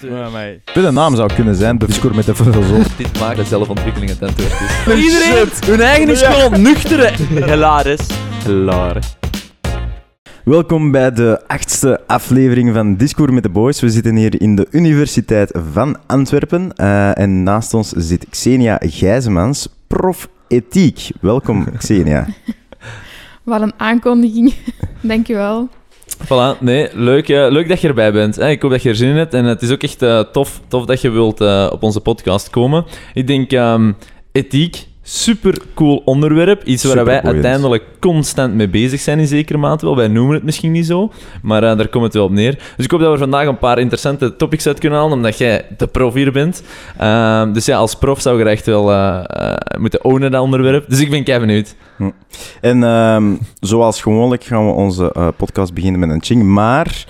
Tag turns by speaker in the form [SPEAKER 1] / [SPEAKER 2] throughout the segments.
[SPEAKER 1] Ja, maar... De naam zou kunnen zijn, Discours met de filosoof.
[SPEAKER 2] Dit maakt de zelfontwikkeling het antwoord is.
[SPEAKER 3] Iedereen, hun eigen is gewoon nuchter.
[SPEAKER 2] Hilarisch.
[SPEAKER 1] Hilarisch. Welkom bij de achtste aflevering van Discours met de Boys. We zitten hier in de Universiteit van Antwerpen. eh, en naast ons zit Xenia Gijzemans, prof ethiek. Welkom, Xenia.
[SPEAKER 4] Wat een aankondiging. Dankjewel.
[SPEAKER 2] Voilà, nee, leuk, leuk dat je erbij bent. hè. Ik hoop dat je er zin in hebt. En het is ook echt eh, tof, tof dat je wilt eh, op onze podcast komen. Ik denk, ehm, ethiek, super cool onderwerp. Iets waar wij uiteindelijk constant mee bezig zijn in zekere mate wel. Wij noemen het misschien niet zo, maar eh, daar komt het wel op neer. Dus ik hoop dat we vandaag een paar interessante topics uit kunnen halen, omdat jij de prof hier bent. Ehm, dus ja, als prof zou je er echt wel eh, eh, moeten ownen, dat onderwerp. Dus ik ben kei benieuwd.
[SPEAKER 1] En ehm, zoals gewoonlijk gaan we onze podcast beginnen met een ching. Maar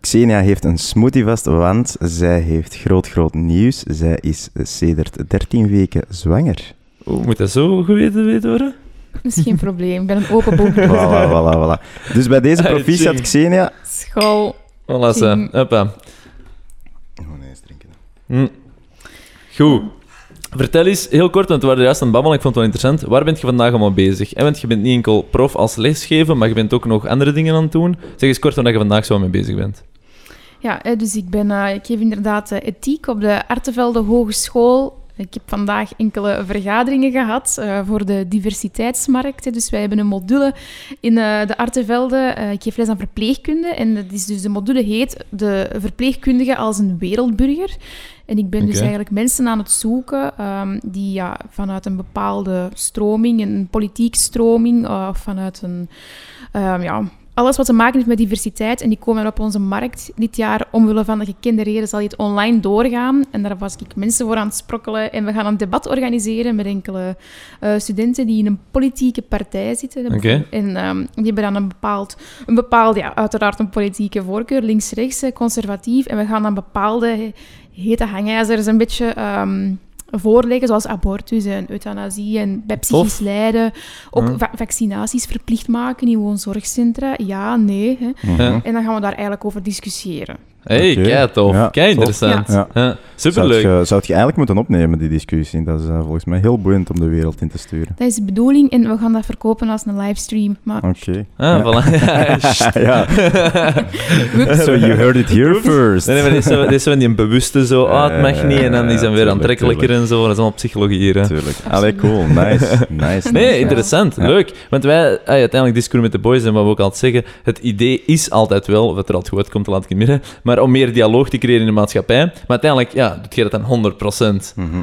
[SPEAKER 1] Xenia heeft een smoothie vast, want zij heeft groot, groot nieuws. Zij is sedert 13 weken zwanger.
[SPEAKER 2] Oeh, moet dat zo geweten weten worden?
[SPEAKER 4] Dat is geen probleem. Ik ben een open boek.
[SPEAKER 1] Voilà, voilà, voilà. Dus bij deze proficiat,
[SPEAKER 2] Ching.
[SPEAKER 1] Xenia...
[SPEAKER 4] School.
[SPEAKER 2] Voilà, ze. Hoppa.
[SPEAKER 1] Nee, eens drinken.
[SPEAKER 2] Hm. Goed. Vertel eens, heel kort, want we waren juist aan het babbelen, ik vond het wel interessant. Waar bent je vandaag allemaal bezig? En want je bent niet enkel prof als lesgeven, maar je bent ook nog andere dingen aan het doen. Zeg eens kort waar je vandaag zo mee bezig bent.
[SPEAKER 4] Ja, dus ik, ben, eh, ik geef inderdaad eh, ethiek op de Artevelde Hogeschool. Ik heb vandaag enkele vergaderingen gehad eh, voor de diversiteitsmarkt. Dus wij hebben een module in eh, de Artevelde. Eh, ik geef les aan verpleegkunde. En dat is dus de module heet de verpleegkundige als een wereldburger. En ik ben dus eigenlijk mensen aan het zoeken ehm, die ja, vanuit een bepaalde stroming, een politiek stroming, of vanuit een... ehm, ja, alles wat te maken heeft met diversiteit. En die komen op onze markt dit jaar. Omwille van de gekende reden zal het online doorgaan. En daar was ik mensen voor aan het sprokkelen. En we gaan een debat organiseren met enkele eh, studenten die in een politieke partij zitten. En ehm, die hebben dan een bepaald, een bepaald, ja, uiteraard een politieke voorkeur, links-rechts, eh, conservatief. En we gaan dan bepaalde he- hete hangijzers een beetje ehm, voorleggen, zoals abortus en euthanasie en bij psychisch lijden. Ook
[SPEAKER 2] Ja.
[SPEAKER 4] va- vaccinaties verplicht maken in woonzorgcentra. Ja, nee. Hè.
[SPEAKER 2] Ja.
[SPEAKER 4] En dan gaan we daar eigenlijk over discussiëren.
[SPEAKER 2] Hey, kei tof.
[SPEAKER 1] Ja,
[SPEAKER 2] kei
[SPEAKER 1] tof.
[SPEAKER 2] interessant.
[SPEAKER 1] Ja.
[SPEAKER 2] Ja.
[SPEAKER 1] Zou
[SPEAKER 2] Superleuk.
[SPEAKER 1] je, zou je eigenlijk moeten opnemen, die discussie? Dat is eh, volgens mij heel boeiend om de wereld in te sturen.
[SPEAKER 4] Dat is de bedoeling en we gaan dat verkopen als een livestream. Maar
[SPEAKER 1] Oké.
[SPEAKER 2] Ah, voilà.
[SPEAKER 1] ja. So you heard it here first.
[SPEAKER 2] Nee, maar dit is zo, dit is zo van die bewuste zo, ah, het mag niet, en dan is dan weer
[SPEAKER 1] Tuurlijk,
[SPEAKER 2] aantrekkelijker en zo. Dat is allemaal psychologie hier, hè.
[SPEAKER 1] Tuurlijk. Allee, cool. Nice. Nice.
[SPEAKER 2] Nee,
[SPEAKER 1] nice.
[SPEAKER 2] interessant.
[SPEAKER 1] Ja.
[SPEAKER 2] Leuk. Want wij, ah, uiteindelijk discussiëren met de boys en wat we ook altijd zeggen, het idee is altijd wel, of het er altijd goed uitkomt, laat ik in het midden, maar om meer dialoog te creëren in de maatschappij. Maar uiteindelijk, ja, doet je dat dan 100%.
[SPEAKER 1] Mhm.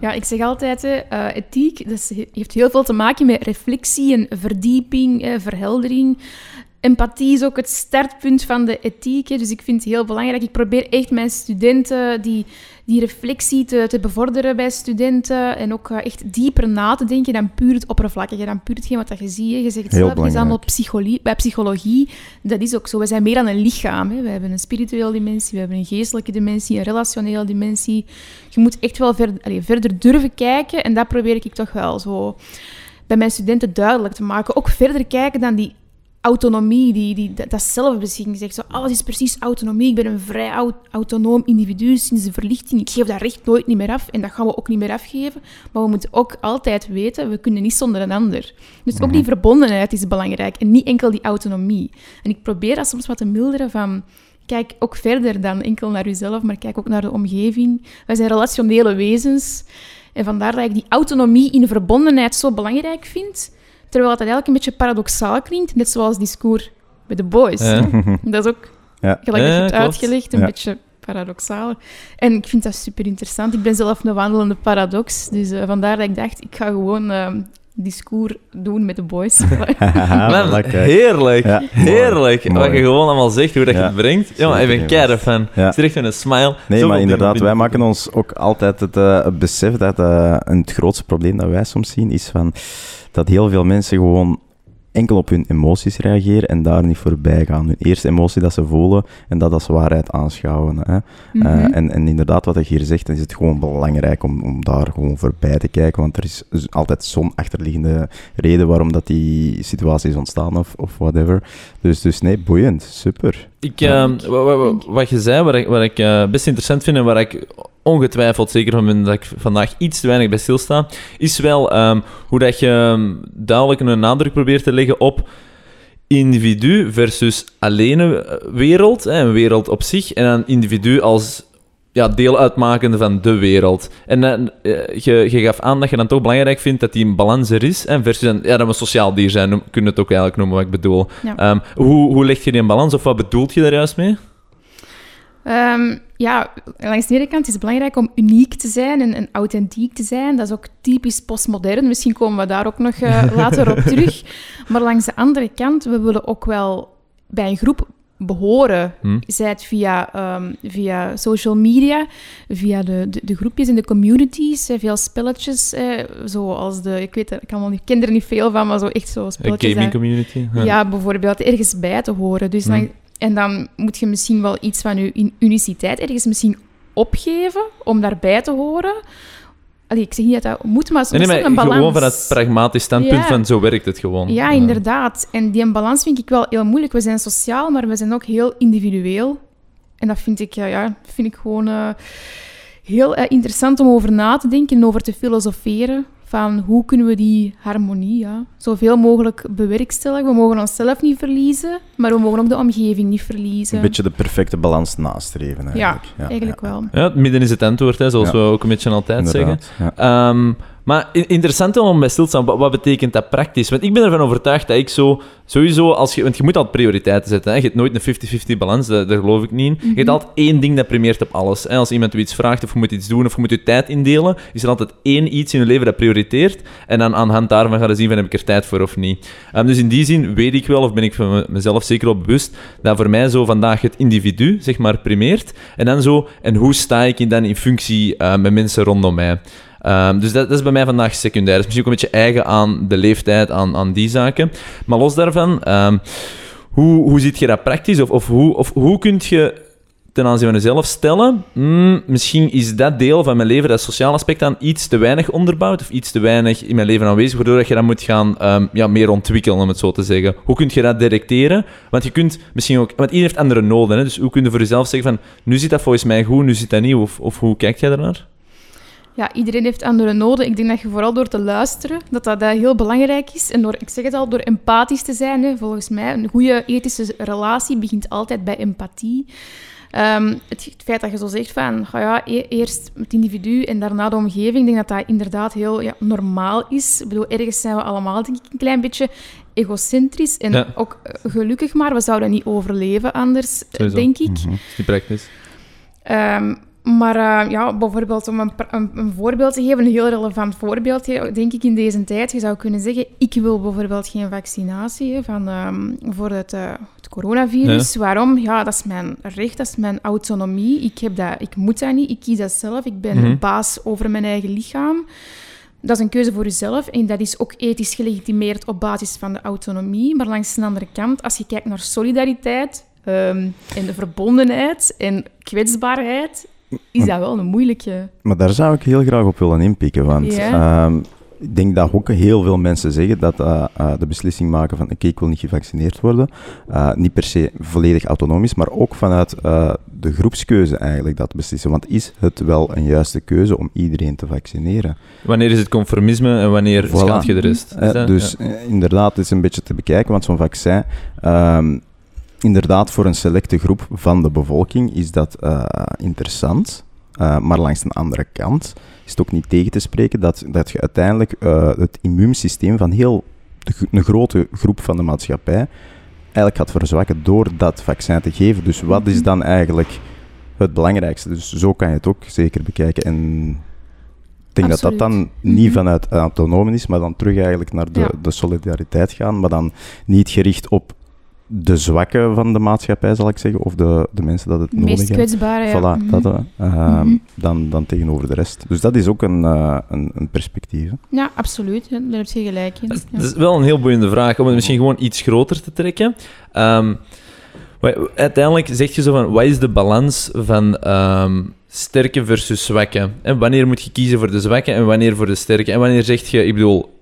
[SPEAKER 4] Ja, ik zeg altijd, hè, eh, ethiek dat is- heeft heel veel te maken met reflectie en verdieping, eh, verheldering. Empathie is ook het startpunt van de ethiek. hè. Dus ik vind het heel belangrijk. Ik probeer echt mijn studenten die, die reflectie te, te bevorderen bij studenten. En ook eh, echt dieper na te denken dan puur het oppervlakkige, dan puur hetgeen wat je ziet. hè. Je zegt zelf, het is allemaal psychologie. Bij psychologie, dat is ook zo. We zijn meer dan een lichaam. Hè. We hebben een spirituele dimensie, we hebben een geestelijke dimensie, een relationele dimensie. Je moet echt wel ver, allee, verder durven kijken. En dat probeer ik toch wel zo bij mijn studenten duidelijk te maken. Ook verder kijken dan die autonomie, die, die, dat, dat zelfbeschikking zegt. Zo, alles is precies autonomie. Ik ben een vrij au- autonoom individu sinds de verlichting. Ik geef dat recht nooit niet meer af en dat gaan we ook niet meer afgeven. Maar we moeten ook altijd weten, we kunnen niet zonder een ander. Dus ook die verbondenheid is belangrijk en niet enkel die autonomie. En ik probeer dat soms wat te milderen van... Kijk ook verder dan enkel naar uzelf, maar kijk ook naar de omgeving. Wij zijn relationele wezens. En vandaar dat ik die autonomie in verbondenheid zo belangrijk vind. Terwijl dat eigenlijk een beetje paradoxaal klinkt, net zoals discours met de boys.
[SPEAKER 2] Ja.
[SPEAKER 4] Dat is ook,
[SPEAKER 1] Ja.
[SPEAKER 4] gelijk dat je uitgelegd, een
[SPEAKER 1] Ja.
[SPEAKER 4] beetje paradoxaal. En ik vind dat super interessant. Ik ben zelf een wandelende paradox. Dus eh, vandaar dat ik dacht, ik ga gewoon ehm discours doen met de boys.
[SPEAKER 2] Man, heerlijk.
[SPEAKER 1] Ja,
[SPEAKER 2] Heerlijk.
[SPEAKER 1] mooi.
[SPEAKER 2] Wat je gewoon allemaal zegt, hoe dat je
[SPEAKER 1] Ja,
[SPEAKER 2] het brengt. Ja, maar ik ben keihard fan.
[SPEAKER 1] Ja.
[SPEAKER 2] Het is echt een smile.
[SPEAKER 1] Nee, maar inderdaad, wij maken ons ook altijd het, eh, het besef dat eh, een het grootste probleem dat wij soms zien is van dat heel veel mensen gewoon enkel op hun emoties reageren en daar niet voorbij gaan. Hun eerste emotie dat ze voelen en dat als waarheid aanschouwen. Hè.
[SPEAKER 4] Mhm.
[SPEAKER 1] Eh, en, en inderdaad, wat ik hier zeg, dan is het gewoon belangrijk om, om daar gewoon voorbij te kijken, want er is altijd zo'n achterliggende reden waarom dat die situatie is ontstaan of, of whatever. Dus, dus nee, boeiend, super.
[SPEAKER 2] Ik, eh, wa- wat je zei, wat ik, wat ik eh, best interessant vind en waar ik ongetwijfeld, zeker van moment dat ik vandaag iets te weinig bij stilsta, is wel ehm, hoe dat je ehm, duidelijk een nadruk probeert te leggen op individu versus alleen een wereld, hè, een wereld op zich, en een individu als ja, deel uitmakende van de wereld. En eh, eh, je, je gaf aan dat je dan toch belangrijk vindt dat die een balans er is, hè, versus een, ja, dat we sociaal dier zijn, noem- kun je het ook eigenlijk noemen wat ik bedoel.
[SPEAKER 4] Ja.
[SPEAKER 2] Ehm, hoe, hoe leg je die in balans, of wat bedoelt je daar juist mee?
[SPEAKER 4] Ehm, ja, langs de ene kant is het belangrijk om uniek te zijn en, en authentiek te zijn. Dat is ook typisch postmodern. Misschien komen we daar ook nog eh, later op terug. Maar langs de andere kant, we willen ook wel bij een groep behoren.
[SPEAKER 2] Hm?
[SPEAKER 4] Zij het via, ehm, via social media, via de, de, de groepjes in de communities, veel spelletjes, eh, zoals de... Ik weet ik, kan wel ik ken er niet veel van, maar zo echt zo spelletjes...
[SPEAKER 2] gaming
[SPEAKER 4] dat-
[SPEAKER 2] community?
[SPEAKER 4] ja, bijvoorbeeld ergens bij te horen. Dus dan,
[SPEAKER 2] Hmm.
[SPEAKER 4] En dan moet je misschien wel iets van je in- uniciteit ergens misschien opgeven om daarbij te horen. Allee, ik zeg niet dat dat moet, maar soms
[SPEAKER 2] Nee, nee, maar
[SPEAKER 4] een balans.
[SPEAKER 2] gewoon van het pragmatisch standpunt
[SPEAKER 4] Ja.
[SPEAKER 2] van zo werkt het gewoon.
[SPEAKER 4] Ja, inderdaad. En die balans vind ik wel heel moeilijk. We zijn sociaal, maar we zijn ook heel individueel. En dat vind ik, ja, ja, vind ik gewoon eh, heel eh, interessant om over na te denken en over te filosoferen. Van hoe kunnen we die harmonie ja, zoveel mogelijk bewerkstelligen. We mogen onszelf niet verliezen, maar we mogen ook de omgeving niet verliezen.
[SPEAKER 1] Een beetje de perfecte balans nastreven eigenlijk.
[SPEAKER 4] ja, eigenlijk wel.
[SPEAKER 2] Ja, het midden is het antwoord, hè, zoals
[SPEAKER 1] Ja.
[SPEAKER 2] we ook een beetje altijd zeggen.
[SPEAKER 1] Inderdaad.
[SPEAKER 2] Ehm, maar interessant om bij stil te staan, wat, wat betekent dat praktisch? Want ik ben ervan overtuigd dat ik zo, sowieso, als je, want je moet altijd prioriteiten zetten. Hè? Je hebt nooit een 50-50 balans, daar, daar geloof ik niet in. Je hebt altijd één ding dat primeert op alles. Hè? Als iemand u iets vraagt of je moet iets doen of je moet je tijd indelen, is er altijd één iets in je leven dat prioriteert. En dan aan de hand daarvan gaan we zien van heb ik er tijd voor of niet. Ehm, dus in die zin weet ik wel, of ben ik van me- mezelf zeker wel bewust, dat voor mij zo vandaag het individu, zeg maar, primeert. En dan zo, en hoe sta ik dan in functie eh, met mensen rondom mij? Ehm, dus dat, dat is bij mij vandaag secundair. Dat is misschien ook een beetje eigen aan de leeftijd, aan, aan die zaken. Maar los daarvan, ehm, hoe, hoe ziet je dat praktisch? Of, of, hoe, of hoe kun je ten aanzien van jezelf stellen, hmm, misschien is dat deel van mijn leven, dat sociaal aspect aan, iets te weinig onderbouwd of iets te weinig in mijn leven aanwezig, waardoor dat je dat moet gaan ehm, ja, meer ontwikkelen, om het zo te zeggen. Hoe kun je dat directeren? Want je kunt misschien ook... Want iedereen heeft andere noden, hè? dus hoe kun je voor jezelf zeggen van, nu zit dat volgens mij goed, nu zit dat niet, of, of hoe kijk jij daarnaar?
[SPEAKER 4] Ja, iedereen heeft andere noden. Ik denk dat je vooral door te luisteren, dat dat heel belangrijk is. En door, ik zeg het al, door empathisch te zijn. Hè, volgens mij, een goede ethische relatie begint altijd bij empathie. Ehm, het, het feit dat je zo zegt van, ja, e- eerst het individu en daarna de omgeving, ik denk dat dat inderdaad heel ja, normaal is. Ik bedoel, ergens zijn we allemaal, denk ik, een klein beetje egocentrisch en
[SPEAKER 2] Ja.
[SPEAKER 4] ook eh, gelukkig maar. We zouden niet overleven anders, eh,
[SPEAKER 2] Sowieso.
[SPEAKER 4] denk ik.
[SPEAKER 1] Mhm.
[SPEAKER 2] Is niet praktisch.
[SPEAKER 4] Ehm, maar eh, ja, bijvoorbeeld om een, pra- een, een voorbeeld te geven, een heel relevant voorbeeld, denk ik in deze tijd. Je zou kunnen zeggen, ik wil bijvoorbeeld geen vaccinatie hè, van, ehm, voor het, eh, het coronavirus. Waarom? Ja, dat is mijn recht, dat is mijn autonomie. Ik, heb dat, ik moet dat niet, ik kies dat zelf. Ik ben
[SPEAKER 2] Mhm.
[SPEAKER 4] baas over mijn eigen lichaam. Dat is een keuze voor jezelf en dat is ook ethisch gelegitimeerd op basis van de autonomie. Maar langs de andere kant, als je kijkt naar solidariteit ehm, en de verbondenheid en kwetsbaarheid, is dat wel een moeilijke.
[SPEAKER 1] Maar daar zou ik heel graag op willen inpikken, want
[SPEAKER 4] Ja.
[SPEAKER 1] ehm, ik denk dat ook heel veel mensen zeggen dat eh, eh, de beslissing maken van oké, ik wil niet gevaccineerd worden, eh, niet per se volledig autonoom is, maar ook vanuit eh, de groepskeuze eigenlijk dat beslissen. Want is het wel een juiste keuze om iedereen te vaccineren?
[SPEAKER 2] Wanneer is het conformisme en wanneer
[SPEAKER 1] Voilà.
[SPEAKER 2] schaadt je de rest? Is
[SPEAKER 1] dus
[SPEAKER 2] ja.
[SPEAKER 1] inderdaad, het is een beetje te bekijken, want zo'n vaccin, ehm, inderdaad voor een selecte groep van de bevolking is dat eh, interessant. Eh, maar langs een andere kant is het ook niet tegen te spreken dat, dat je uiteindelijk eh, het immuunsysteem van heel de, een grote groep van de maatschappij eigenlijk gaat verzwakken door dat vaccin te geven. Dus wat is dan eigenlijk het belangrijkste? Dus zo kan je het ook zeker bekijken. En ik denk dat dat dan niet
[SPEAKER 4] Mhm.
[SPEAKER 1] vanuit autonoom is, maar dan terug eigenlijk naar de,
[SPEAKER 4] Ja.
[SPEAKER 1] de solidariteit gaan, maar dan niet gericht op de zwakken van de maatschappij, zal ik zeggen, of de, de mensen dat het
[SPEAKER 4] De
[SPEAKER 1] nodig
[SPEAKER 4] meest
[SPEAKER 1] hebben.
[SPEAKER 4] kwetsbare. ja.
[SPEAKER 1] Voilà,
[SPEAKER 4] Mhm.
[SPEAKER 1] dat, eh, ehm,
[SPEAKER 4] Mhm.
[SPEAKER 1] dan, dan tegenover de rest. Dus dat is ook een, eh, een, een perspectief. hè.
[SPEAKER 4] Ja, absoluut. hè. Daar heb je gelijk in.
[SPEAKER 2] Dat
[SPEAKER 4] Ja.
[SPEAKER 2] is wel een heel boeiende vraag, om het misschien gewoon iets groter te trekken. Ehm, uiteindelijk zeg je zo van, wat is de balans van ehm, sterke versus zwakke? En wanneer moet je kiezen voor de zwakke en wanneer voor de sterke? En wanneer zeg je, ik bedoel,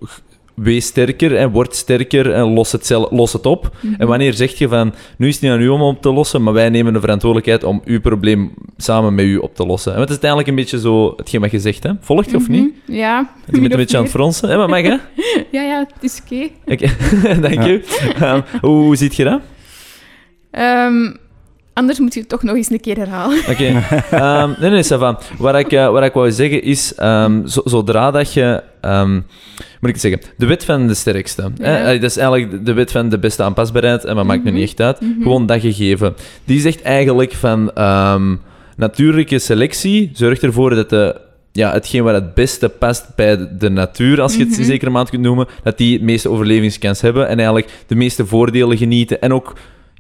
[SPEAKER 2] wees sterker en word sterker en los het, zel- los het op?
[SPEAKER 4] Mhm.
[SPEAKER 2] En wanneer zeg je van, nu is het niet aan u om op te lossen, maar wij nemen de verantwoordelijkheid om uw probleem samen met u op te lossen? En het is uiteindelijk een beetje zo hetgeen wat je zegt, hè? Volgt je of
[SPEAKER 4] Mhm.
[SPEAKER 2] niet?
[SPEAKER 4] Ja.
[SPEAKER 2] Je bent een beetje aan het fronsen. Hè, maar mag, hè?
[SPEAKER 4] Ja, ja, het is oké.
[SPEAKER 2] Oké, dank je. Ehm, hoe, hoe ziet je dat?
[SPEAKER 4] Ehm, anders moet je het toch nog eens een keer herhalen.
[SPEAKER 2] Oké. Ehm, nee, nee, ça va. Wat ik, eh, wat ik wou zeggen is, ehm, zo- zodra dat je... ehm, moet ik het zeggen? De wet van de sterkste. hè?
[SPEAKER 4] Ja.
[SPEAKER 2] Eh, dat is eigenlijk de- wet van de beste aanpasbaarheid, en dat maakt me
[SPEAKER 4] Mhm.
[SPEAKER 2] niet echt uit.
[SPEAKER 4] Mhm.
[SPEAKER 2] Gewoon dat gegeven. Die zegt eigenlijk van... natuurlijke selectie zorgt ervoor dat de... Ja, hetgeen wat het beste past bij de- natuur, als je het
[SPEAKER 4] Mhm.
[SPEAKER 2] in zekere maand kunt noemen, dat die het meeste overlevingskans hebben en eigenlijk de meeste voordelen genieten. En ook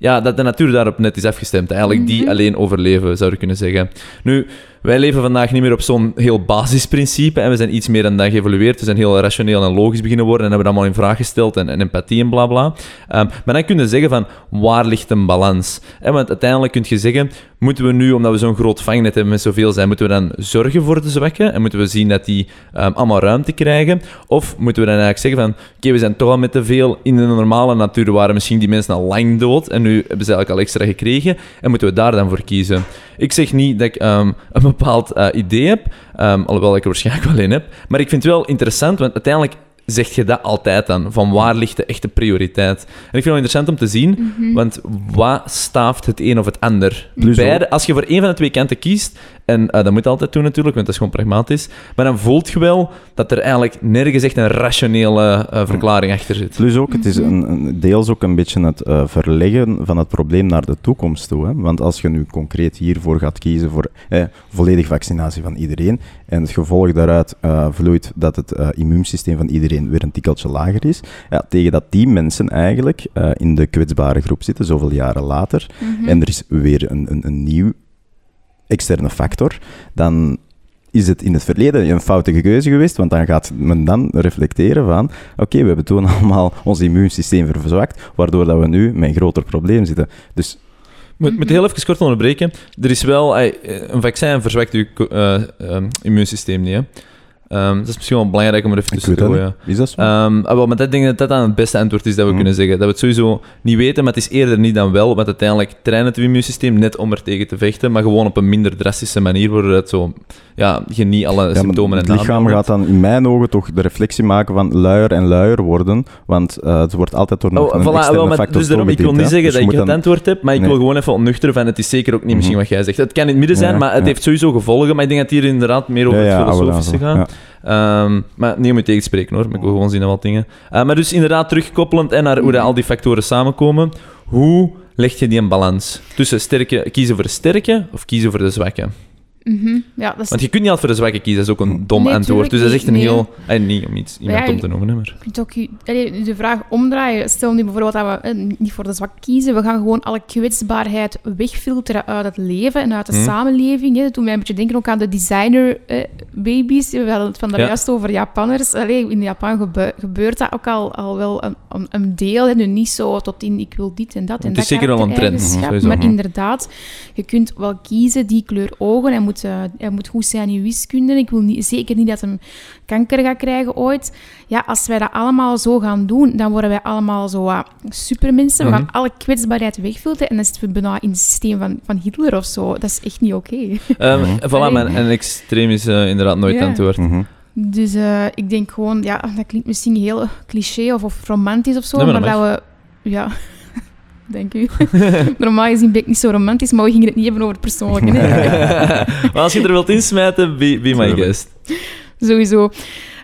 [SPEAKER 2] ja, dat de natuur daarop net is afgestemd. Eigenlijk die
[SPEAKER 4] Mhm.
[SPEAKER 2] alleen overleven, zou je kunnen zeggen. Nu, wij leven vandaag niet meer op zo'n heel basisprincipe en we zijn iets meer dan dat geëvolueerd. We zijn heel rationeel en logisch beginnen worden en hebben dat allemaal in vraag gesteld en, en empathie en bla bla. Ehm, maar dan kun je zeggen van, waar ligt een balans? En want uiteindelijk kun je zeggen, moeten we nu, omdat we zo'n groot vangnet hebben met zoveel zijn, moeten we dan zorgen voor de zwakken en moeten we zien dat die ehm, allemaal ruimte krijgen? Of moeten we dan eigenlijk zeggen van, oké, we zijn toch al met te veel in de normale natuur, waren misschien die mensen al lang dood en nu hebben ze eigenlijk al extra gekregen en moeten we daar dan voor kiezen? Ik zeg niet dat ik ehm, een bepaald eh, idee heb, ehm, alhoewel ik er waarschijnlijk wel een heb, maar ik vind het wel interessant, want uiteindelijk zeg je dat altijd dan, van waar ligt de echte prioriteit? En ik vind het wel interessant om te zien,
[SPEAKER 4] Mhm.
[SPEAKER 2] want wat staaft het een of het ander?
[SPEAKER 1] Plus
[SPEAKER 2] Beide, als je voor één van de twee kanten kiest, en eh, dat moet je altijd doen natuurlijk, want dat is gewoon pragmatisch, maar dan voelt je wel dat er eigenlijk nergens echt een rationele eh, verklaring achter zit.
[SPEAKER 1] Plus ook, het is
[SPEAKER 4] Mhm.
[SPEAKER 1] een, een- deels ook een beetje het eh, verleggen van het probleem naar de toekomst toe. Hè? Want als je nu concreet hiervoor gaat kiezen voor eh, volledige vaccinatie van iedereen, en het gevolg daaruit eh, vloeit dat het eh, immuunsysteem van iedereen weer een tikkeltje lager is, ja, tegen dat die mensen eigenlijk eh, in de kwetsbare groep zitten, zoveel jaren later,
[SPEAKER 4] Mhm.
[SPEAKER 1] en er is weer een, een, een nieuw externe factor, dan is het in het verleden een foute keuze geweest, want dan gaat men dan reflecteren van oké, we hebben toen allemaal ons immuunsysteem verzwakt, waardoor dat we nu met een groter probleem zitten. Dus
[SPEAKER 2] moet, heel even kort onderbreken. Er is wel... een vaccin verzwakt je eh, ehm, immuunsysteem niet. Ehm, dat is misschien wel belangrijk om er even tussen te gooien.
[SPEAKER 1] Is dat zo?
[SPEAKER 2] Ehm, ah, wel, maar dat denk ik dat dat dan het beste antwoord is dat we
[SPEAKER 1] Mhm.
[SPEAKER 2] kunnen zeggen. Dat we het sowieso niet weten, maar het is eerder niet dan wel. Want uiteindelijk traint het immuunsysteem net om er tegen te vechten, maar gewoon op een minder drastische manier, waardoor het zo, ja, je niet alle
[SPEAKER 1] Ja,
[SPEAKER 2] symptomen
[SPEAKER 1] het
[SPEAKER 2] en
[SPEAKER 1] lichaam
[SPEAKER 2] aandoeningen
[SPEAKER 1] gaat dan in mijn ogen toch de reflectie maken van luier en luier worden, want eh, het wordt altijd door
[SPEAKER 2] Oh,
[SPEAKER 1] een
[SPEAKER 2] voilà,
[SPEAKER 1] externe
[SPEAKER 2] wel,
[SPEAKER 1] factor
[SPEAKER 2] dus daarom, ik wil niet zeggen
[SPEAKER 1] Dus
[SPEAKER 2] dat
[SPEAKER 1] je
[SPEAKER 2] ik het
[SPEAKER 1] dan-
[SPEAKER 2] antwoord heb, maar ik
[SPEAKER 1] Nee.
[SPEAKER 2] wil gewoon even ontnuchteren van het is zeker ook niet misschien
[SPEAKER 1] Mhm.
[SPEAKER 2] wat jij zegt. Het kan in het midden zijn,
[SPEAKER 1] Ja,
[SPEAKER 2] maar het
[SPEAKER 1] ja.
[SPEAKER 2] heeft sowieso gevolgen. Maar ik denk dat hier inderdaad meer over het filosofische gaat. Ehm, maar niet om je tegen te spreken hoor, maar ik wil gewoon zien naar wat dingen. Eh, maar dus inderdaad terugkoppelend en naar hoe al die factoren samenkomen. Hoe leg je die een balans? Tussen sterke, kiezen voor de sterke of kiezen voor de zwakke?
[SPEAKER 4] Mhm. Ja, dat is
[SPEAKER 2] Want je kunt niet altijd voor de zwakke kiezen, dat is ook een dom
[SPEAKER 4] Nee,
[SPEAKER 2] antwoord. Dus dat is echt een heel... eh, niet om iets, iemand
[SPEAKER 4] Ja,
[SPEAKER 2] dom te noemen, maar...
[SPEAKER 4] Je kunt ook de vraag omdraaien. Stel nu bijvoorbeeld dat we eh, niet voor de zwak kiezen. We gaan gewoon alle kwetsbaarheid wegfilteren uit het leven en uit de
[SPEAKER 2] Mhm.
[SPEAKER 4] samenleving. Hè. Dat doet mij een beetje denken ook aan de designer eh. We hadden het van daar
[SPEAKER 2] Ja.
[SPEAKER 4] juist over Japanners. Allee, in Japan gebe- gebeurt dat ook al, al wel een, een, deel. Hè. Nu niet zo tot in ik wil dit en dat en
[SPEAKER 2] Het
[SPEAKER 4] dat
[SPEAKER 2] is zeker wel een trend, sowieso.
[SPEAKER 4] Maar
[SPEAKER 1] Mhm.
[SPEAKER 4] inderdaad, je kunt wel kiezen die kleur ogen. Hij moet, eh, hij moet goed zijn in wiskunde. Ik wil niet, zeker niet dat hij kanker gaat krijgen ooit. Ja, als wij dat allemaal zo gaan doen, dan worden wij allemaal zo supermensen. We
[SPEAKER 2] Mhm.
[SPEAKER 4] gaan alle kwetsbaarheid wegfilteren en dan zitten we bijna in het systeem van, van Hitler of zo. Dat is echt niet oké.
[SPEAKER 2] Ehm,
[SPEAKER 1] Mhm.
[SPEAKER 2] Voilà,
[SPEAKER 4] Allee.
[SPEAKER 2] maar een extreem is eh, inderdaad nooit
[SPEAKER 4] Ja.
[SPEAKER 2] antwoord.
[SPEAKER 1] Mhm.
[SPEAKER 4] Dus eh, ik denk gewoon, ja, dat klinkt misschien heel cliché of, of romantisch of zo,
[SPEAKER 2] Nee, maar
[SPEAKER 4] maar,
[SPEAKER 2] dat
[SPEAKER 4] dat we... Ja, dank u. Normaal gezien ben ik niet zo romantisch, maar we gingen het niet hebben over persoonlijke. hè.
[SPEAKER 2] maar als je er wilt insmijten, be, be my guest.
[SPEAKER 4] Sowieso.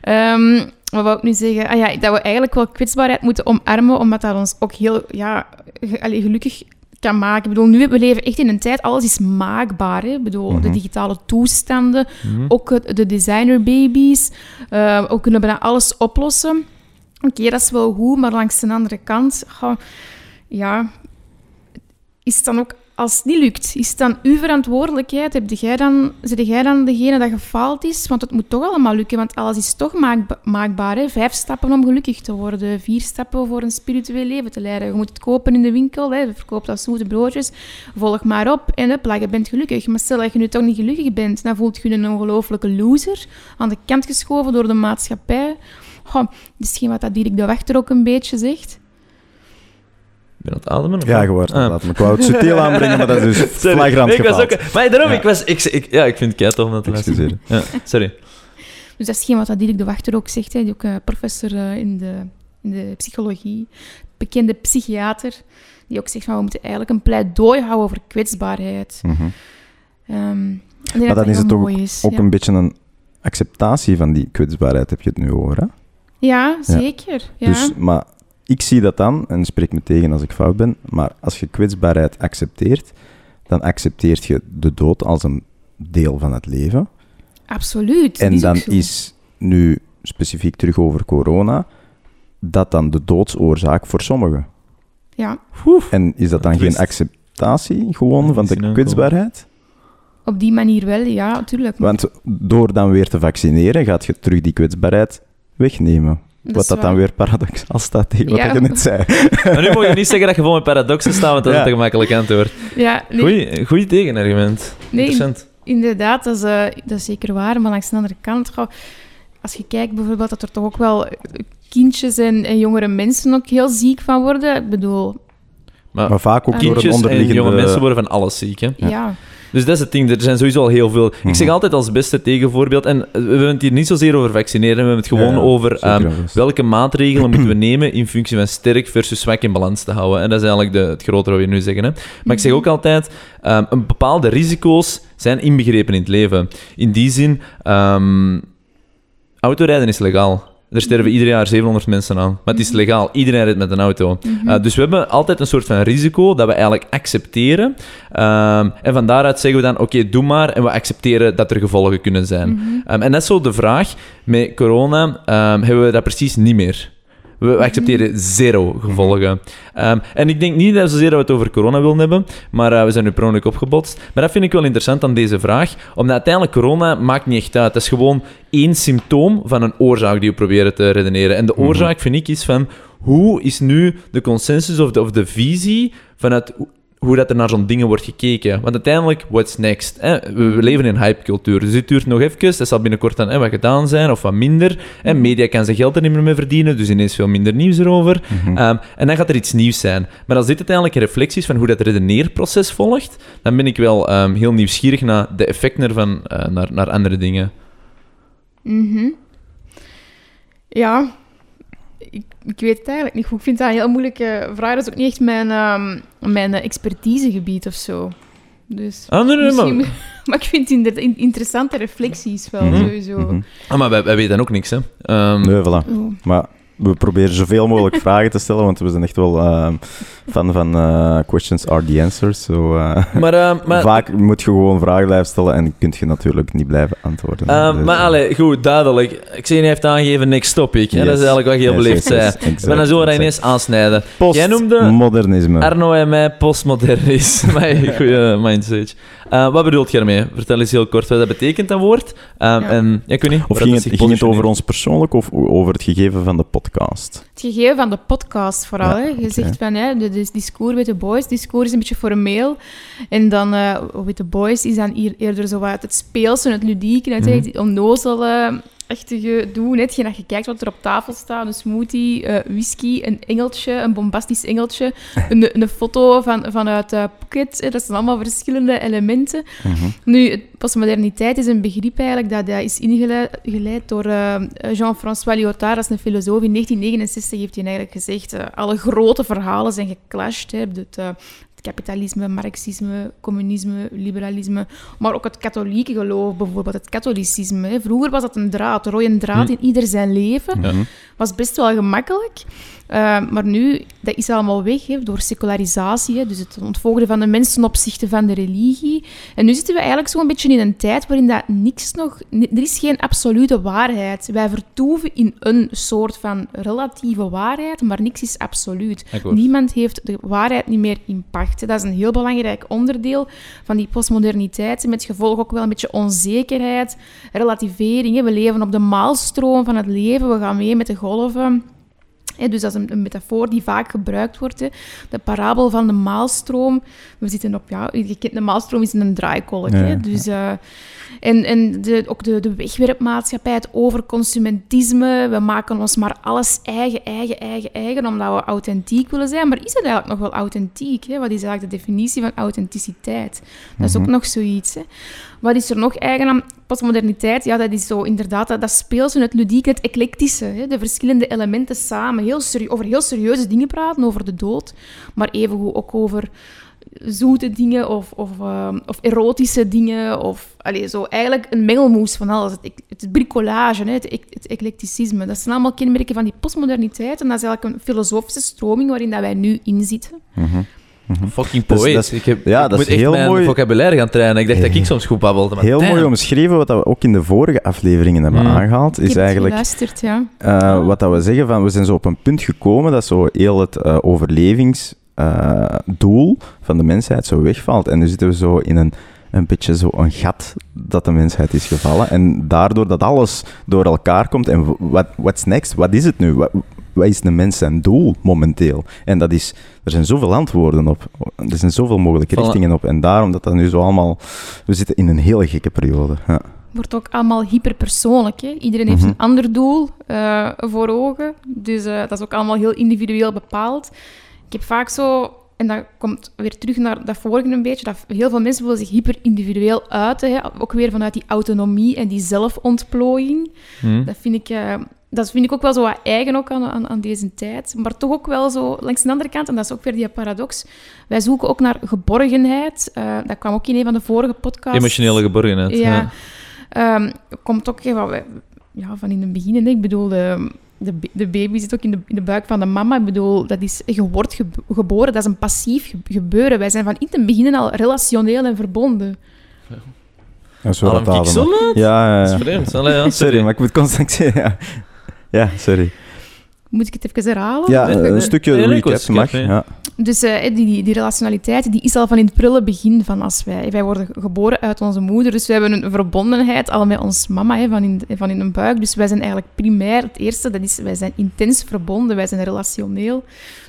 [SPEAKER 4] Ehm, wat wou ik nu zeggen? Ah, ja, dat we eigenlijk wel kwetsbaarheid moeten omarmen, omdat dat ons ook heel ja, ge- allee, gelukkig kan maken. Ik bedoel, nu we leven echt in een tijd, alles is maakbaar. Hè? Ik bedoel, de
[SPEAKER 1] Mhm.
[SPEAKER 4] digitale toestanden,
[SPEAKER 2] Mhm.
[SPEAKER 4] ook de designerbabies. eh ook kunnen bijna alles oplossen. Oké, dat is wel goed, maar langs de andere kant... goh, ja, is dan ook, als het niet lukt, is het dan uw verantwoordelijkheid? Heb jij dan, zit jij dan degene dat gefaald is? Want het moet toch allemaal lukken, want alles is toch maakba- maakbaar. Hè? Vijf stappen om gelukkig te worden, vier stappen voor een spiritueel leven te leiden. Je moet het kopen in de winkel, hè? je verkoopt als zoete broodjes. Volg maar op en huppla, je bent gelukkig. Maar stel dat je nu toch niet gelukkig bent, dan voelt je je een ongelofelijke loser, aan de kant geschoven door de maatschappij. Goh, misschien wat dat Dirk de Wachter ook een beetje zegt.
[SPEAKER 2] Ik ben aan het ademen? of
[SPEAKER 1] Ja, gehoord.
[SPEAKER 2] Ah.
[SPEAKER 1] Laat me. Ik wou het subtiel aanbrengen, maar dat is dus
[SPEAKER 2] Sorry.
[SPEAKER 1] flagrant
[SPEAKER 2] Nee, ik was
[SPEAKER 1] gefaald.
[SPEAKER 2] ook, Maar daarom,
[SPEAKER 1] Ja.
[SPEAKER 2] ik was... Ik, ik, ja, ik vind het keitof om dat te luisteren. Ja, sorry.
[SPEAKER 4] Dus dat is geen wat dat Dirk de Wachter ook zegt. Hè. Die ook eh, professor eh, in, de, in de psychologie, bekende psychiater, die ook zegt van we moeten eigenlijk een pleidooi houden over kwetsbaarheid.
[SPEAKER 1] Mhm.
[SPEAKER 4] Ehm,
[SPEAKER 1] Maar
[SPEAKER 4] dat
[SPEAKER 1] dan is het ook,
[SPEAKER 4] is.
[SPEAKER 1] ook
[SPEAKER 4] ja.
[SPEAKER 1] een beetje een acceptatie van die kwetsbaarheid, heb je het nu over. Hè?
[SPEAKER 4] Ja, zeker. Ja.
[SPEAKER 1] Dus, maar ik zie dat dan, en spreek me tegen als ik fout ben, maar als je kwetsbaarheid accepteert, dan accepteert je de dood als een deel van het leven.
[SPEAKER 4] Absoluut.
[SPEAKER 1] En
[SPEAKER 4] is
[SPEAKER 1] dan is nu specifiek terug over corona, dat dan de doodsoorzaak voor sommigen.
[SPEAKER 4] Ja,
[SPEAKER 1] En is dat dan
[SPEAKER 2] Een
[SPEAKER 1] geen acceptatie gewoon van de kwetsbaarheid?
[SPEAKER 4] op die manier wel, ja, natuurlijk.
[SPEAKER 1] Want door dan weer te vaccineren, gaat je terug die kwetsbaarheid wegnemen.
[SPEAKER 4] Dat
[SPEAKER 1] Wat dat dan weer paradoxaal staat tegen wat
[SPEAKER 4] Ja.
[SPEAKER 1] je net zei.
[SPEAKER 2] Maar nu moet je niet zeggen dat je vol met paradoxen staat, want dat is een te gemakkelijk antwoord.
[SPEAKER 4] Ja, nee,
[SPEAKER 2] Goeie, goeie tegenargument.
[SPEAKER 4] Nee,
[SPEAKER 2] Interessant.
[SPEAKER 4] Inderdaad, dat is, eh, dat is zeker waar. Maar langs de andere kant, goh, als je kijkt bijvoorbeeld dat er toch ook wel kindjes en, en jongere mensen ook heel ziek van worden. Ik bedoel,
[SPEAKER 2] Maar,
[SPEAKER 1] Maar vaak ook door een
[SPEAKER 2] kindjes en
[SPEAKER 1] onderliggende...
[SPEAKER 2] jonge mensen worden van alles ziek, hè.
[SPEAKER 4] ja.
[SPEAKER 2] Dus dat is het ding, er zijn sowieso al heel veel... Ik
[SPEAKER 1] Mhm.
[SPEAKER 2] zeg altijd als beste tegenvoorbeeld, en we hebben het hier niet zozeer over vaccineren, we hebben het gewoon
[SPEAKER 1] Ja,
[SPEAKER 2] over ehm, welke maatregelen moeten we nemen in functie van sterk versus zwak in balans te houden. En dat is eigenlijk de, het grotere wat we nu zeggen. Hè. Maar ik zeg ook altijd, ehm, een bepaalde risico's zijn inbegrepen in het leven. In die zin, ehm, autorijden is legaal. Er sterven ieder jaar 700 mensen aan. Maar het is legaal. Iedereen rijdt met een auto. Uh, dus we hebben altijd een soort van risico dat we eigenlijk accepteren. Ehm, en van daaruit zeggen we dan, oké, doe maar. En we accepteren dat er gevolgen kunnen zijn. Ehm, en dat is zo de vraag. Met corona ehm, hebben we dat precies niet meer. We accepteren zero gevolgen. Ehm, en ik denk niet dat zozeer dat we het over corona willen hebben, maar eh, we zijn nu per ongeluk opgebotst. Maar dat vind ik wel interessant aan deze vraag, omdat uiteindelijk corona maakt niet echt uit. Dat is gewoon één symptoom van een oorzaak die we proberen te redeneren. En de oorzaak, vind ik, is van hoe is nu de consensus of de, of de visie vanuit hoe- dat er naar zo'n dingen wordt gekeken. Want uiteindelijk, what's next? Hè? We, we leven in hypecultuur, dus dit duurt nog even. Dat zal binnenkort dan hè, wat gedaan zijn of wat minder. En media kan zijn geld er niet meer mee verdienen, dus ineens veel minder nieuws erover. Ehm, en dan gaat er iets nieuws zijn. Maar als dit uiteindelijk een reflectie is van hoe dat redeneerproces volgt, dan ben ik wel ehm, heel nieuwsgierig naar de effecten ervan eh, naar, naar andere dingen.
[SPEAKER 4] Mhm. Ja, ik, ik weet het eigenlijk niet goed. Ik vind dat een heel moeilijke vraag. Dat is ook niet echt mijn, ehm, mijn eh, expertisegebied of zo. Dus
[SPEAKER 2] Ah, nee, nee,
[SPEAKER 4] misschien-
[SPEAKER 2] maar,
[SPEAKER 4] maar ik vind het inderdaad in- interessante reflecties wel,
[SPEAKER 1] Mhm.
[SPEAKER 4] sowieso.
[SPEAKER 1] Mhm.
[SPEAKER 2] ah, maar wij, wij weten ook niks, hè. Ehm,
[SPEAKER 1] Nee, voilà.
[SPEAKER 4] Oh.
[SPEAKER 1] Maar we proberen zoveel mogelijk vragen te stellen, want we zijn echt wel ehm, fan van eh, questions are the answers. So, eh,
[SPEAKER 2] Maar, ehm, maar,
[SPEAKER 1] Vaak moet je gewoon vragen blijven stellen en kun je natuurlijk niet blijven antwoorden.
[SPEAKER 2] ehm,
[SPEAKER 1] Dus,
[SPEAKER 2] maar
[SPEAKER 1] eh,
[SPEAKER 2] allee, goed, duidelijk. Xenia heeft aangegeven, next topic. hè. Dat is eigenlijk wat je heel
[SPEAKER 1] Yes,
[SPEAKER 2] beleefd
[SPEAKER 1] yes,
[SPEAKER 2] zei. Ik
[SPEAKER 1] exact,
[SPEAKER 2] dan zo
[SPEAKER 1] exact.
[SPEAKER 2] ineens aansnijden. Jij noemde
[SPEAKER 1] Modernisme.
[SPEAKER 2] Arno en mij postmodern is. Mijn goede mindset. Eh, wat bedoelt je ermee? Vertel eens heel kort wat dat betekent, dat woord. Ehm,
[SPEAKER 4] Ja.
[SPEAKER 2] En ja, ik weet niet.
[SPEAKER 1] Of ging het, ging het over ons persoonlijk of over het gegeven van de podcast?
[SPEAKER 4] Het gegeven van de podcast vooral. Hè. Je zegt van hè, de, de discours met de boys. Discours is een beetje formeel. En dan eh with the boys is dan hier eerder zo wat het speelse, het ludieke, het,
[SPEAKER 2] Mhm.
[SPEAKER 4] het onnozele, echtige doen. Hetgeen dat je kijkt wat er op tafel staat. Een smoothie, eh, whisky, een engeltje, een bombastisch engeltje. Een, een foto van, vanuit uh, Phuket. hè. Dat zijn allemaal verschillende elementen.
[SPEAKER 1] Mhm.
[SPEAKER 4] Nu, postmoderniteit is een begrip eigenlijk dat, dat is ingeleid geleid door eh, Jean-François Lyotard, dat is een filosoof. In 1969 heeft hij eigenlijk gezegd, alle grote verhalen zijn geclashed. Hè. Het kapitalisme, marxisme, communisme, liberalisme, maar ook het katholieke geloof bijvoorbeeld, het katholicisme. Vroeger was dat een draad, een rode draad
[SPEAKER 2] Hm.
[SPEAKER 4] in ieder zijn leven.
[SPEAKER 1] Mhm.
[SPEAKER 4] Was best wel gemakkelijk. Uh, maar nu, dat is allemaal weg door secularisatie, dus het ontvolgen van de mensen opzichte van de religie. En nu zitten we eigenlijk zo'n beetje in een tijd waarin dat niks nog... Er is geen absolute waarheid. Wij vertoeven in een soort van relatieve waarheid, maar niks is absoluut. Niemand heeft de waarheid niet meer in pacht. Gemaakt. hè. Dat is een heel belangrijk onderdeel van die postmoderniteit. Met gevolg ook wel een beetje onzekerheid, relativering. We leven op de maalstroom van het leven. We gaan mee met de golven. Dus dat is een, een metafoor die vaak gebruikt wordt. hè. De parabel van de maalstroom. We zitten op, ja, je kent de maalstroom is in een draaikolk.
[SPEAKER 1] Ja.
[SPEAKER 4] Dus, eh, en en de, ook de, de wegwerpmaatschappij, het overconsumentisme. We maken ons maar alles eigen, eigen, eigen, eigen, omdat we authentiek willen zijn. Maar is het eigenlijk nog wel authentiek? Hè? Wat is eigenlijk de definitie van authenticiteit? Dat is ook nog zoiets. Hè? Wat is er nog eigen aan postmoderniteit? Ja, dat is zo inderdaad, dat, dat speelse, het ludieke, het eclectische. Hè? De verschillende elementen samen. Heel over heel serieuze dingen praten, over de dood. Maar evengoed ook over zoete dingen of, of, ehm, of erotische dingen. Of, allee, zo eigenlijk een mengelmoes van alles. Het, het bricolage, hè, het, ec- het eclecticisme. Dat zijn allemaal kenmerken van die postmoderniteit. En dat is eigenlijk een filosofische stroming waarin dat wij nu inzitten.
[SPEAKER 2] Fucking
[SPEAKER 1] Dus
[SPEAKER 2] poëet.
[SPEAKER 1] dat is-
[SPEAKER 2] ik heb,
[SPEAKER 1] ja,
[SPEAKER 2] ik
[SPEAKER 1] dat
[SPEAKER 2] moet
[SPEAKER 1] is
[SPEAKER 2] echt
[SPEAKER 1] heel
[SPEAKER 2] mijn
[SPEAKER 1] mooi.
[SPEAKER 2] vocabulaire gaan trainen. Ik dacht dat ik soms goed babbelde. Maar
[SPEAKER 1] Heel
[SPEAKER 2] damn.
[SPEAKER 1] mooi omschreven, wat dat we ook in de vorige afleveringen hebben
[SPEAKER 2] Mm.
[SPEAKER 1] aangehaald,
[SPEAKER 4] Ik
[SPEAKER 1] is
[SPEAKER 4] heb
[SPEAKER 1] eigenlijk
[SPEAKER 4] geluisterd, ja.
[SPEAKER 1] eh, wat dat we zeggen van, we zijn zo op een punt gekomen dat zo heel het eh, overlevingsdoel van de mensheid zo wegvalt. En nu zitten we zo in een, een beetje zo een gat dat de mensheid is gevallen. En daardoor dat alles door elkaar komt. En wat what's next? Wat is het nu? Wat, wat is de mens zijn doel momenteel? En dat is, er zijn zoveel antwoorden op. Er zijn zoveel mogelijke
[SPEAKER 2] Voilà.
[SPEAKER 1] richtingen op. En daarom dat dat nu zo allemaal... We zitten in een hele gekke periode. Ja.
[SPEAKER 4] wordt ook allemaal hyperpersoonlijk. Hè? Iedereen heeft
[SPEAKER 1] Mhm.
[SPEAKER 4] een ander doel eh, voor ogen. Dus eh, dat is ook allemaal heel individueel bepaald. Ik heb vaak zo, en dat komt weer terug naar dat vorige een beetje, dat heel veel mensen willen zich hyper-individueel uiten. Hè? Ook weer vanuit die autonomie en die zelfontplooiing.
[SPEAKER 2] Hm.
[SPEAKER 4] Dat vind ik... eh, dat vind ik ook wel zo wat eigen ook aan, aan, aan deze tijd. Maar toch ook wel zo langs de andere kant, en dat is ook weer die paradox. Wij zoeken ook naar geborgenheid. Eh, dat kwam ook in een van de vorige podcasts.
[SPEAKER 2] Emotionele geborgenheid.
[SPEAKER 4] Ja.
[SPEAKER 2] Ja.
[SPEAKER 4] Ehm, komt ook van, ja, van in het begin. Ik bedoel, de, de, de baby zit ook in de, in de buik van de mama. Ik bedoel, dat is, je wordt ge- geboren, dat is een passief ge- gebeuren. Wij zijn van in het begin al relationeel en verbonden.
[SPEAKER 1] Dat
[SPEAKER 2] ik zo
[SPEAKER 1] ademen.
[SPEAKER 2] laat?
[SPEAKER 1] Ja, ja,
[SPEAKER 2] Dat
[SPEAKER 1] ja.
[SPEAKER 2] is vreemd. Allee, ja,
[SPEAKER 1] Sorry, maar ik moet constant zeggen. Ja, ja sorry.
[SPEAKER 4] Moet ik het even herhalen?
[SPEAKER 1] Ja, een stukje
[SPEAKER 2] ik
[SPEAKER 1] recap mag. Ja.
[SPEAKER 4] Dus eh, die, die, die relationaliteit die is al van in het prille begin van als wij... Wij worden geboren uit onze moeder, dus we hebben een verbondenheid al met ons mama hè, van, in, van in een buik. Dus wij zijn eigenlijk primair het eerste, dat is wij zijn intens verbonden, wij zijn relationeel.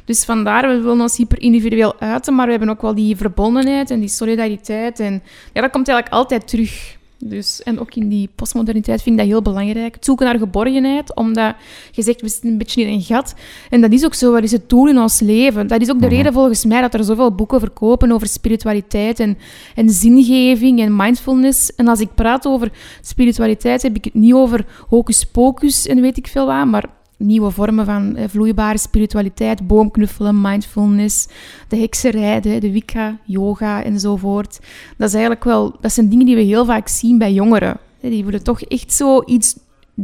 [SPEAKER 4] Dus vandaar, we willen ons hyper individueel uiten, maar we hebben ook wel die verbondenheid en die solidariteit. En ja, dat komt eigenlijk altijd terug. Dus, en ook in die postmoderniteit vind ik dat heel belangrijk. Het zoeken naar geborgenheid, omdat je zegt, we zitten een beetje in een gat. En dat is ook zo, wat is het doel in ons leven? Dat is ook de
[SPEAKER 1] Mhm.
[SPEAKER 4] reden volgens mij dat er zoveel boeken verkopen over spiritualiteit en, en zingeving en mindfulness. En als ik praat over spiritualiteit, heb ik het niet over hocus pocus en weet ik veel wat, maar nieuwe vormen van eh, vloeibare spiritualiteit, boomknuffelen, mindfulness, de hekserij, de, wicca, yoga enzovoort. Dat, is eigenlijk wel, dat zijn dingen die we heel vaak zien bij jongeren. Die willen toch echt zo iets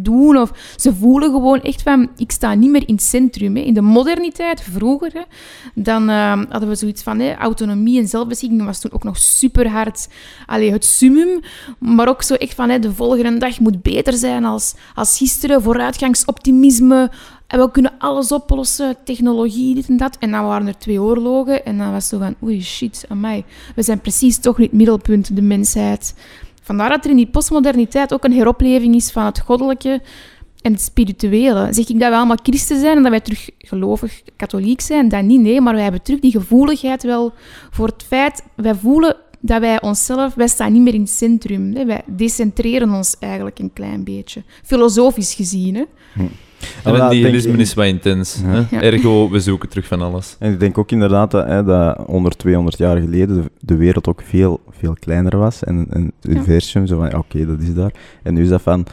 [SPEAKER 4] doen of ze voelen gewoon echt van, ik sta niet meer in het centrum. Hè. In de moderniteit, vroeger, dan eh, hadden we zoiets van hè, autonomie en zelfbeschikking was toen ook nog super hard allee, het summum, maar ook zo echt van hè, de volgende dag moet beter zijn als, als gisteren, vooruitgangsoptimisme, en we kunnen alles oplossen, technologie, dit en dat. En dan waren er twee oorlogen en dan was het zo van, oei, shit, amai, we zijn precies toch niet het middelpunt, de mensheid. Vandaar dat er in die postmoderniteit ook een heropleving is van het goddelijke en het spirituele. Zeg ik dat we allemaal christen zijn en dat wij terug gelovig katholiek zijn? Dat niet, nee, maar wij hebben terug die gevoeligheid wel voor het feit, wij voelen dat wij onszelf, wij staan niet meer in het centrum. Wij decentreren ons eigenlijk een klein beetje. Filosofisch gezien, hè.
[SPEAKER 2] En het nihilisme is wat intens.
[SPEAKER 1] Ja.
[SPEAKER 2] Hè? Ergo, we zoeken terug van alles.
[SPEAKER 1] En ik denk ook inderdaad dat, hè, dat 100, 200 jaar geleden de, de wereld ook veel, veel kleiner was. En, en het universum, zo van, ja, oké, dat is daar. En nu is dat van,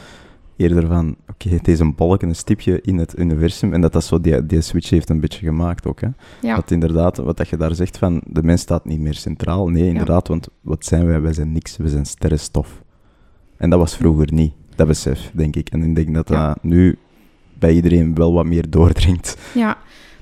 [SPEAKER 1] eerder van, oké, het is een bolk, een stipje in het universum. En dat dat zo die, die switch heeft een beetje gemaakt ook, hè.
[SPEAKER 4] Ja.
[SPEAKER 1] Dat inderdaad, wat dat je daar zegt van, de mens staat niet meer centraal. Nee, inderdaad, want wat zijn wij? Wij zijn niks, we zijn sterrenstof. En dat was vroeger niet, dat besef, denk ik. En ik denk dat
[SPEAKER 4] Ja.
[SPEAKER 1] dat nu bij iedereen wel wat meer doordringt.
[SPEAKER 4] Ja,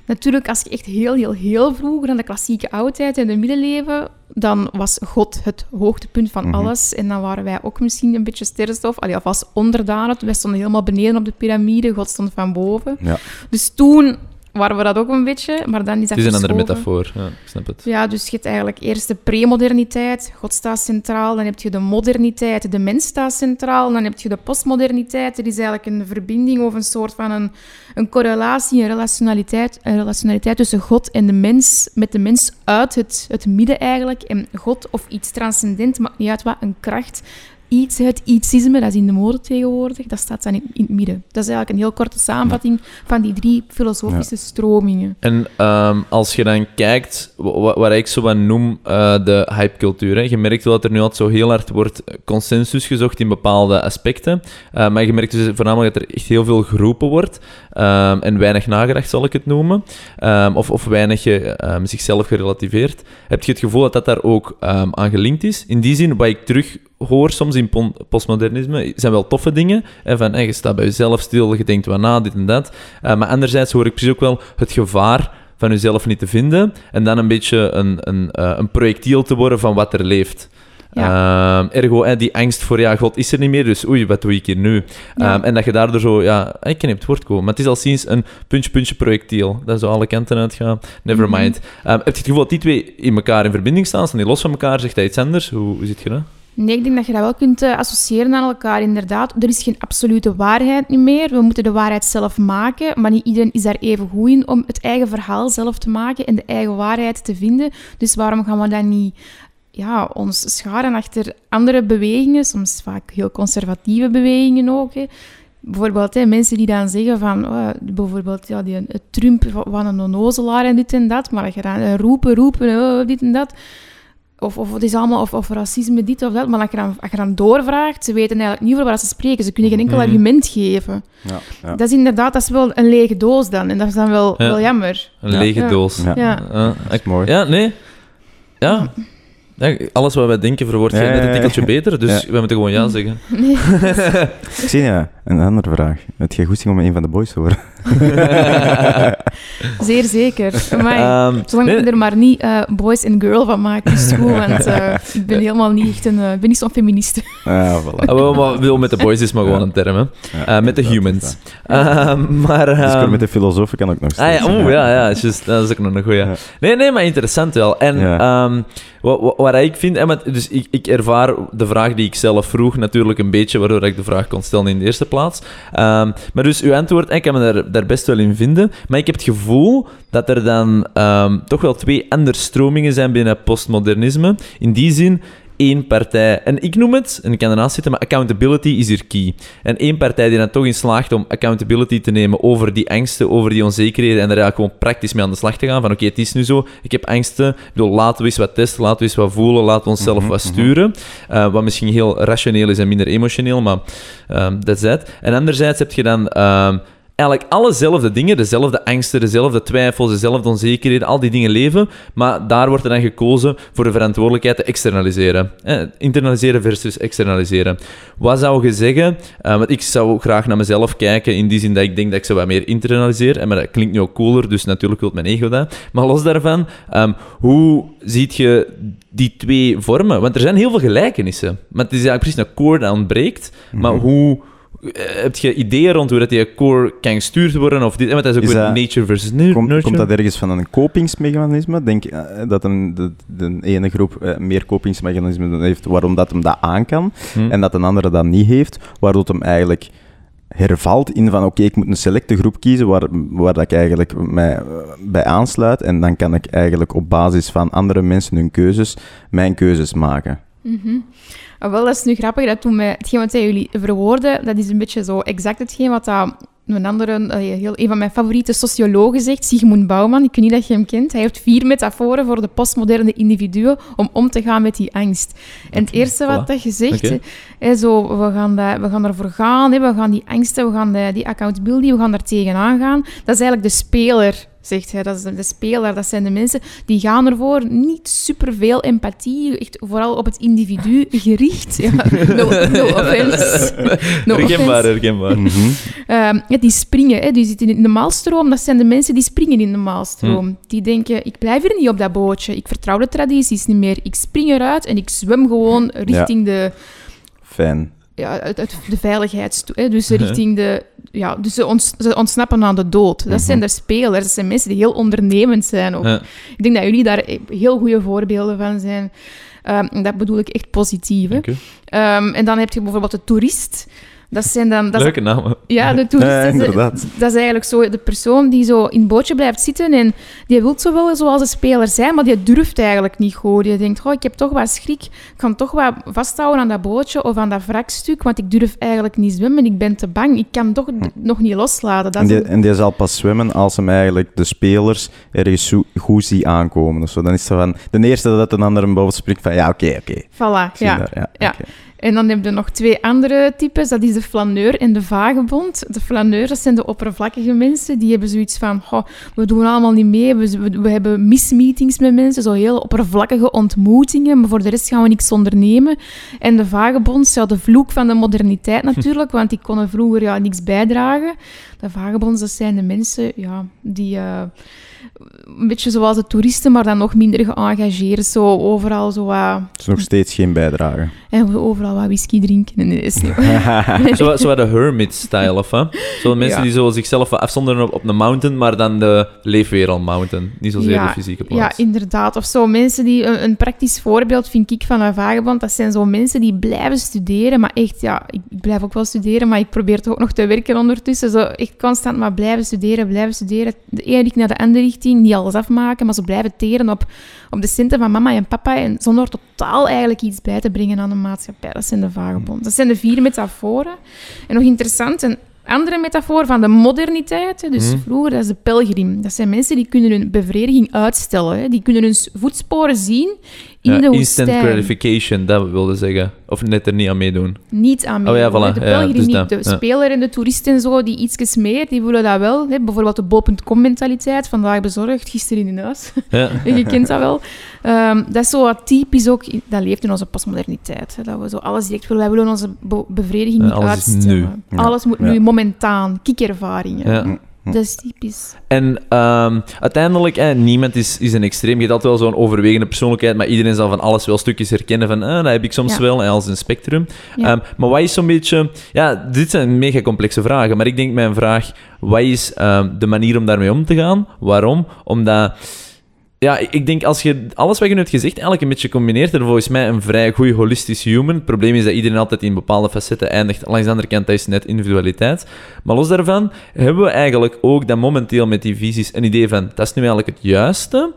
[SPEAKER 4] natuurlijk, als je echt heel, heel, heel vroeger aan de klassieke oudheid en de middeleeuwen, dan was God het hoogtepunt van
[SPEAKER 1] Mhm.
[SPEAKER 4] alles. En dan waren wij ook misschien een beetje sterrenstof. Allee, alvast onderdanen. Wij stonden helemaal beneden op de piramide, God stond van boven.
[SPEAKER 1] Ja.
[SPEAKER 4] Dus toen waren we dat ook een beetje, maar dan is dat
[SPEAKER 2] Het is een andere metafoor. Ja, ik snap het.
[SPEAKER 4] Ja, dus je hebt eigenlijk eerst de premoderniteit, God staat centraal, dan heb je de moderniteit, de mens staat centraal, dan heb je de postmoderniteit. Er is eigenlijk een verbinding of een soort van een, een correlatie, een relationaliteit, een relationaliteit tussen God en de mens, met de mens uit het, het midden eigenlijk. En God of iets transcendent, maakt niet uit wat, een kracht, iets, het ietsisme, dat is in de mode tegenwoordig, dat staat dan in, in het midden. Dat is eigenlijk een heel korte samenvatting van die drie filosofische stromingen.
[SPEAKER 2] En ehm, als je dan kijkt, wa- wa- wat ik zo wat noem eh, de hypecultuur. hè. Je merkt wel dat er nu altijd zo heel hard wordt consensus gezocht in bepaalde aspecten. Eh, maar je merkt dus voornamelijk dat er echt heel veel geroepen wordt. ehm, en weinig nagedacht, zal ik het noemen. Ehm, of, of weinig eh, ehm, zichzelf gerelativeerd. Heb je het gevoel dat dat daar ook ehm, aan gelinkt is? In die zin, wat ik terug hoor soms in postmodernisme, zijn wel toffe dingen. En van, je staat bij jezelf stil, je denkt wat na, dit en dat. Eh, maar anderzijds hoor ik precies ook wel het gevaar van jezelf niet te vinden en dan een beetje een, een, eh, een projectiel te worden van wat er leeft. Ehm, ergo, hè, die angst voor, ja, God is er niet meer, dus oei, wat doe ik hier nu?
[SPEAKER 4] Ja.
[SPEAKER 2] Ehm, en dat je daardoor zo, ja, ik kan niet op het woord komen, maar het is al sinds een puntje-puntje projectiel, dat zo alle kanten uitgaan. Never
[SPEAKER 4] Mhm.
[SPEAKER 2] mind. Ehm, heb je het gevoel dat die twee in elkaar in verbinding staan? Staan die los van elkaar? Zegt hij iets anders? Hoe, hoe zit je dat?
[SPEAKER 4] Nee, ik denk dat je dat wel kunt eh, associëren aan elkaar, inderdaad. Er is geen absolute waarheid niet meer. We moeten de waarheid zelf maken, maar niet iedereen is daar even goed in om het eigen verhaal zelf te maken en de eigen waarheid te vinden. Dus waarom gaan we dan niet ja, ons scharen achter andere bewegingen, soms vaak heel conservatieve bewegingen ook. Hè. Bijvoorbeeld hè, mensen die dan zeggen van, oh, bijvoorbeeld ja, die, het Trump van een onnozelaar en dit en dat, maar dat je dan eh, roepen, roepen, oh, dit en dat. Of, of het is allemaal, of, of racisme, dit of dat. Maar als je, dan, als je dan doorvraagt, ze weten eigenlijk niet over wat ze spreken. Ze kunnen geen enkel
[SPEAKER 2] Mhm.
[SPEAKER 4] argument geven.
[SPEAKER 1] Ja, ja.
[SPEAKER 4] Dat is inderdaad, dat is wel een lege doos dan. En dat is dan wel,
[SPEAKER 2] Ja.
[SPEAKER 4] wel jammer.
[SPEAKER 2] Een
[SPEAKER 1] Ja.
[SPEAKER 2] lege
[SPEAKER 4] Ja.
[SPEAKER 2] doos.
[SPEAKER 1] Ja.
[SPEAKER 4] Ja.
[SPEAKER 1] Dat is mooi.
[SPEAKER 2] ja, nee. Ja. Ja, alles wat wij denken verwoord je
[SPEAKER 1] Ja,
[SPEAKER 2] net
[SPEAKER 1] ja,
[SPEAKER 2] een tikkeltje beter, dus
[SPEAKER 1] Ja.
[SPEAKER 2] wij moeten gewoon ja zeggen.
[SPEAKER 4] Nee.
[SPEAKER 1] Xenia, een andere vraag. Heb jij goesting om een van de boys te horen?
[SPEAKER 4] Zeer zeker. Maar
[SPEAKER 2] Ehm,
[SPEAKER 4] zolang
[SPEAKER 2] nee,
[SPEAKER 4] ik er maar niet eh, boys en girl van maak, is het goed. Want eh, ik ben helemaal niet echt een... ik ben niet zo'n feministe.
[SPEAKER 1] Ah, voilà.
[SPEAKER 2] Ah, wel, maar, wel, met de boys is maar gewoon
[SPEAKER 1] Ja.
[SPEAKER 2] een term, hè.
[SPEAKER 1] Ja,
[SPEAKER 2] Eh, met de humans.
[SPEAKER 1] dat.
[SPEAKER 2] Ehm, maar...
[SPEAKER 1] Dus
[SPEAKER 2] ehm,
[SPEAKER 1] met de filosofen kan ook nog
[SPEAKER 2] Ah
[SPEAKER 1] steeds.
[SPEAKER 2] ja, oeh, ja, ja, dat is ook nog een goeie.
[SPEAKER 1] Ja.
[SPEAKER 2] Nee, nee, maar interessant wel. En
[SPEAKER 1] Ja.
[SPEAKER 2] ehm, wat, wat, wat ik vind, en wat- dus ik, ik ervaar de vraag die ik zelf vroeg natuurlijk een beetje, waardoor ik de vraag kon stellen in de eerste plaats. Ehm, maar dus uw antwoord, ik kan me daar, daar best wel in vinden, maar ik heb het gevoel dat er dan ehm, toch wel twee andere stromingen zijn binnen postmodernisme. In die zin, één partij, en ik noem het, en ik kan ernaast zitten, maar accountability is hier key. En één partij die dan toch in slaagt om accountability te nemen over die angsten, over die onzekerheden en er eigenlijk gewoon praktisch mee aan de slag te gaan. Van oké, het is nu zo, ik heb angsten, ik bedoel, laten we eens wat testen, laten we eens wat voelen, laten we onszelf
[SPEAKER 1] Mhm,
[SPEAKER 2] wat
[SPEAKER 1] mhm.
[SPEAKER 2] sturen. Uh, wat misschien heel rationeel is en minder emotioneel, maar um, that's that. En anderzijds heb je dan... Um, eigenlijk allezelfde dingen, dezelfde angsten, dezelfde twijfels, dezelfde onzekerheden, al die dingen leven, maar daar wordt er dan gekozen voor de verantwoordelijkheid te externaliseren. Eh, internaliseren versus externaliseren. Wat zou je zeggen? Uh, want ik zou graag naar mezelf kijken, in die zin dat ik denk dat ik ze wat meer internaliseer, en maar dat klinkt nu ook cooler, dus natuurlijk wil mijn ego dat. Maar los daarvan, um, hoe ziet je die twee vormen? Want er zijn heel veel gelijkenissen, maar het is eigenlijk precies een core dat ontbreekt, maar
[SPEAKER 1] Mhm.
[SPEAKER 2] hoe... Heb je ideeën rond hoe dat die core kan gestuurd worden? Of dit, want dat is ook
[SPEAKER 1] Is
[SPEAKER 2] weer
[SPEAKER 1] dat-
[SPEAKER 2] nature versus
[SPEAKER 1] Komt,
[SPEAKER 2] nurture.
[SPEAKER 1] komt dat ergens van een kopingsmechanisme? Denk eh, dat een, de, de ene groep eh, meer kopingsmechanismen heeft waarom dat hem dat aan kan
[SPEAKER 2] Hm.
[SPEAKER 1] en dat een andere dat niet heeft, waardoor hem eigenlijk hervalt in van oké, ik moet een selecte groep kiezen waar, waar dat ik eigenlijk mij eh, bij aansluit en dan kan ik eigenlijk op basis van andere mensen hun keuzes mijn keuzes maken.
[SPEAKER 4] Mhm. Ah, Wel, dat is nu grappig. Dat toen mij, hetgeen wat jullie verwoorden, dat is een beetje zo exact hetgeen wat dat een andere, heel, een van mijn favoriete sociologen zegt, Sigmund Bauman. Ik weet niet dat je hem kent. Hij heeft vier metaforen voor de postmoderne individuen om om te gaan met die angst. En het eerste wat
[SPEAKER 2] voilà.
[SPEAKER 4] dat je zegt, hè, zo, we, gaan dat, we gaan ervoor gaan, hè, we gaan die angsten, we gaan de- die accountability, we gaan daar tegenaan gaan. Dat is eigenlijk de speler, zegt hij. Dat is de, speler, dat zijn de mensen die gaan ervoor. Niet superveel empathie, echt vooral op het individu gericht. Ja, no, no offense. No
[SPEAKER 2] herkenbaar,
[SPEAKER 4] offense.
[SPEAKER 2] herkenbaar.
[SPEAKER 1] Mhm.
[SPEAKER 4] Ehm, ja, die springen, hè, die zitten in de maalstroom. Dat zijn de mensen die springen in de maalstroom.
[SPEAKER 2] Hm.
[SPEAKER 4] Die denken, ik blijf hier niet op dat bootje. Ik vertrouw de tradities niet meer. Ik spring eruit en ik zwem gewoon richting de...
[SPEAKER 1] Fijn.
[SPEAKER 4] Ja, uit, uit de veiligheids... Hè, dus richting de... Ja, dus ze, ons, ze ontsnappen aan de dood. Dat zijn de spelers. Dat zijn mensen die heel ondernemend zijn ook.
[SPEAKER 2] Ja.
[SPEAKER 4] Ik denk dat jullie daar heel goede voorbeelden van zijn. Ehm, dat bedoel ik echt positief. Hè. Ehm, en dan heb je bijvoorbeeld de toerist. Dat zijn dan... Dat
[SPEAKER 2] Leuke namen.
[SPEAKER 4] ja, de toerist.
[SPEAKER 1] Ja,
[SPEAKER 4] dat is-
[SPEAKER 1] inderdaad.
[SPEAKER 4] dat is eigenlijk zo de persoon die zo in het bootje blijft zitten en die wil zo wel zoals een speler zijn, maar die durft eigenlijk niet goed. Die denkt, oh, ik heb toch wat schrik, ik kan toch wat vasthouden aan dat bootje of aan dat wrakstuk, want ik durf eigenlijk niet zwemmen, ik ben te bang, ik kan toch d- nog niet loslaten. Dat
[SPEAKER 1] En die,
[SPEAKER 4] een-
[SPEAKER 1] en die zal pas zwemmen als hem eigenlijk de spelers ergens zo- goed zien aankomen. Of zo. Dan is het van de eerste dat een ander hem boven springt van ja, oké, oké. ik
[SPEAKER 4] Voilà, ja.
[SPEAKER 1] daar, ja,
[SPEAKER 4] Ja.
[SPEAKER 1] oké.
[SPEAKER 4] En dan heb je nog twee andere types. Dat is de flaneur en de vagebond. De flaneur, dat zijn de oppervlakkige mensen. Die hebben zoiets van, "Goh, we doen allemaal niet mee. We, we, we hebben mismeetings met mensen, zo heel oppervlakkige ontmoetingen. Maar voor de rest gaan we niks ondernemen. En de vagebonds, ja, de vloek van de moderniteit natuurlijk. Want die konden vroeger ja, niks bijdragen. De vagebonds, dat zijn de mensen ja, die... eh, een beetje zoals de toeristen, maar dan nog minder geëngageerd. Zo overal zo wat...
[SPEAKER 1] Het is nog steeds geen bijdrage.
[SPEAKER 4] En overal wat whisky drinken. Dat is niet
[SPEAKER 2] Zo, zo wat de hermit-style, of hè? Zo de mensen
[SPEAKER 4] Ja.
[SPEAKER 2] die zo zichzelf wat afzonderen op, op een mountain, maar dan de leefwereld mountain. Niet zozeer
[SPEAKER 4] Ja,
[SPEAKER 2] de fysieke
[SPEAKER 4] Ja,
[SPEAKER 2] plaats.
[SPEAKER 4] inderdaad. Of zo mensen die... Een, een praktisch voorbeeld vind ik van een vagebond. Dat zijn zo mensen die blijven studeren. Maar echt, ja, ik, ik blijf ook wel studeren, maar ik probeer toch ook nog te werken ondertussen. Zo echt constant maar blijven studeren, blijven studeren. De ene naar de andere richting. Niet alles afmaken, maar ze blijven teren op, op de centen van mama en papa. En zonder totaal eigenlijk iets bij te brengen aan de maatschappij. Dat zijn de vagebond. Dat zijn de vier metaforen. En nog interessant, een andere metafoor van de moderniteit. Dus
[SPEAKER 2] Mhm.
[SPEAKER 4] vroeger, dat is de pelgrim. Dat zijn mensen die kunnen hun bevrediging uitstellen. Hè. Die kunnen hun voetsporen zien in
[SPEAKER 2] Ja,
[SPEAKER 4] de
[SPEAKER 2] instant
[SPEAKER 4] woestijn.
[SPEAKER 2] gratification, dat wilde zeggen. Of net er niet aan meedoen.
[SPEAKER 4] Niet aan
[SPEAKER 2] Oh ja,
[SPEAKER 4] meedoen,
[SPEAKER 2] voilà.
[SPEAKER 4] De
[SPEAKER 2] Ja,
[SPEAKER 4] pelgrim
[SPEAKER 2] dus
[SPEAKER 4] niet.
[SPEAKER 2] dat,
[SPEAKER 4] De
[SPEAKER 2] ja.
[SPEAKER 4] speler en de toerist en zo, die iets meer, die willen dat wel. Hè. Bijvoorbeeld de bol.com-mentaliteit. Vandaag bezorgd, gisteren in huis.
[SPEAKER 2] Ja.
[SPEAKER 4] je kent dat wel. Ehm, dat is zo wat typisch ook, in- dat leeft in onze postmoderniteit. Hè, dat we zo alles direct willen. Wij willen onze be- bevrediging niet
[SPEAKER 2] alles
[SPEAKER 4] uitstellen.
[SPEAKER 1] nu.
[SPEAKER 4] Alles moet
[SPEAKER 1] Ja.
[SPEAKER 4] nu, momentaan. Kiekervaringen.
[SPEAKER 2] Ja.
[SPEAKER 4] Dat is typisch.
[SPEAKER 2] En ehm, uiteindelijk, eh, niemand is, is een extreem. Je hebt altijd wel zo'n overwegende persoonlijkheid, maar iedereen zal van alles wel stukjes herkennen van, eh, dat heb ik soms
[SPEAKER 4] Ja.
[SPEAKER 2] wel, en als een spectrum.
[SPEAKER 4] Ja.
[SPEAKER 2] Ehm, maar wat is zo'n beetje... Ja, dit zijn mega complexe vragen, maar ik denk mijn vraag, wat is ehm, de manier om daarmee om te gaan? Waarom? Omdat... Ja, ik- denk als je alles wat je nu hebt gezegd eigenlijk een beetje combineert, er volgens mij een vrij goede holistisch human. Het probleem is dat iedereen altijd in bepaalde facetten eindigt. Langs de andere kant, dat is net individualiteit. Maar los daarvan hebben we eigenlijk ook dat momenteel met die visies een idee van, dat is nu eigenlijk het juiste.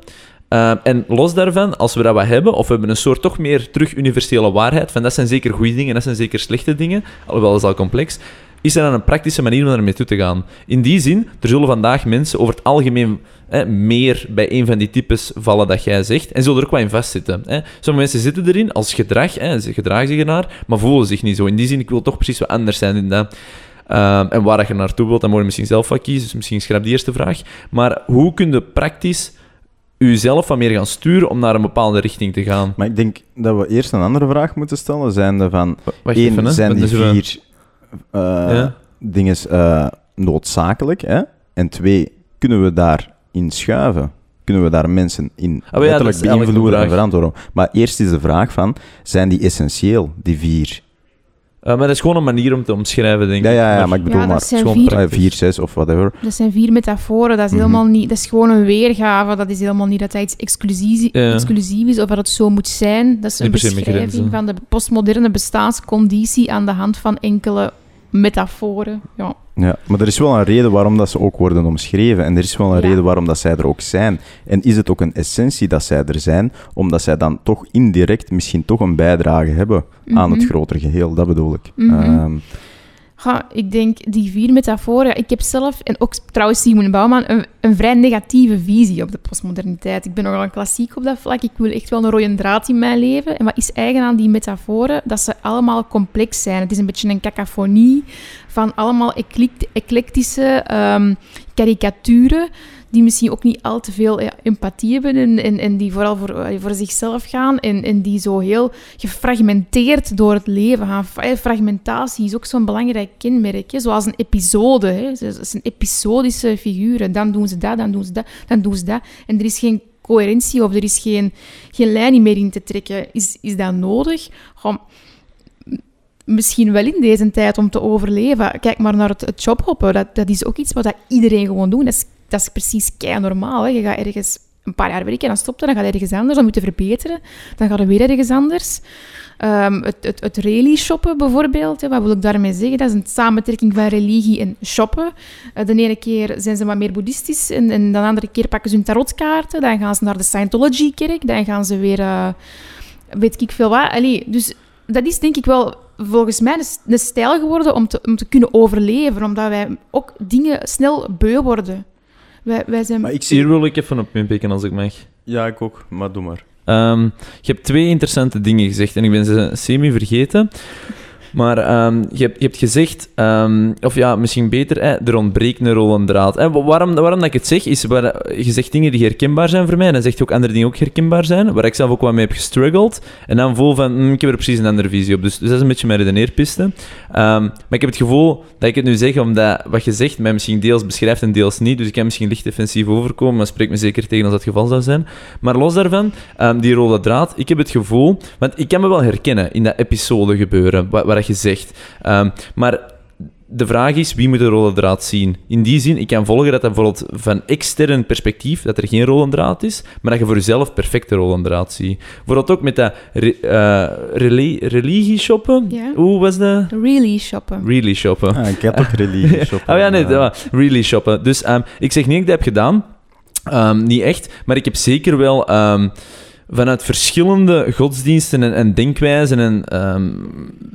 [SPEAKER 2] Uh, en los daarvan, als we dat wat hebben, of we hebben een soort toch meer terug universele waarheid, van dat zijn zeker goede dingen, dat zijn zeker slechte dingen, alhoewel is al complex, is er dan een praktische manier om daarmee toe te gaan. In die zin, er zullen vandaag mensen over het algemeen hè, meer bij een van die types vallen dat jij zegt, en zullen er ook wat in vastzitten. Hè. Sommige mensen zitten erin als gedrag, hè, ze gedragen zich ernaar, maar voelen zich niet zo. In die zin, ik wil toch precies wat anders zijn in dat. Um, en waar je naartoe wilt, dan moet je misschien zelf wat kiezen, dus misschien schrap die eerste vraag. Maar hoe kun je praktisch jezelf wat meer gaan sturen om naar een bepaalde richting te gaan?
[SPEAKER 1] Maar ik denk dat we eerst een andere vraag moeten stellen. Zijn er van,
[SPEAKER 2] Wacht
[SPEAKER 1] één,
[SPEAKER 2] even, hè.
[SPEAKER 1] zijn die vier
[SPEAKER 2] Ja.
[SPEAKER 1] dingen eh, noodzakelijk? Hè? En twee, kunnen we daarin schuiven? Kunnen we daar mensen in
[SPEAKER 2] Ah, ja,
[SPEAKER 1] letterlijk
[SPEAKER 2] is eigenlijk
[SPEAKER 1] beïnvloeden
[SPEAKER 2] de
[SPEAKER 1] en verantwoorden? Maar eerst is de vraag van, zijn die essentieel, die vier?
[SPEAKER 2] Uh, maar dat is gewoon een manier om te omschrijven, denk
[SPEAKER 1] Ja,
[SPEAKER 2] ik.
[SPEAKER 1] ja, ja, maar ik bedoel
[SPEAKER 4] Ja,
[SPEAKER 1] maar
[SPEAKER 4] zijn
[SPEAKER 2] gewoon
[SPEAKER 4] vier,
[SPEAKER 1] eh, vier, zes of whatever.
[SPEAKER 4] dat zijn vier metaforen. Dat is,
[SPEAKER 1] Mhm.
[SPEAKER 4] helemaal niet, dat is gewoon een weergave. Dat is helemaal niet dat dat iets exclusief,
[SPEAKER 2] Ja.
[SPEAKER 4] exclusief is of dat het zo moet zijn. Dat is een beschrijving van de postmoderne bestaansconditie aan de hand van enkele metaforen. Ja.
[SPEAKER 1] Ja, maar er is wel een reden waarom dat ze ook worden omschreven. En er is wel een
[SPEAKER 4] Ja.
[SPEAKER 1] reden waarom dat zij er ook zijn. En is het ook een essentie dat zij er zijn, omdat zij dan toch indirect misschien toch een bijdrage hebben aan het
[SPEAKER 4] Mhm.
[SPEAKER 1] grotere geheel. Dat bedoel ik.
[SPEAKER 4] Mhm.
[SPEAKER 1] Ehm,
[SPEAKER 4] Ik denk die vier metaforen. Ik heb zelf, en ook trouwens Simon Bouwman, een, een vrij negatieve visie op de postmoderniteit. Ik ben nogal een klassiek op dat vlak. Ik wil echt wel een rode draad in mijn leven. En wat is eigen aan die metaforen? Dat ze allemaal complex zijn. Het is een beetje een cacophonie van allemaal eclect- eclectische ehm, karikaturen die misschien ook niet al te veel empathie hebben en, en, die vooral voor, voor zichzelf gaan en, en die zo heel gefragmenteerd door het leven gaan. Fra- Fragmentatie is ook zo'n belangrijk kenmerk, hè? zoals een episode. Hè? Ze zijn episodische figuren. Dan doen ze dat, dan doen ze dat, dan doen ze dat. En er is geen coherentie of er is geen, geen lijn meer in te trekken. Is, is dat nodig? Goh, misschien wel in deze tijd om te overleven. Kijk maar naar het, het jobhoppen. Dat, dat is ook iets wat iedereen gewoon doet. Is, dat is precies kei normaal. Hè. Je gaat ergens een paar jaar werken, dan stopt er, dan gaat ergens anders, dan moet je verbeteren, dan gaat er weer ergens anders. Ehm, het, het, het rally shoppen bijvoorbeeld, hè, wat wil ik daarmee zeggen? Dat is een samentrekking van religie en shoppen. Eh, de ene keer zijn ze wat meer boeddhistisch en, en de andere keer pakken ze hun tarotkaarten. Dan gaan ze naar de Scientology-kerk, dan gaan ze weer, eh, weet ik veel wat. Allee, dus dat is denk ik wel volgens mij een stijl geworden om te, om te kunnen overleven, omdat wij ook dingen snel beu worden. Wij, wij zijn...
[SPEAKER 1] Maar ik zie...
[SPEAKER 2] Hier wil ik even op inpikken als ik mag.
[SPEAKER 1] Ja, ik ook. Maar doe maar.
[SPEAKER 2] Ehm, je hebt twee interessante dingen gezegd en ik ben ze semi vergeten. Maar ehm, je, hebt, je hebt gezegd, ehm, of ja, misschien beter, hè, er ontbreekt een rollend draad. Hè, waarom, waarom dat ik het zeg, is, waar, je zegt dingen die herkenbaar zijn voor mij, en dan zeg je ook andere dingen ook herkenbaar zijn, waar ik zelf ook wat mee heb gestruggeld. En dan voel van, hm, ik heb er precies een andere visie op. Dus, dus dat is een beetje mijn redeneerpiste. Ehm, maar ik heb het gevoel dat ik het nu zeg, omdat wat je zegt mij misschien deels beschrijft en deels niet. Dus ik kan misschien licht defensief overkomen, maar spreek me zeker tegen als dat het geval zou zijn. Maar los daarvan, die rode draad, ik heb het gevoel, want ik kan me wel herkennen in dat episode gebeuren, waar, waar je zegt. Ehm, maar de vraag is, wie moet de rode draad zien? In die zin, ik kan volgen dat dat bijvoorbeeld van extern perspectief, dat er geen rode draad is, maar dat je voor jezelf perfecte rode draad ziet. Bijvoorbeeld ook met dat re, uh, reli religie shoppen. Hoe was dat?
[SPEAKER 4] Really shoppen.
[SPEAKER 2] Really shoppen.
[SPEAKER 1] Ah, ik heb ook religie shoppen.
[SPEAKER 2] oh ja, nee, ja, really shoppen. Dus ehm, ik zeg niet dat ik dat heb gedaan. Ehm, niet echt, maar ik heb zeker wel ehm, vanuit verschillende godsdiensten en, en denkwijzen en ehm,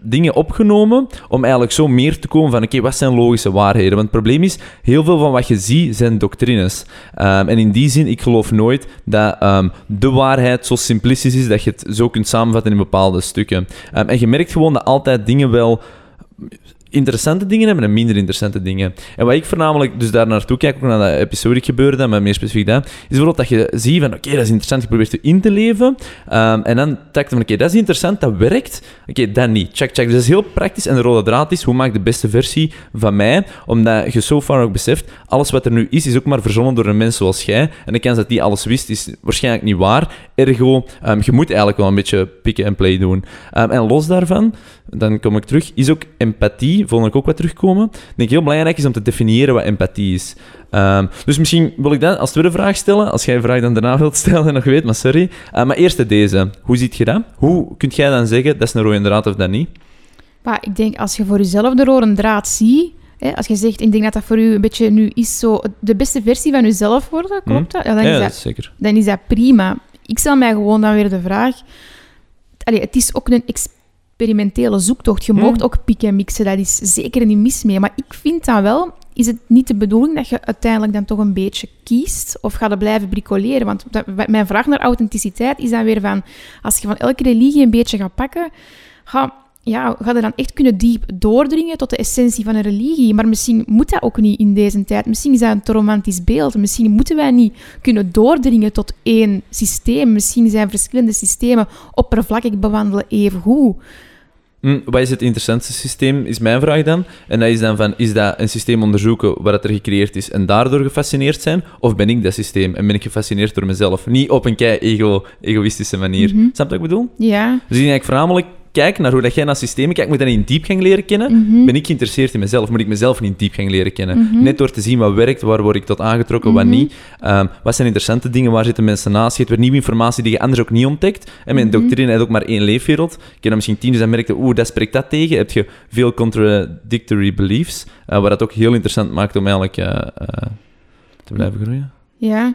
[SPEAKER 2] dingen opgenomen om eigenlijk zo meer te komen van oké, wat zijn logische waarheden? Want het probleem is, heel veel van wat je ziet zijn doctrines. Ehm, en in die zin, ik geloof nooit dat ehm, de waarheid zo simplistisch is dat je het zo kunt samenvatten in bepaalde stukken. En je merkt gewoon dat altijd dingen wel interessante dingen hebben en minder interessante dingen. En wat ik voornamelijk dus daar naartoe kijk, ook naar dat episodic gebeurde, maar meer specifiek dat, is bijvoorbeeld dat je ziet van, oké, dat is interessant, je probeert er in te leven, ehm, en dan trekt van, oké, dat is interessant, dat werkt, oké, dat niet, check, check. Dus dat is heel praktisch, en de rode draad is, hoe maak ik de beste versie van mij, omdat je zo far ook beseft, alles wat er nu is, is ook maar verzonnen door een mens zoals jij, en de kans dat die alles wist, is waarschijnlijk niet waar, ergo, ehm, je moet eigenlijk wel een beetje pick and play doen. Ehm, en los daarvan, dan kom ik terug, is ook empathie, vond ik ook wat terugkomen. Ik denk heel belangrijk is om te definiëren wat empathie is. Ehm, dus misschien wil ik dat als tweede vraag stellen, als jij een vraag dan daarna wilt stellen en nog weet, maar sorry. Uh, maar eerst deze, hoe ziet je dat? Hoe kun jij dan zeggen, dat is een rode draad of dat niet?
[SPEAKER 4] Maar ik denk, als je voor jezelf de rode draad ziet... Hè, als je zegt, ik denk dat dat voor u een beetje nu is zo... De beste versie van jezelf worden, klopt dat? Ja, dan,
[SPEAKER 2] ja,
[SPEAKER 4] is
[SPEAKER 2] dat zeker.
[SPEAKER 4] dan is dat prima. Ik stel mij gewoon dan weer de vraag... Allee, het is ook een experimentele zoektocht. Je
[SPEAKER 2] Hmm.
[SPEAKER 4] mag ook pikken en mixen, dat is zeker niet mis mee. Maar ik vind dan wel... Is het niet de bedoeling dat je uiteindelijk dan toch een beetje kiest? Of ga je blijven bricoleren? Want dat, mijn vraag naar authenticiteit is dan weer van... Als je van elke religie een beetje gaat pakken... Ga, ja, ga je dan echt kunnen diep doordringen tot de essentie van een religie. Maar misschien moet dat ook niet in deze tijd. Misschien is dat een te romantisch beeld. Misschien moeten wij niet kunnen doordringen tot één systeem. Misschien zijn verschillende systemen oppervlakkig bewandelen even goed.
[SPEAKER 2] Hm, wat is het interessantste systeem, is mijn vraag dan. En dat is dan van, is dat een systeem onderzoeken waar het er gecreëerd is en daardoor gefascineerd zijn? Of ben ik dat systeem en ben ik gefascineerd door mezelf? Niet op een kei ego egoïstische manier.
[SPEAKER 4] Mhm.
[SPEAKER 2] Snap je wat ik bedoel?
[SPEAKER 4] Ja.
[SPEAKER 2] Dus ik denk ik voornamelijk kijk naar hoe dat jij naar systemen kijkt. Moet ik dat in diepgang leren kennen?
[SPEAKER 4] Mhm.
[SPEAKER 2] Ben ik geïnteresseerd in mezelf? Moet ik mezelf in diepgang leren kennen?
[SPEAKER 4] Mhm.
[SPEAKER 2] Net door te zien wat werkt, waar word ik tot aangetrokken, wat
[SPEAKER 4] Mhm.
[SPEAKER 2] niet. Ehm, wat zijn interessante dingen, waar zitten mensen naast? Je hebt weer nieuwe informatie die je anders ook niet ontdekt. En mijn doctrine heeft ook maar één leefwereld. Ik heb dan misschien tien, dus dan merkte oeh, dat spreekt dat tegen. Heb je veel contradictory beliefs, eh, wat dat ook heel interessant maakt om eigenlijk eh, eh, te blijven groeien.
[SPEAKER 4] Ja,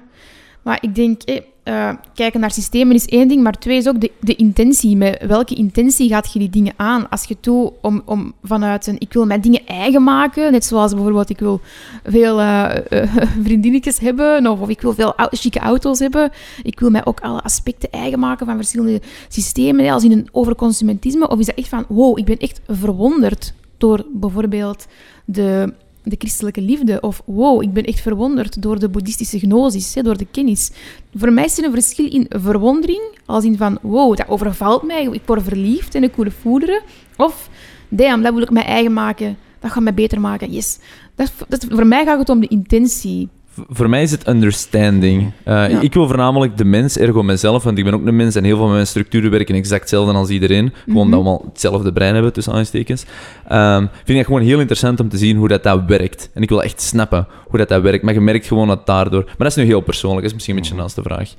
[SPEAKER 4] maar ik denk, eh, eh, kijken naar systemen is één ding, maar twee is ook de, de intentie. Met welke intentie gaat je die dingen aan? Als je toe om, om vanuit een, ik wil mijn dingen eigen maken, net zoals bijvoorbeeld ik wil veel eh, vriendinnetjes hebben, of, ik wil veel chique auto's hebben. Ik wil mij ook alle aspecten eigen maken van verschillende systemen, als in een overconsumentisme. Of is dat echt van, wow, ik ben echt verwonderd door bijvoorbeeld de de christelijke liefde. Of wow, ik ben echt verwonderd door de boeddhistische gnosis, hè, door de kennis. Voor mij is er een verschil in verwondering, als in van wow, dat overvalt mij, ik word verliefd en ik wil voederen. Of damn, dat wil ik mij eigen maken, dat gaat mij beter maken, yes. Dat, dat, voor mij gaat het om de intentie.
[SPEAKER 2] Voor mij is het understanding. Uh,
[SPEAKER 4] Ja.
[SPEAKER 2] Ik wil voornamelijk de mens, ergo mezelf, want ik ben ook een mens en heel veel van mijn structuren werken exact hetzelfde als iedereen. Gewoon
[SPEAKER 4] Mhm.
[SPEAKER 2] dat we allemaal hetzelfde brein hebben, tussen aanstekens. Um, vind ik gewoon heel interessant om te zien hoe dat, dat werkt. En ik wil echt snappen hoe dat, dat werkt. Maar je merkt gewoon dat daardoor... Maar dat is nu heel persoonlijk, dat is misschien een beetje naast de vraag.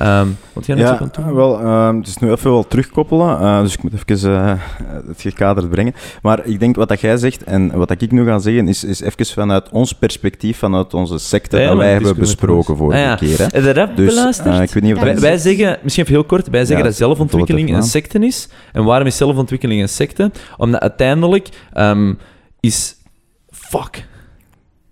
[SPEAKER 2] Um, wat jij net zo
[SPEAKER 1] Ja,
[SPEAKER 2] van toe?
[SPEAKER 1] wel, ehm, het is nu even wel terugkoppelen, eh, dus ik moet even eh, het gekaderd brengen. Maar ik denk wat dat jij zegt en wat dat ik nu ga zeggen, is, is even vanuit ons perspectief, vanuit onze secte,
[SPEAKER 2] Ja,
[SPEAKER 1] dat wij hebben besproken vorige
[SPEAKER 2] Ah, ja.
[SPEAKER 1] keer. Hè.
[SPEAKER 2] Heb je dat
[SPEAKER 1] Dus
[SPEAKER 2] beluisterd?
[SPEAKER 1] eh, ik weet niet of dat...
[SPEAKER 2] Wij, wij zeggen, misschien even heel kort, wij zeggen dat zelfontwikkeling een secte is. En waarom is zelfontwikkeling een secte? Omdat uiteindelijk ehm, is... Fuck. Ik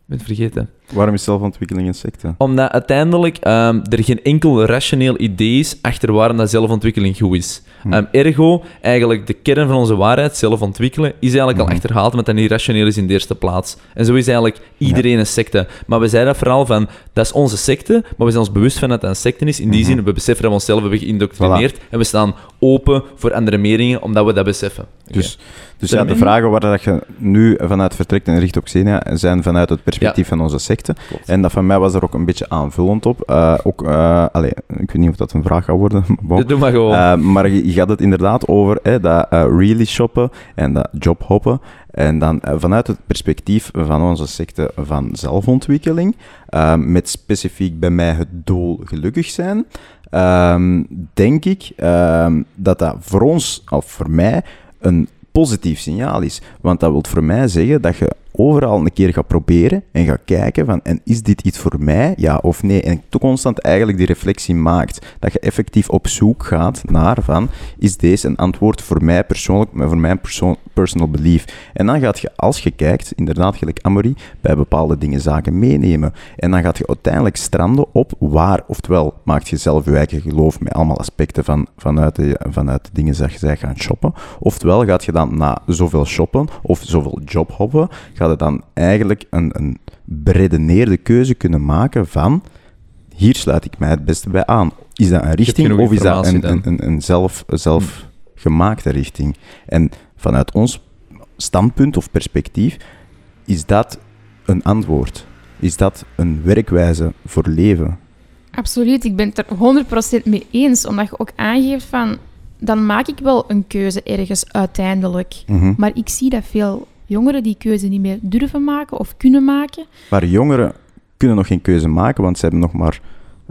[SPEAKER 2] ben het vergeten.
[SPEAKER 1] Waarom is zelfontwikkeling een secte?
[SPEAKER 2] Omdat uiteindelijk ehm, er geen enkel rationeel idee is achter waarom dat zelfontwikkeling goed is.
[SPEAKER 1] Hm.
[SPEAKER 2] Ehm, ergo, eigenlijk de kern van onze waarheid, zelf ontwikkelen, is eigenlijk al
[SPEAKER 1] Mhm.
[SPEAKER 2] achterhaald, omdat dat niet rationeel is in de eerste plaats. En zo is eigenlijk iedereen een secte. Maar we zeiden dat vooral van, dat is onze secte, maar we zijn ons bewust van dat dat een secte is. In die
[SPEAKER 1] Mhm.
[SPEAKER 2] zin, we beseffen dat we onszelf hebben geïndoctrineerd en we staan open voor andere meningen, omdat we dat beseffen.
[SPEAKER 1] Dus, dus ja, de vragen waar dat je nu vanuit vertrekt en richt op Xenia, zijn vanuit het perspectief van onze secte.
[SPEAKER 2] Klopt.
[SPEAKER 1] En dat van mij was er ook een beetje aanvullend op. Eh, ook, eh, allee, ik weet niet of dat een vraag gaat worden. maar.
[SPEAKER 2] Doe maar gewoon.
[SPEAKER 1] Eh, maar je, je had het inderdaad over hè, dat really shoppen en dat jobhoppen. En dan vanuit het perspectief van onze secte van zelfontwikkeling, met specifiek bij mij het doel gelukkig zijn, ehm, denk ik ehm, dat dat voor ons, of voor mij, een positief signaal is. Want dat wil voor mij zeggen dat je overal een keer gaat proberen en gaat kijken van, en is dit iets voor mij, ja of nee? En constant eigenlijk die reflectie maakt. Dat je effectief op zoek gaat naar van, is deze een antwoord voor mij persoonlijk, maar voor mijn personal belief? En dan gaat je, als je kijkt, inderdaad gelijk Amory, bij bepaalde dingen zaken meenemen. En dan gaat je uiteindelijk stranden op waar, oftewel maakt je zelf je geloof met allemaal aspecten van, vanuit, de, vanuit dingen dat je gaan shoppen. Oftewel gaat je dan na zoveel shoppen of zoveel jobhoppen, gaat dan eigenlijk een, een beredeneerde keuze kunnen maken van hier sluit ik mij het beste bij aan. Is dat een richting of is dat een, een, een zelf, zelfgemaakte richting? En vanuit ons standpunt of perspectief is dat een antwoord. Is dat een werkwijze voor leven?
[SPEAKER 4] Absoluut, ik ben het er 100% mee eens. Omdat je ook aangeeft van... Dan maak ik wel een keuze ergens uiteindelijk.
[SPEAKER 1] Mhm.
[SPEAKER 4] Maar ik zie dat veel jongeren die keuze niet meer durven maken of kunnen maken.
[SPEAKER 1] Maar jongeren kunnen nog geen keuze maken, want ze hebben nog maar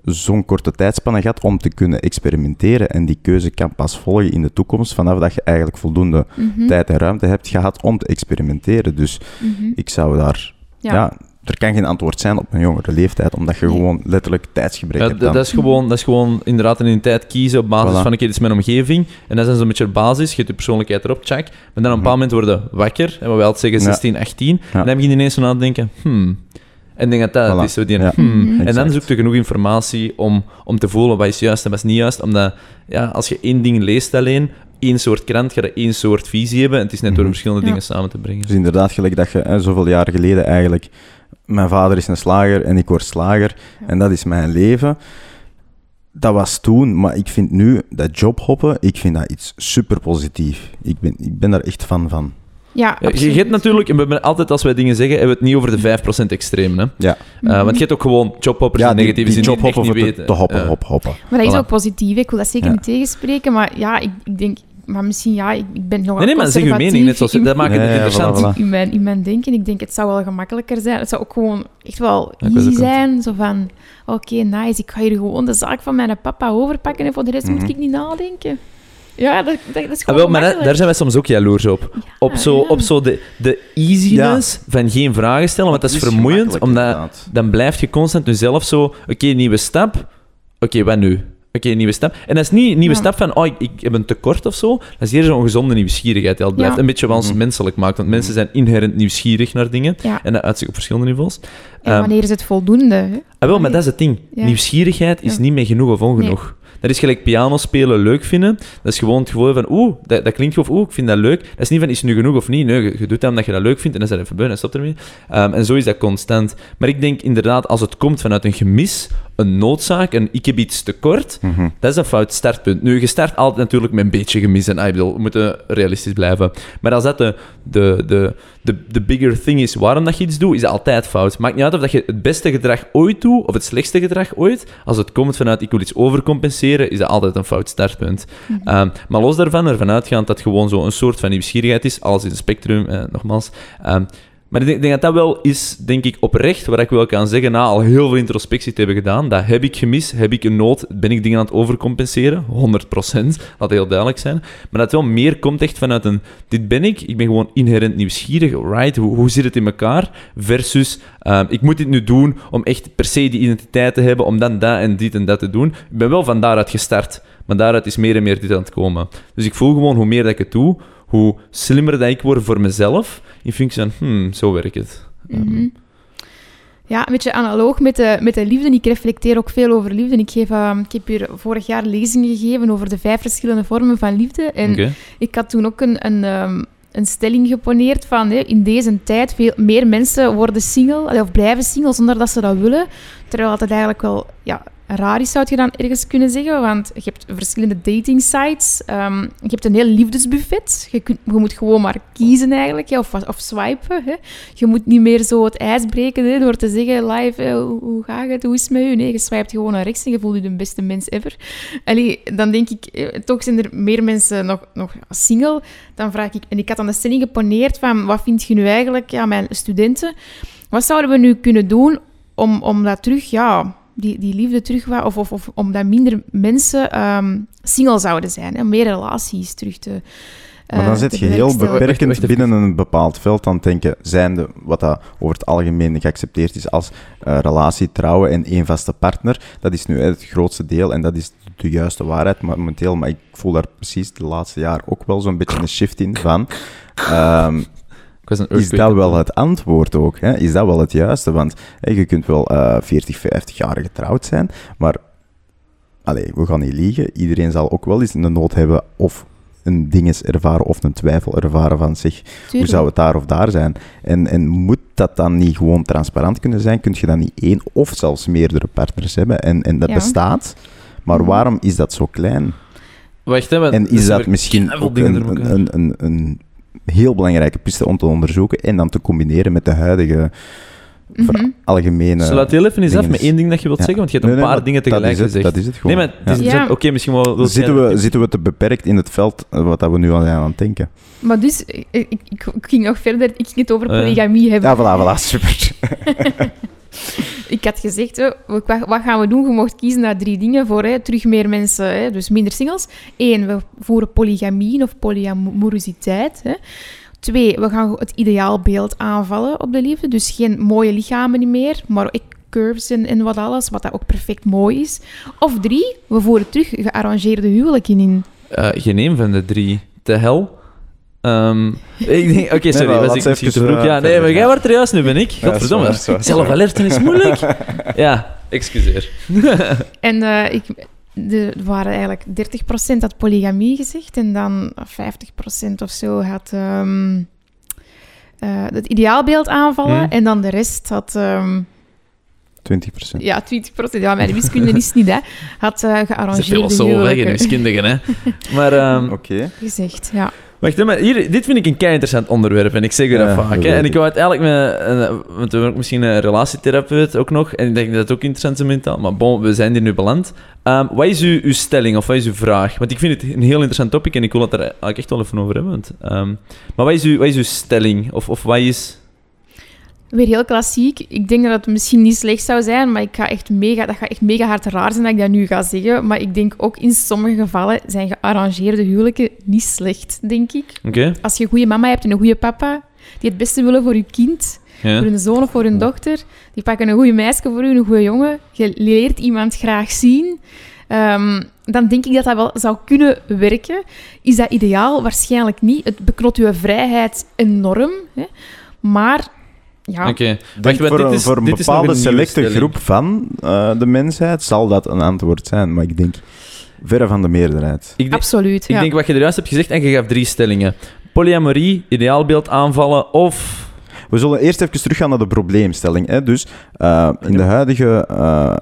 [SPEAKER 1] zo'n korte tijdspanne gehad om te kunnen experimenteren. En die keuze kan pas volgen in de toekomst, vanaf dat je eigenlijk voldoende
[SPEAKER 4] Mhm,
[SPEAKER 1] tijd en ruimte hebt gehad om te experimenteren. Dus
[SPEAKER 4] mhm.
[SPEAKER 1] ik zou daar...
[SPEAKER 4] Ja.
[SPEAKER 1] Ja. Er kan geen antwoord zijn op een jongere leeftijd, omdat je
[SPEAKER 4] Nee.
[SPEAKER 1] gewoon letterlijk tijdsgebrek
[SPEAKER 2] Ja,
[SPEAKER 1] hebt. dan.
[SPEAKER 2] dat, is gewoon, dat is gewoon inderdaad een identiteit kiezen op basis
[SPEAKER 1] Voilà.
[SPEAKER 2] van, oké, dit is mijn omgeving. En dat is dan zo'n beetje de basis. Je hebt je persoonlijkheid erop, check. Maar dan op een bepaald moment worden wakker. En wat wij altijd zeggen,
[SPEAKER 1] Mhm. Ja.
[SPEAKER 2] 16, 18.
[SPEAKER 1] Ja.
[SPEAKER 2] En dan begin je ineens zo na te denken, hmm. En denk dat dat
[SPEAKER 1] Voilà.
[SPEAKER 2] is, zo die
[SPEAKER 1] Ja.
[SPEAKER 2] hmm.
[SPEAKER 4] Mhm.
[SPEAKER 2] En dan
[SPEAKER 1] Exact.
[SPEAKER 2] zoek je genoeg informatie om, om te voelen wat is juist en wat is niet juist. Omdat, ja, als je één ding leest alleen, één soort krant, ga je één soort visie hebben. En het is net door
[SPEAKER 1] Mhm.
[SPEAKER 2] verschillende
[SPEAKER 4] Ja.
[SPEAKER 2] dingen samen te brengen.
[SPEAKER 1] Dus inderdaad, gelijk dat je hè, zoveel jaren geleden eigenlijk... Mijn vader is een slager en ik word slager
[SPEAKER 4] Ja.
[SPEAKER 1] en dat is mijn leven. Dat was toen, maar ik vind nu dat jobhoppen, ik vind dat iets super positief. Ik ben, ik ben daar echt fan van.
[SPEAKER 4] Ja,
[SPEAKER 2] Ja, je, hebt natuurlijk, en we hebben altijd als wij dingen zeggen, hebben we het niet over de 5% extreem. Hè?
[SPEAKER 1] Ja,
[SPEAKER 2] Uh, want je hebt ook gewoon jobhoppers die negatief
[SPEAKER 1] die
[SPEAKER 2] echt
[SPEAKER 1] jobhoppen
[SPEAKER 2] niet
[SPEAKER 1] voor te,
[SPEAKER 2] weten.
[SPEAKER 1] te hoppen,
[SPEAKER 2] Ja.
[SPEAKER 1] hop, hoppen.
[SPEAKER 4] Maar dat is
[SPEAKER 2] Voilà.
[SPEAKER 4] ook positief. Ik wil dat zeker
[SPEAKER 1] Ja.
[SPEAKER 4] niet tegenspreken. Maar ja, ik, ik denk... Maar misschien, ja, ik, ik ben nog
[SPEAKER 2] Nee, nee, maar zeg je mening, net zoals,
[SPEAKER 4] in-
[SPEAKER 2] dat maakt het
[SPEAKER 1] ja,
[SPEAKER 2] interessant.
[SPEAKER 1] voilà, voilà.
[SPEAKER 4] in mijn, in mijn denken. Ik denk, het zou wel gemakkelijker zijn. Het zou ook gewoon echt wel
[SPEAKER 2] Ja,
[SPEAKER 4] easy zijn. Zo van, oké, nice, ik ga hier gewoon de zaak van mijn papa overpakken en voor de rest
[SPEAKER 1] Mhm.
[SPEAKER 4] moet ik niet nadenken. Ja, dat, dat, dat is
[SPEAKER 2] Ah,
[SPEAKER 4] gewoon
[SPEAKER 2] wel, maar daar zijn wij soms ook jaloers op.
[SPEAKER 4] Ja,
[SPEAKER 2] Op zo,
[SPEAKER 4] ja.
[SPEAKER 2] op zo de, de easiness van geen vragen stellen, want dat is vermoeiend, omdat
[SPEAKER 1] inderdaad.
[SPEAKER 2] dan blijf je constant jezelf zo, oké, nieuwe stap, oké, wat nu? Oké, nieuwe stap. En dat is niet een nieuwe
[SPEAKER 4] Ja.
[SPEAKER 2] stap van, oh, ik, ik heb een tekort of zo. Dat is eerder zo'n gezonde nieuwsgierigheid. die al blijft
[SPEAKER 4] Ja.
[SPEAKER 2] een beetje wat ons
[SPEAKER 1] Mhm.
[SPEAKER 2] menselijk maakt, want mensen zijn inherent nieuwsgierig naar dingen.
[SPEAKER 4] Ja.
[SPEAKER 2] En dat uit zich op verschillende niveaus.
[SPEAKER 4] En
[SPEAKER 2] Ehm,
[SPEAKER 4] wanneer is het voldoende? Hè?
[SPEAKER 2] Ah, wel, maar dat is het ding.
[SPEAKER 4] Ja.
[SPEAKER 2] Nieuwsgierigheid is
[SPEAKER 4] Ja.
[SPEAKER 2] niet meer genoeg of ongenoeg. Dat is gelijk piano spelen leuk vinden. Dat is gewoon het gevoel van, oeh, dat, dat klinkt goed, of oeh, ik vind dat leuk. Dat is niet van, is het nu genoeg of niet? Nee, je, je doet dat omdat je dat leuk vindt en dan is dat even beu en stop ermee. Ehm, en zo is dat constant. Maar ik denk inderdaad, als het komt vanuit een gemis een noodzaak, een ik heb iets tekort,
[SPEAKER 1] Mhm.
[SPEAKER 2] dat is een fout startpunt. Nu, je start altijd natuurlijk met een beetje gemis. En ah, ik bedoel, we moeten realistisch blijven. Maar als dat de, de, de, de, de bigger thing is waarom dat je iets doet, is dat altijd fout. Maakt niet uit of dat je het beste gedrag ooit doet, of het slechtste gedrag ooit. Als het komt vanuit ik wil iets overcompenseren, is dat altijd een fout startpunt. Ehm, maar los daarvan, ervan uitgaand dat gewoon zo een soort van nieuwsgierigheid is, alles in het spectrum, eh, nogmaals. Ehm, maar ik denk, denk dat dat wel is, denk ik, oprecht, waar ik wel kan zeggen, na al heel veel introspectie te hebben gedaan, dat heb ik gemist, heb ik een nood, ben ik dingen aan het overcompenseren, 100%, laat heel duidelijk zijn. Maar dat wel meer komt echt vanuit een, dit ben ik, ik ben gewoon inherent nieuwsgierig, right, hoe, hoe zit het in elkaar, versus, ehm, ik moet dit nu doen om echt per se die identiteit te hebben, om dan dat en dit en dat te doen. Ik ben wel van daaruit gestart, maar daaruit is meer en meer dit aan het komen. Dus ik voel gewoon, hoe meer dat ik het doe, hoe slimmer dat ik word voor mezelf, in functie van, hmm, zo werkt het.
[SPEAKER 4] Mhm. Ja, een beetje analoog met de, met de liefde. Ik reflecteer ook veel over liefde. Ik, geef, ehm, ik heb hier vorig jaar lezingen gegeven over de vijf verschillende vormen van liefde. En ik had toen ook een, een, ehm, een stelling geponeerd van hè, in deze tijd veel meer mensen worden single of blijven single zonder dat ze dat willen. Terwijl dat eigenlijk wel ja, raar is, zou je dan ergens kunnen zeggen. Want je hebt verschillende dating sites. ehm, je hebt een heel liefdesbuffet. Je, moet gewoon maar kiezen eigenlijk, ja, of, of swipen. Hè. Je moet niet meer zo het ijs breken hè, door te zeggen live, hè, hoe, gaat het, hoe is het met u? Nee, je swipet gewoon naar rechts en je voelt je de beste mens ever. Allee, dan denk ik, eh, toch zijn er meer mensen nog, nog single. Dan vraag ik, en ik had aan de stelling geponeerd van, wat vind je nu eigenlijk, ja, mijn studenten, wat zouden we nu kunnen doen om, om dat terug, ja, die, die liefde terug, of, of, of omdat minder mensen ehm, single zouden zijn, hè, meer relaties terug te
[SPEAKER 1] Maar
[SPEAKER 4] eh,
[SPEAKER 1] dan
[SPEAKER 4] te
[SPEAKER 1] zit je heel beperkend
[SPEAKER 2] Wacht, wacht even.
[SPEAKER 1] binnen een bepaald veld aan het denken, zijnde wat dat over het algemeen geaccepteerd is als eh, relatie, trouwen en één vaste partner. Dat is nu het grootste deel en dat is de juiste waarheid momenteel, maar ik voel daar precies de laatste jaar ook wel zo'n beetje een shift in van... ehm,
[SPEAKER 2] was een
[SPEAKER 1] is dat wel
[SPEAKER 2] het
[SPEAKER 1] antwoord ook? Hè? Is dat wel het juiste? Want hè, je kunt wel eh 40, 50 jaar getrouwd zijn, maar allee, we gaan niet liegen. Iedereen zal ook wel eens een nood hebben of een dinges ervaren of een twijfel ervaren van zich. Hoe zou het daar of daar zijn? En, en moet dat dan niet gewoon transparant kunnen zijn? Kun je dan niet één of zelfs meerdere partners hebben? En, en dat
[SPEAKER 4] Ja.
[SPEAKER 1] bestaat. Maar waarom is dat zo klein?
[SPEAKER 2] Wacht, hè,
[SPEAKER 1] En is
[SPEAKER 2] zijn
[SPEAKER 1] dat misschien ook een, een, een, een heel belangrijke piste om te onderzoeken en dan te combineren met de huidige
[SPEAKER 4] Mhm.
[SPEAKER 1] algemene...
[SPEAKER 2] Sluit heel even eens af met één ding dat je wilt
[SPEAKER 1] Ja.
[SPEAKER 2] zeggen, want je hebt
[SPEAKER 1] Nee,
[SPEAKER 2] een
[SPEAKER 1] nee,
[SPEAKER 2] paar dingen tegelijk
[SPEAKER 1] dat is het,
[SPEAKER 2] gezegd.
[SPEAKER 1] Dat is het gewoon.
[SPEAKER 2] Nee, maar
[SPEAKER 1] Ja.
[SPEAKER 4] Ja.
[SPEAKER 2] Oké, misschien wel...
[SPEAKER 1] Zitten, we, zitten we te beperkt in het veld eh, wat dat we nu al zijn aan het denken?
[SPEAKER 4] Maar dus, ik, ik, ik ging nog verder. Ik ging het over
[SPEAKER 2] ja.
[SPEAKER 4] polygamie hebben.
[SPEAKER 1] Ja, voilà, voilà, super.
[SPEAKER 4] Ik had gezegd, hè, wat, wat gaan we doen? Je mocht kiezen naar drie dingen voor hè, terug meer mensen, hè, dus minder singles. Eén, we voeren polygamie of polyamorositeit. Hè. Twee, we gaan het ideaalbeeld aanvallen op de liefde. Dus geen mooie lichamen niet meer, maar ook curves en, en wat alles, wat dat ook perfect mooi is. Of drie, we voeren terug gearrangeerde huwelijken in.
[SPEAKER 2] Eh, geen een van de drie. De hel. Ehm, ik denk, oké, sorry,
[SPEAKER 1] maar
[SPEAKER 2] was ik misschien te vroeg? Ja, nee, maar jij wordt er juist, nu ben ik. Godverdomme.
[SPEAKER 1] waar, dat is
[SPEAKER 2] moeilijk. ja, excuseer.
[SPEAKER 4] En eh, ik, er waren eigenlijk 30% had polygamie gezegd en dan 50% of zo had ehm, eh, het ideaalbeeld aanvallen
[SPEAKER 2] Hmm.
[SPEAKER 4] en dan de rest had, ehm,
[SPEAKER 1] 20%.
[SPEAKER 4] ja, 20%, ja, mijn wiskunde is niet, hè, had eh
[SPEAKER 2] Ze zit
[SPEAKER 4] gearrangeerde
[SPEAKER 2] wel zo weg in wiskundigen, hè. Maar, ehm,
[SPEAKER 1] Oké.
[SPEAKER 4] gezegd, ja.
[SPEAKER 2] Wacht, hè, maar hier, dit vind ik een kei interessant onderwerp en ik zeg u dat
[SPEAKER 1] Ja,
[SPEAKER 2] vaak.
[SPEAKER 1] dat
[SPEAKER 2] Hè.
[SPEAKER 1] weet
[SPEAKER 2] En ik
[SPEAKER 1] ik.
[SPEAKER 2] wou het eigenlijk met, een- want we hebben ook misschien een relatietherapeut ook nog, en ik denk dat het ook interessant is mentaal, maar bon, we zijn hier nu beland. Ehm, wat is uw, uw stelling of wat is uw vraag? Want ik vind het een heel interessant topic en ik wil het er eigenlijk echt wel even over hebben. Want, ehm, maar wat is, uw, wat is uw stelling? Of, of wat is...
[SPEAKER 4] Weer heel klassiek. Ik denk dat het misschien niet slecht zou zijn, maar ik ga echt mega, dat gaat echt mega hard raar zijn dat ik dat nu ga zeggen. Maar ik denk ook in sommige gevallen zijn gearrangeerde huwelijken niet slecht, denk ik. Als je een goede mama hebt en een goede papa, die het beste willen voor je kind,
[SPEAKER 2] Ja.
[SPEAKER 4] voor hun zoon of voor hun dochter, die pakken een goede meisje voor u, een goede jongen, je leert iemand graag zien, ehm, dan denk ik dat dat wel zou kunnen werken. Is dat ideaal? Waarschijnlijk niet. Het beknot je vrijheid enorm. Hè? Maar, ja...
[SPEAKER 2] Wacht, want
[SPEAKER 1] voor,
[SPEAKER 2] dit
[SPEAKER 1] een-
[SPEAKER 2] is-
[SPEAKER 1] voor een
[SPEAKER 2] dit is nog
[SPEAKER 1] bepaalde
[SPEAKER 2] een
[SPEAKER 1] selecte
[SPEAKER 2] stelling.
[SPEAKER 1] groep van eh, de mensheid zal dat een antwoord zijn. Maar ik denk verre van de meerderheid.
[SPEAKER 2] Ik,
[SPEAKER 4] Absoluut,
[SPEAKER 2] ik
[SPEAKER 4] ja.
[SPEAKER 2] denk wat je er juist hebt gezegd, en je gaf drie stellingen. Polyamorie, ideaalbeeld aanvallen of...
[SPEAKER 1] We zullen eerst even teruggaan naar de probleemstelling. Hè. Dus eh, in de huidige eh,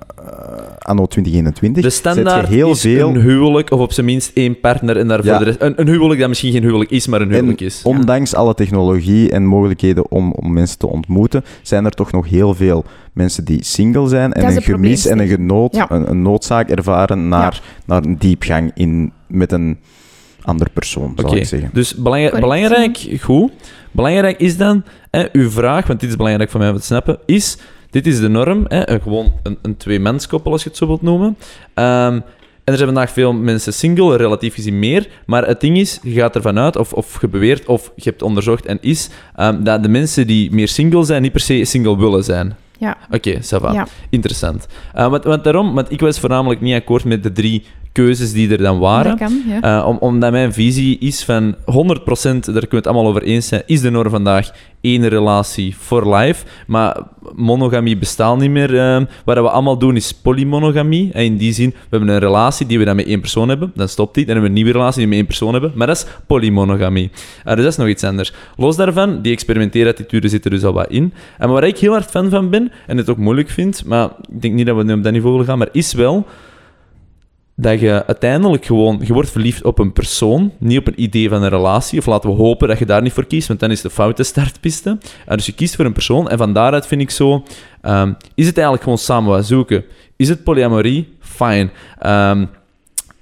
[SPEAKER 1] anno 2021
[SPEAKER 2] De
[SPEAKER 1] je
[SPEAKER 2] standaard
[SPEAKER 1] heel
[SPEAKER 2] is
[SPEAKER 1] veel...
[SPEAKER 2] een huwelijk, of op zijn minst één partner en daarvoor
[SPEAKER 1] Ja.
[SPEAKER 2] de rest. Een, een huwelijk dat misschien geen huwelijk is, maar een huwelijk is.
[SPEAKER 1] Ondanks alle technologie en mogelijkheden om, om mensen te ontmoeten, zijn er toch nog heel veel mensen die single zijn en een gemis en een, genood,
[SPEAKER 4] Ja.
[SPEAKER 1] een, een noodzaak ervaren naar, naar een diepgang in, met een ander persoon, zal
[SPEAKER 2] Oké,
[SPEAKER 1] ik zeggen.
[SPEAKER 2] Dus belangrijk, goed. Belangrijk is dan, hè, uw vraag, want dit is belangrijk voor mij om te snappen, is, dit is de norm, hè, gewoon een, een twee-menskoppel, als je het zo wilt noemen. Ehm, en er zijn vandaag veel mensen single, relatief gezien meer. Maar het ding is, je gaat ervan uit, of, of je beweert, of je hebt onderzocht en is, ehm, dat de mensen die meer single zijn, niet per se single willen zijn.
[SPEAKER 4] Ja.
[SPEAKER 2] Oké, ça va.
[SPEAKER 4] Ja.
[SPEAKER 2] Interessant. Eh, want, want daarom, want ik was voornamelijk niet akkoord met de drie keuzes die er dan waren.
[SPEAKER 4] Dat kan, ja.
[SPEAKER 2] Om, omdat mijn visie is van 100%, daar kunnen we het allemaal over eens zijn, is de norm vandaag één relatie for life. Maar monogamie bestaat niet meer. eh. wat we allemaal doen is polymonogamie. En in die zin, we hebben een relatie die we dan met één persoon hebben. Dan stopt die. Dan hebben we een nieuwe relatie die we met één persoon hebben. Maar dat is polymonogamie. Eh, dus dat is nog iets anders. Los daarvan, die experimenteerattitude zit er dus al wat in. En waar ik heel hard fan van ben, en het ook moeilijk vind, maar ik denk niet dat we nu op dat niveau willen gaan, maar is wel dat je uiteindelijk gewoon... Je wordt verliefd op een persoon, niet op een idee van een relatie. Of laten we hopen dat je daar niet voor kiest, want dan is de foute startpiste. Uh, dus je kiest voor een persoon en van daaruit vind ik zo... ehm, is het eigenlijk gewoon samen wat zoeken? Is het polyamorie? Fine. Ehm,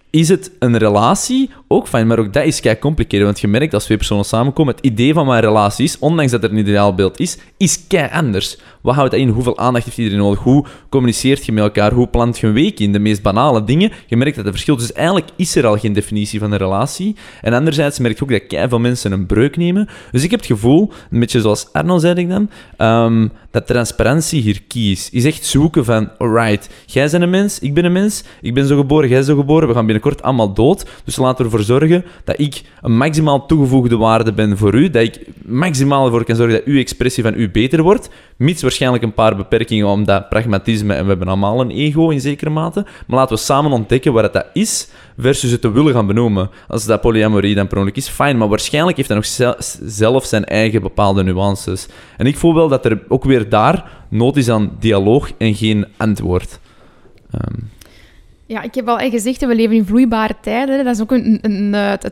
[SPEAKER 2] is het een relatie? Ook fijn, maar ook dat is kei complicated. Want je merkt als twee personen samenkomen, het idee van wat een relatie is, ondanks dat er een ideaalbeeld is, is kei anders. Wat houdt dat in? Hoeveel aandacht heeft iedereen nodig? Hoe communiceert je met elkaar? Hoe plant je een week in? De meest banale dingen. Je merkt dat er verschil Dus eigenlijk is er al geen definitie van een relatie. En anderzijds merk je ook dat kei veel mensen een breuk nemen. Dus ik heb het gevoel, een beetje zoals Arno zei ik dan, ehm, dat transparantie hier is. Is echt zoeken van, alright, jij bent een mens, ik ben een mens, ik ben zo geboren, jij bent zo geboren, we gaan binnenkort allemaal dood. Dus laten we ervoor zorgen dat ik een maximaal toegevoegde waarde ben voor u, dat ik maximaal ervoor kan zorgen dat uw expressie van u beter wordt, mits waarschijnlijk een paar beperkingen omdat pragmatisme, en we hebben allemaal een ego in zekere mate, maar laten we samen ontdekken wat dat is, versus het te willen gaan benoemen. Als dat polyamorie dan per is, fijn, maar waarschijnlijk heeft hij nog zel- zelf zijn eigen bepaalde nuances. En ik voel wel dat er ook weer daar nood is aan dialoog en geen antwoord. Ehm,
[SPEAKER 4] Ja, ik heb al echt gezegd, we leven in vloeibare tijden. hè. Dat is ook een, een, een, eh,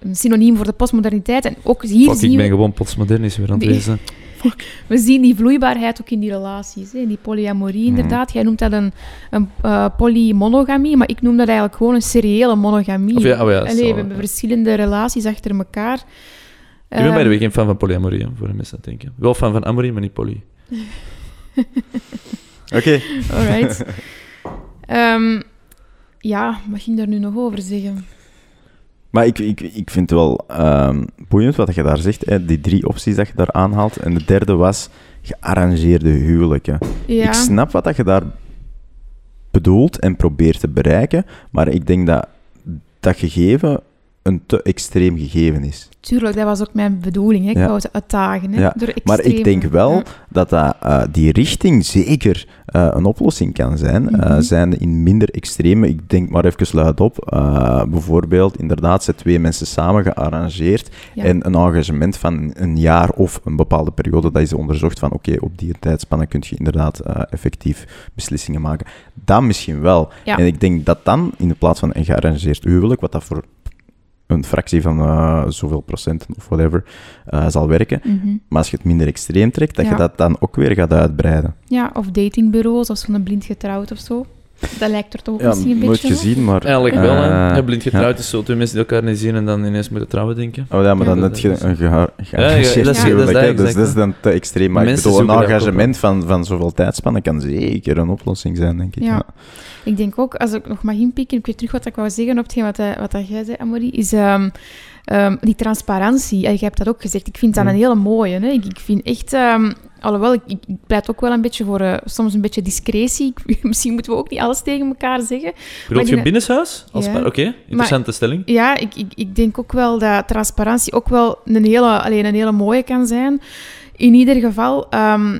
[SPEAKER 4] een synoniem voor de postmoderniteit. En ook hier
[SPEAKER 2] fuck,
[SPEAKER 4] zien
[SPEAKER 2] ik ben
[SPEAKER 4] we,
[SPEAKER 2] gewoon postmodernisch weer aan het lezen.
[SPEAKER 4] we zien die vloeibaarheid ook in die relaties. Hè. Die polyamorie inderdaad. Jij noemt dat een, een eh, polymonogamie, maar ik noem dat eigenlijk gewoon een seriële monogamie.
[SPEAKER 2] Of ja, oh ja,
[SPEAKER 4] Allee,
[SPEAKER 2] zo,
[SPEAKER 4] we hebben
[SPEAKER 2] ja.
[SPEAKER 4] verschillende relaties achter elkaar.
[SPEAKER 2] Ik ben bij de
[SPEAKER 4] Ehm,
[SPEAKER 2] way geen fan van polyamorie, hè, voor de mensen aan het denken. Wel fan van amorie, maar niet poly.
[SPEAKER 1] Oké.
[SPEAKER 4] Alright. Ehm, ja, wat ging daar nu nog over zeggen?
[SPEAKER 1] Maar ik, ik, ik vind het wel ehm, boeiend wat je daar zegt, hè, die drie opties dat je daar aanhaalt. En de derde was gearrangeerde huwelijken.
[SPEAKER 4] Ja,
[SPEAKER 1] Ik snap wat dat je daar bedoelt en probeert te bereiken, maar ik denk dat dat gegeven een te extreem gegeven is.
[SPEAKER 4] tuurlijk, dat was ook mijn bedoeling. Hè. Ik
[SPEAKER 1] Ja.
[SPEAKER 4] wou ze uitdagen. Hè,
[SPEAKER 1] Ja,
[SPEAKER 4] door
[SPEAKER 1] Maar ik denk wel
[SPEAKER 4] Ja.
[SPEAKER 1] dat, dat eh, die richting zeker eh, een oplossing kan zijn. eh,
[SPEAKER 4] Mhm.
[SPEAKER 1] zijn in minder extreme, ik denk maar even luid op, bijvoorbeeld inderdaad zijn twee mensen samen gearrangeerd en een engagement van een jaar of een bepaalde periode, dat is onderzocht van oké, op die tijdspanne kun je inderdaad effectief beslissingen maken. Dat misschien wel. En ik denk dat dan, in de plaats van een gearrangeerd huwelijk, wat dat voor een fractie van eh, zoveel procenten of whatever eh, zal werken,
[SPEAKER 4] Mhm.
[SPEAKER 1] maar als je het minder extreem trekt, dat
[SPEAKER 4] Ja.
[SPEAKER 1] je dat dan ook weer gaat uitbreiden.
[SPEAKER 4] Ja, of datingbureaus, of zo'n blind getrouwd of zo. Dat lijkt er toch ook
[SPEAKER 1] Ja,
[SPEAKER 4] misschien een
[SPEAKER 1] nooit
[SPEAKER 4] beetje op.
[SPEAKER 1] gezien, maar...
[SPEAKER 2] Eigenlijk wel, hè.
[SPEAKER 1] eh,
[SPEAKER 2] Ja, blind getrouwd is zo twee mensen die elkaar niet zien en dan ineens moeten trouwen, denken.
[SPEAKER 1] Oh ja, maar dan
[SPEAKER 2] Ja,
[SPEAKER 1] net een
[SPEAKER 2] ja, dat
[SPEAKER 4] is-
[SPEAKER 1] Dus dat is dan te extreem. Maar ik bedoel, een engagement van, van zoveel tijdspannen kan zeker een oplossing zijn, denk ik.
[SPEAKER 4] Ja.
[SPEAKER 1] Ja.
[SPEAKER 4] Ik denk ook, als ik nog mag inpikken, ik weet terug wat ik wou zeggen op hetgeen wat, eh, wat dat jij zei, Amory, is ehm, ehm, die transparantie. En je hebt dat ook gezegd. Ik vind dat
[SPEAKER 1] Mm.
[SPEAKER 4] een hele mooie. Hè? Ik, ik vind echt, ehm, alhoewel, ik, ik pleit ook wel een beetje voor eh, soms een beetje discretie. Ik- Misschien moeten we ook niet alles tegen elkaar zeggen.
[SPEAKER 2] Bedoel je binnenshuis? Als
[SPEAKER 4] Ja.
[SPEAKER 2] Oké, interessante stelling.
[SPEAKER 4] Ja, ik, ik, ik denk ook wel dat transparantie ook wel een hele, alleen een hele mooie kan zijn. In ieder geval, ehm,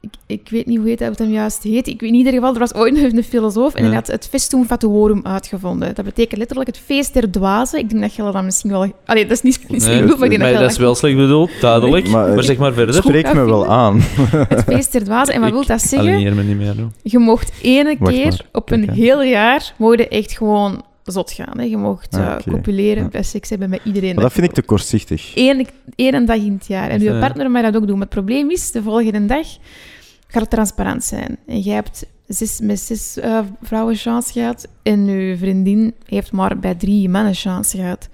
[SPEAKER 4] ik, ik weet niet hoe heet dat het hem juist heet. Ik weet in ieder geval, er was ooit een, filosoof en
[SPEAKER 2] Ja.
[SPEAKER 4] hij had het festum fatuorum uitgevonden. Dat betekent letterlijk het feest der dwazen. Ik denk dat je dat dan misschien wel... Allee, dat is niet zo
[SPEAKER 2] Nee,
[SPEAKER 4] bedoeld, maar ik denk
[SPEAKER 2] maar
[SPEAKER 4] dat,
[SPEAKER 2] is wel slecht bedoeld, duidelijk.
[SPEAKER 1] Maar,
[SPEAKER 2] Maar,
[SPEAKER 1] eh,
[SPEAKER 2] zeg maar verder.
[SPEAKER 1] Spreekt me wel aan.
[SPEAKER 4] het feest der dwazen. En wat
[SPEAKER 2] Ik
[SPEAKER 4] wil dat zeggen?
[SPEAKER 2] Me niet meer.
[SPEAKER 4] Je mocht ene
[SPEAKER 1] Wacht
[SPEAKER 4] keer
[SPEAKER 1] maar,
[SPEAKER 4] op een heel jaar mogen je echt gewoon zot gaan. Hè. Je mocht
[SPEAKER 1] Ah,
[SPEAKER 4] eh, copuleren,
[SPEAKER 1] Ja.
[SPEAKER 4] bij seks hebben met iedereen.
[SPEAKER 1] Maar dat vind ik te kortzichtig.
[SPEAKER 4] Eén, één dag in het jaar. En
[SPEAKER 2] Dus,
[SPEAKER 4] je
[SPEAKER 2] eh,
[SPEAKER 4] partner mag dat ook doen. Maar het probleem is, de volgende dag gaat het transparant zijn. En jij hebt zes, met zes eh, vrouwen chance gehad en je vriendin heeft maar bij drie mannen chance gehad.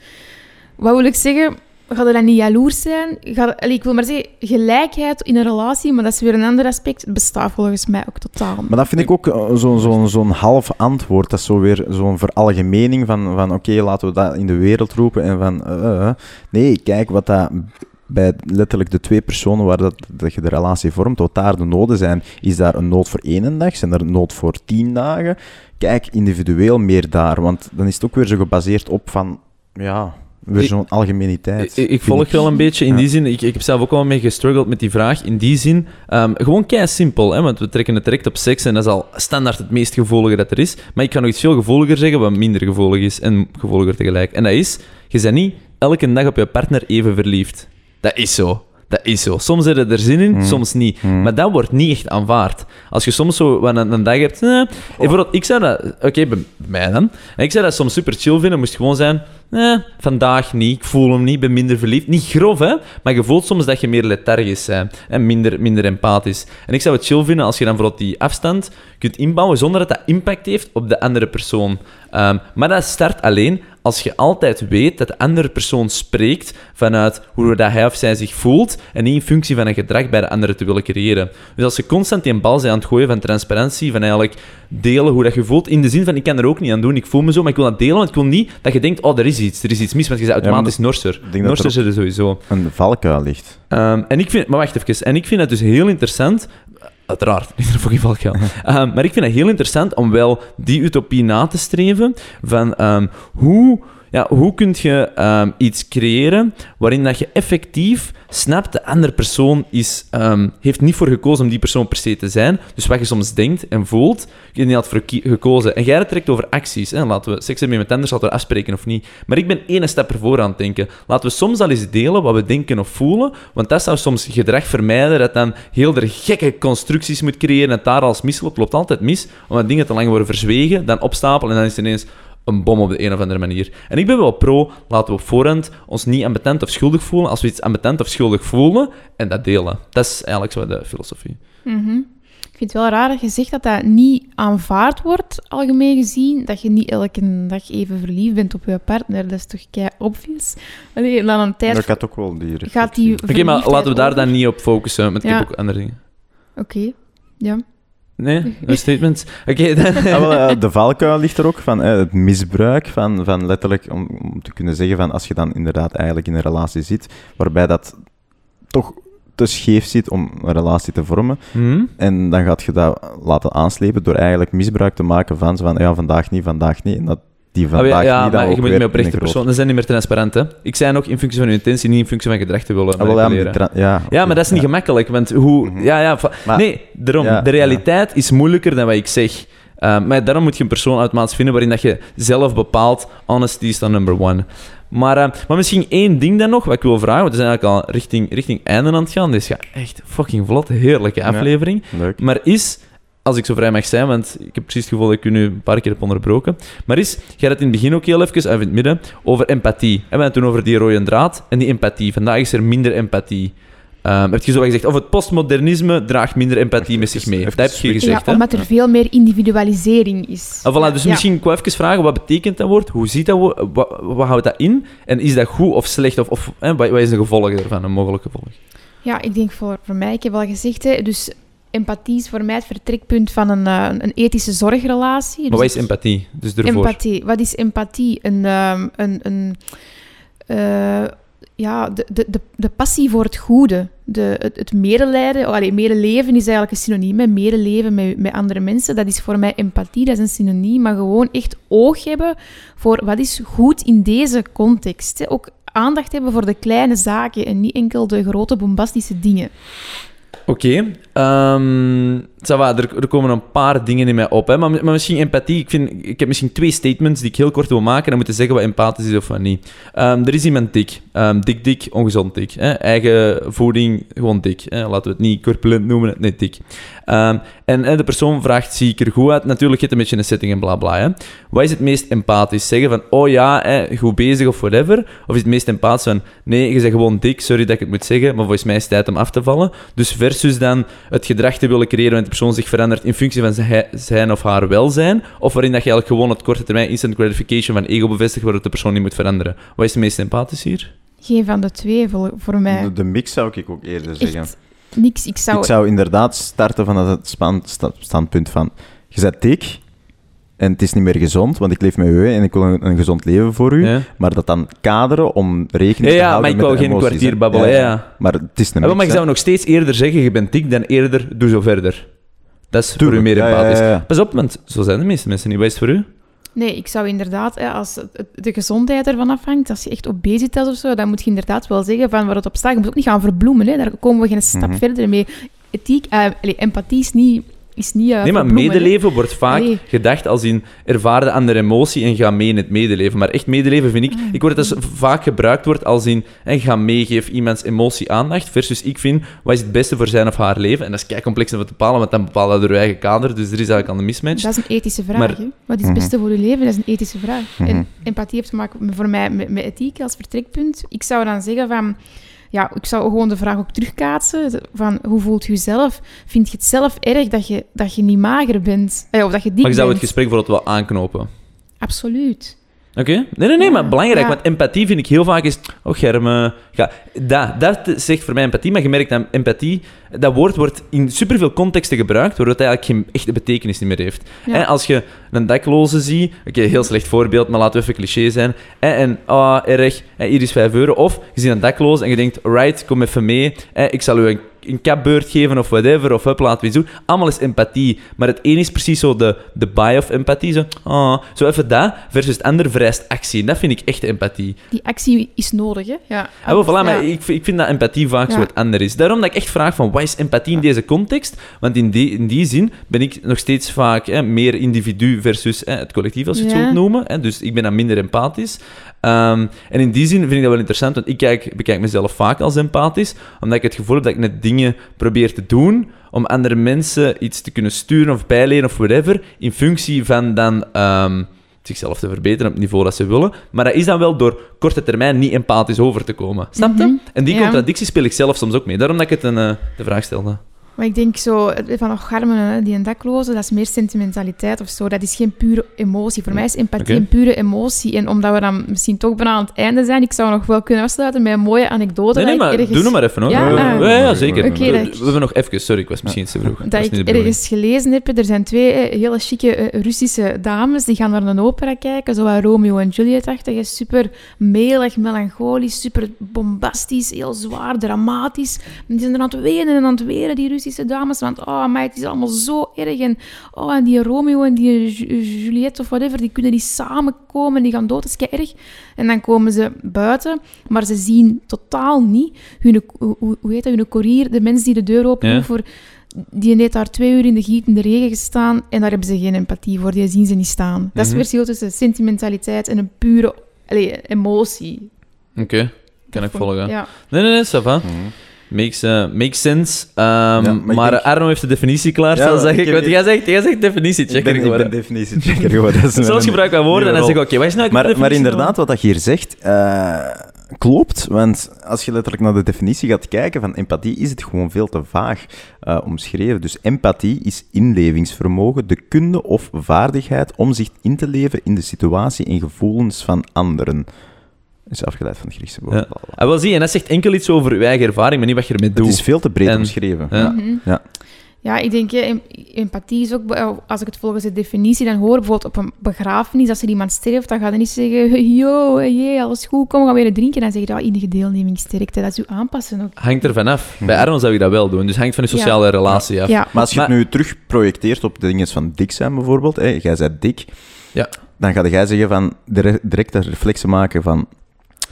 [SPEAKER 4] Wat wil ik zeggen? Ga je dan niet jaloers zijn? Ik wil maar zeggen, gelijkheid in een relatie, maar dat is weer een ander aspect. Het bestaat volgens mij ook totaal.
[SPEAKER 1] Maar dat vind ik ook eh, zo'n zo'n zo'n half antwoord. Dat is zo weer zo'n veralgemening van, van oké, laten we dat in de wereld roepen. En van, eh, eh. nee, kijk wat dat bij letterlijk de twee personen waar dat, dat je de relatie vormt, wat daar de noden zijn. Is daar een nood voor één dag? Zijn er een nood voor tien dagen? Kijk individueel meer daar, want dan is het ook weer zo gebaseerd op van, ja, weer zo'n algemeniteit.
[SPEAKER 2] Ik, ik volg wel een beetje in
[SPEAKER 1] Ja.
[SPEAKER 2] die zin. Ik, ik heb zelf ook wel mee gestruggeld met die vraag. In die zin, ehm, gewoon kei simpel. Hè, want we trekken het direct op seks en dat is al standaard het meest gevoelige dat er is. Maar ik kan nog iets veel gevoeliger zeggen, wat minder gevoelig is en gevoeliger tegelijk. En dat is, je bent niet elke dag op je partner even verliefd. Dat is zo. Dat is zo. Soms je er zin in,
[SPEAKER 1] Mm.
[SPEAKER 2] soms niet.
[SPEAKER 1] Mm.
[SPEAKER 2] Maar dat wordt niet echt aanvaard. Als je soms zo een, een dag hebt... eh, bijvoorbeeld, ik zou dat... Oké, bij mij dan. En ik zou dat soms super chill vinden. moest gewoon zijn... Eh, vandaag niet. Ik voel hem niet. ben minder verliefd. Niet grof, hè. Maar je voelt soms dat je meer lethargisch bent. En minder, minder empathisch. En ik zou het chill vinden als je dan bijvoorbeeld die afstand kunt inbouwen zonder dat dat impact heeft op de andere persoon. Ehm, maar dat start alleen als je altijd weet dat de andere persoon spreekt vanuit hoe dat hij of zij zich voelt en niet in functie van een gedrag bij de andere te willen creëren. Dus als je constant die bal bent aan het gooien van transparantie, van eigenlijk delen hoe dat je voelt, in de zin van ik kan er ook niet aan doen, ik voel me zo, maar ik wil dat delen, want ik wil niet dat je denkt, oh, er is iets, er is iets mis, want je bent
[SPEAKER 1] Ja,
[SPEAKER 2] automatisch norser.
[SPEAKER 1] dat
[SPEAKER 2] Norser
[SPEAKER 1] er
[SPEAKER 2] zit er sowieso.
[SPEAKER 1] Een valkuil ligt.
[SPEAKER 2] Ehm, en ik vind, maar wacht even. En ik vind het dus heel interessant. Uiteraard, niet in fucking valkuil. Ehm, maar ik vind het heel interessant om wel die utopie na te streven. Van ehm, hoe, ja, hoe kun je ehm, iets creëren waarin dat je effectief snapt de andere persoon is, ehm, heeft niet voor gekozen om die persoon per se te zijn. Dus wat je soms denkt en voelt, je niet had voor gekozen. En jij het direct over acties. Hè? Laten we seks hebben met anders, laten we afspreken of niet. Maar ik ben één stap ervoor aan het denken. Laten we soms al eens delen wat we denken of voelen, want dat zou soms gedrag vermijden dat dan heel er gekke constructies moet creëren en het daar als misloopt. loopt altijd mis, omdat dingen te lang worden verzwegen, dan opstapelen en dan is het ineens een bom op de een of andere manier. En ik ben wel pro, laten we op voorhand ons niet ambetant of schuldig voelen als we iets ambetant of schuldig voelen en dat delen. Dat is eigenlijk zo de filosofie.
[SPEAKER 4] Mhm. Ik vind het wel raar dat je zegt dat dat niet aanvaard wordt, algemeen gezien. Dat je niet elke dag even verliefd bent op je partner. Dat is toch kei obvious? Allee, na een tijd
[SPEAKER 1] Ik had ook wel die
[SPEAKER 4] gaat die
[SPEAKER 2] Oké, maar laten we daar
[SPEAKER 4] over.
[SPEAKER 2] dan niet op focussen, want ik heb ook andere dingen.
[SPEAKER 4] Oké, ja.
[SPEAKER 2] Nee, een statement. Oké, dan...
[SPEAKER 1] Ah, wel, de valkuil ligt er ook van eh, het misbruik van, van letterlijk om, om te kunnen zeggen van als je dan inderdaad eigenlijk in een relatie zit waarbij dat toch te scheef zit om een relatie te vormen
[SPEAKER 2] Hm?
[SPEAKER 1] en dan gaat je dat laten aanslepen door eigenlijk misbruik te maken van van ja vandaag niet, vandaag niet en dat die
[SPEAKER 2] Ah,
[SPEAKER 1] vandaag
[SPEAKER 2] ja, ja,
[SPEAKER 1] niet
[SPEAKER 2] maar je moet
[SPEAKER 1] weer
[SPEAKER 2] met oprechte. Dat zijn niet meer transparant, hè. Ik zei nog in functie van je intentie, niet in functie van gedrag te willen
[SPEAKER 1] Ah, wel, ja, maar ja,
[SPEAKER 2] Ja, dat is niet gemakkelijk, want hoe...
[SPEAKER 1] Mhm.
[SPEAKER 2] Ja, ja,
[SPEAKER 1] Maar-
[SPEAKER 2] nee, daarom. De realiteit is moeilijker dan wat ik zeg. Uh, maar daarom moet je een persoon automatisch vinden waarin dat je zelf bepaalt, honesty is dan number one. Maar, uh, maar misschien één ding dan nog, wat ik wil vragen, want we zijn eigenlijk al richting, richting einde aan het gaan. Dit is ja, echt fucking vlot, heerlijke aflevering.
[SPEAKER 1] Leuk.
[SPEAKER 2] Maar is, als ik zo vrij mag zijn, want ik heb precies het gevoel dat ik u nu een paar keer heb onderbroken. Maar is, jij had het in het begin ook heel even, of in het midden, over empathie. En we hadden het toen over die rode draad en die empathie. Vandaag is er minder empathie. Um, heb je zo gezegd, of het postmodernisme draagt minder empathie met zich mee.
[SPEAKER 1] Even
[SPEAKER 2] Dat heb je gezegd,
[SPEAKER 4] ja, omdat er veel meer individualisering is.
[SPEAKER 2] Ah, voilà, dus
[SPEAKER 4] Ja.
[SPEAKER 2] misschien ik even vragen, wat betekent dat woord? Hoe ziet dat woord? Wat, wat houdt dat in? En is dat goed of slecht? Of, of hè, wat, wat is de gevolg ervan, een mogelijke gevolg?
[SPEAKER 4] Ja, ik denk voor, voor mij, ik heb al gezegd, hè, dus empathie is voor mij het vertrekpunt van een, eh, een ethische zorgrelatie.
[SPEAKER 2] Maar
[SPEAKER 4] Dus
[SPEAKER 2] wat is
[SPEAKER 4] ik-
[SPEAKER 2] empathie? Dus ervoor.
[SPEAKER 4] Empathie. Wat is empathie? Een, ehm, een, een, eh, ja, de, de, de, de passie voor het goede. De, het, het medelijden. Oh, allee, medeleven is eigenlijk een synoniem. hè. Medeleven met, met andere mensen. Dat is voor mij empathie. Dat is een synoniem. Maar gewoon echt oog hebben voor wat is goed in deze context. Hè. Ook aandacht hebben voor de kleine zaken en niet enkel de grote bombastische dingen.
[SPEAKER 2] Oké. Ça va, er, komen een paar dingen in mij op. Hè. Maar, maar misschien empathie. Ik, vind, ik heb misschien twee statements die ik heel kort wil maken. En dan moeten zeggen wat empathisch is of wat niet. Ehm, er is iemand dik. Ehm, dik, dik, ongezond dik. Hè. Eigen voeding, gewoon dik. Hè. Laten we het niet corpulent noemen, net dik. En, de persoon vraagt, zie ik er goed uit? Natuurlijk, hebt een beetje een setting en bla bla. Hè. Wat is het meest empathisch? Zeggen van, oh ja, hè, goed bezig of whatever? Of is het meest empathisch van, nee, je bent gewoon dik, sorry dat ik het moet zeggen, maar volgens mij is het tijd om af te vallen. Dus versus dan het gedrag te willen creëren waarin de persoon zich verandert in functie van zijn- of haar welzijn, of waarin dat je eigenlijk gewoon het korte termijn instant gratification van ego bevestigt, waardoor de persoon niet moet veranderen. Wat is het meest empathisch hier?
[SPEAKER 4] Geen van de twee voor, voor mij.
[SPEAKER 1] De, de mix zou ik ook eerder zeggen.
[SPEAKER 4] Echt niks. Ik zou...
[SPEAKER 1] Ik zou inderdaad starten van het span- sta- standpunt van... Je bent dik en het is niet meer gezond, want ik leef met u en ik wil een, een gezond leven voor u.
[SPEAKER 2] Ja,
[SPEAKER 1] Maar dat dan kaderen om rekening
[SPEAKER 2] ja,
[SPEAKER 1] te
[SPEAKER 2] ja
[SPEAKER 1] houden
[SPEAKER 2] maar ik wou geen
[SPEAKER 1] emoties,
[SPEAKER 2] kwartier babbelen. Ja, ja.
[SPEAKER 1] Maar het is een
[SPEAKER 2] Ja, maar
[SPEAKER 1] hè.
[SPEAKER 2] zou nog steeds eerder zeggen, je bent dik, dan eerder, doe zo verder. Dat is voor u meer
[SPEAKER 1] ja, ja,
[SPEAKER 2] empathisch.
[SPEAKER 1] ja, ja.
[SPEAKER 2] Pas op, want zo zijn de meeste mensen niet. Wat is het voor u?
[SPEAKER 4] Nee, ik zou inderdaad, hè, als de gezondheid ervan afhangt, als je echt obesitas of zo, dan moet je inderdaad wel zeggen van waar het op staat. Je moet ook niet gaan verbloemen, hè. daar komen we geen stap
[SPEAKER 1] Mhm.
[SPEAKER 4] verder mee. Ethiek, eh, empathie is niet, is niet eh,
[SPEAKER 2] Nee, maar medeleven wordt vaak gedacht als in ervaar de andere emotie en ga mee in het medeleven. Maar echt medeleven vind ik... Ik word dat dus vaak gebruikt wordt als in en ga mee, geef iemands emotie aandacht. Versus ik vind, wat is het beste voor zijn of haar leven? En dat is kei complex om te bepalen, want dan bepaal je door je eigen kader. Dus er is eigenlijk al een mismatch.
[SPEAKER 4] Dat is een ethische vraag.
[SPEAKER 2] Maar-.
[SPEAKER 4] Wat is
[SPEAKER 1] Mhm.
[SPEAKER 4] het beste voor je leven? Dat is een ethische vraag.
[SPEAKER 1] Mhm.
[SPEAKER 4] En empathie heeft te maken voor mij met, met ethiek als vertrekpunt. Ik zou dan zeggen van... Ja, ik zou gewoon de vraag ook terugkaatsen. Van, hoe voelt je jezelf? Vind je het zelf erg dat je, dat je niet mager bent? Eh, of dat je dik
[SPEAKER 2] Maar je zou het gesprek bijvoorbeeld wel aanknopen.
[SPEAKER 4] Absoluut.
[SPEAKER 2] Oké? Nee, nee, nee,
[SPEAKER 4] Ja,
[SPEAKER 2] maar belangrijk.
[SPEAKER 4] ja.
[SPEAKER 2] Want empathie vind ik heel vaak is... Oh. Ja, dat, dat zegt voor mij empathie. Maar je merkt dat empathie... Dat woord wordt in superveel contexten gebruikt, waardoor het eigenlijk geen echte betekenis niet meer heeft.
[SPEAKER 4] Ja.
[SPEAKER 2] Hè, als je een dakloze ziet... Oké, heel slecht voorbeeld, maar laten we even cliché zijn. En, ah, erg, hè, hier is 5 euro. Of je ziet een dakloze en je denkt... Right, kom even mee. Ik zal u een een kapbeurt geven of whatever, of hup, laten we iets doen. Allemaal is empathie. Maar het een is precies zo de, de buy of empathie. Zo, ah, zo even dat, versus het ander vereist actie. En dat vind ik echt empathie.
[SPEAKER 4] Die actie is nodig, hè? Ja.
[SPEAKER 2] Ah, wel, voilà,
[SPEAKER 4] Ja.
[SPEAKER 2] maar ik, ik vind dat empathie vaak zo het ander is. Daarom dat ik echt vraag van, wat is empathie in deze context? Want in die, in die zin ben ik nog steeds vaak hè, meer individu versus hè, het collectief, als je het zo wilt noemen. Hè, dus ik ben dan minder empathisch. Ehm, en in die zin vind ik dat wel interessant, want ik kijk, bekijk mezelf vaak als empathisch, omdat ik het gevoel heb dat ik net dingen probeer te doen om andere mensen iets te kunnen sturen of bijleren of whatever, in functie van dan... ehm, zichzelf te verbeteren op het niveau dat ze willen. Maar dat is dan wel door korte termijn niet empathisch over te komen. Snap je?
[SPEAKER 4] Mhm.
[SPEAKER 2] En die
[SPEAKER 4] Ja.
[SPEAKER 2] contradictie speel ik zelf soms ook mee. Daarom dat ik het een, eh, de vraag stelde.
[SPEAKER 4] Maar ik denk zo, van oh, Garmen, die een dakloze, dat is meer sentimentaliteit of zo. Dat is geen pure emotie. Voor mij is empathie
[SPEAKER 2] Oké.
[SPEAKER 4] een pure emotie. En omdat we dan misschien toch bijna aan het einde zijn, ik zou nog wel kunnen afsluiten met een mooie anekdote.
[SPEAKER 2] Nee, nee, maar
[SPEAKER 4] ergens,
[SPEAKER 2] doe nog maar even, hoor.
[SPEAKER 4] Ja,
[SPEAKER 2] ja,
[SPEAKER 4] ah.
[SPEAKER 2] ja, ja, zeker. We, hebben nog even... Sorry, ik was misschien te vroeg.
[SPEAKER 4] Dat ik ergens gelezen heb, er zijn twee eh, hele chique eh, Russische dames, die gaan naar een opera kijken, zo wat Romeo en Juliet-achtig, super melig, melancholisch, super bombastisch, heel zwaar, dramatisch. En die zijn er aan het wenen en aan het weren, die Russische dames, want oh, maar het is allemaal zo erg. En, oh, en die Romeo en die Ju- Juliet of whatever, die kunnen die samenkomen, die gaan dood, dat is kei erg. En dan komen ze buiten, maar ze zien totaal niet hun, hoe, hoe hoe heet dat, hun koerier, de mens die de deur open
[SPEAKER 2] Ja.
[SPEAKER 4] voor die heeft daar twee uur in de gietende regen gestaan en daar hebben ze geen empathie voor. Die zien ze niet staan. Dat is het
[SPEAKER 2] Mhm.
[SPEAKER 4] verschil tussen sentimentaliteit en een pure allee, emotie.
[SPEAKER 2] Oké, kan ik volgen.
[SPEAKER 4] Ja.
[SPEAKER 2] Nee, nee, nee, ça va.
[SPEAKER 1] Mhm.
[SPEAKER 2] Makes, eh, makes sense. Ehm,
[SPEAKER 1] maar
[SPEAKER 2] maar
[SPEAKER 1] ik denk-
[SPEAKER 2] Arno heeft de definitie klaar,
[SPEAKER 1] Ja,
[SPEAKER 2] zal zeg
[SPEAKER 1] ik
[SPEAKER 2] Want jij zegt, jij zegt definitiechecker
[SPEAKER 1] Ik ben, ik ben
[SPEAKER 2] geworden.
[SPEAKER 1] definitiechecker geworden. Mijn-
[SPEAKER 2] gebruik ik woorden en dan zeg ik, oké, wat is nou
[SPEAKER 1] Maar, maar inderdaad, wat dat je hier zegt, eh, klopt. Want als je letterlijk naar de definitie gaat kijken van empathie, is het gewoon veel te vaag eh, omschreven. Dus empathie is inlevingsvermogen, de kunde of vaardigheid om zich in te leven in de situatie en gevoelens van anderen. Is afgeleid van het Griekse woord.
[SPEAKER 2] Ja. Ah, wel zie, en dat zegt enkel iets over uw eigen ervaring, maar niet wat je ermee
[SPEAKER 1] Het
[SPEAKER 2] doet.
[SPEAKER 1] is veel te breed
[SPEAKER 2] En-
[SPEAKER 1] omschreven.
[SPEAKER 2] ja.
[SPEAKER 1] Ja.
[SPEAKER 4] Mhm.
[SPEAKER 1] Ja.
[SPEAKER 4] Ja, ik denk, em- empathie is ook, be- als ik het volgens de definitie dan hoor, bijvoorbeeld op een begrafenis, als er iemand sterft, dan gaat hij niet zeggen, yo, hey, alles goed, kom, we gaan weer drinken. Dan zeg je, ja, enige deelnemingssterkte, dat is u aanpassen ook.
[SPEAKER 2] Hangt er vanaf. Bij Arno zou je dat wel doen, dus hangt van je
[SPEAKER 4] Ja.
[SPEAKER 2] sociale relatie af.
[SPEAKER 4] Ja,
[SPEAKER 1] Maar als je
[SPEAKER 2] Maar-
[SPEAKER 1] het nu terug projecteert op de dingen van dik zijn bijvoorbeeld, hè, jij bent dik,
[SPEAKER 2] Ja.
[SPEAKER 1] dan ga jij zeggen van dire- direct dat reflexen maken van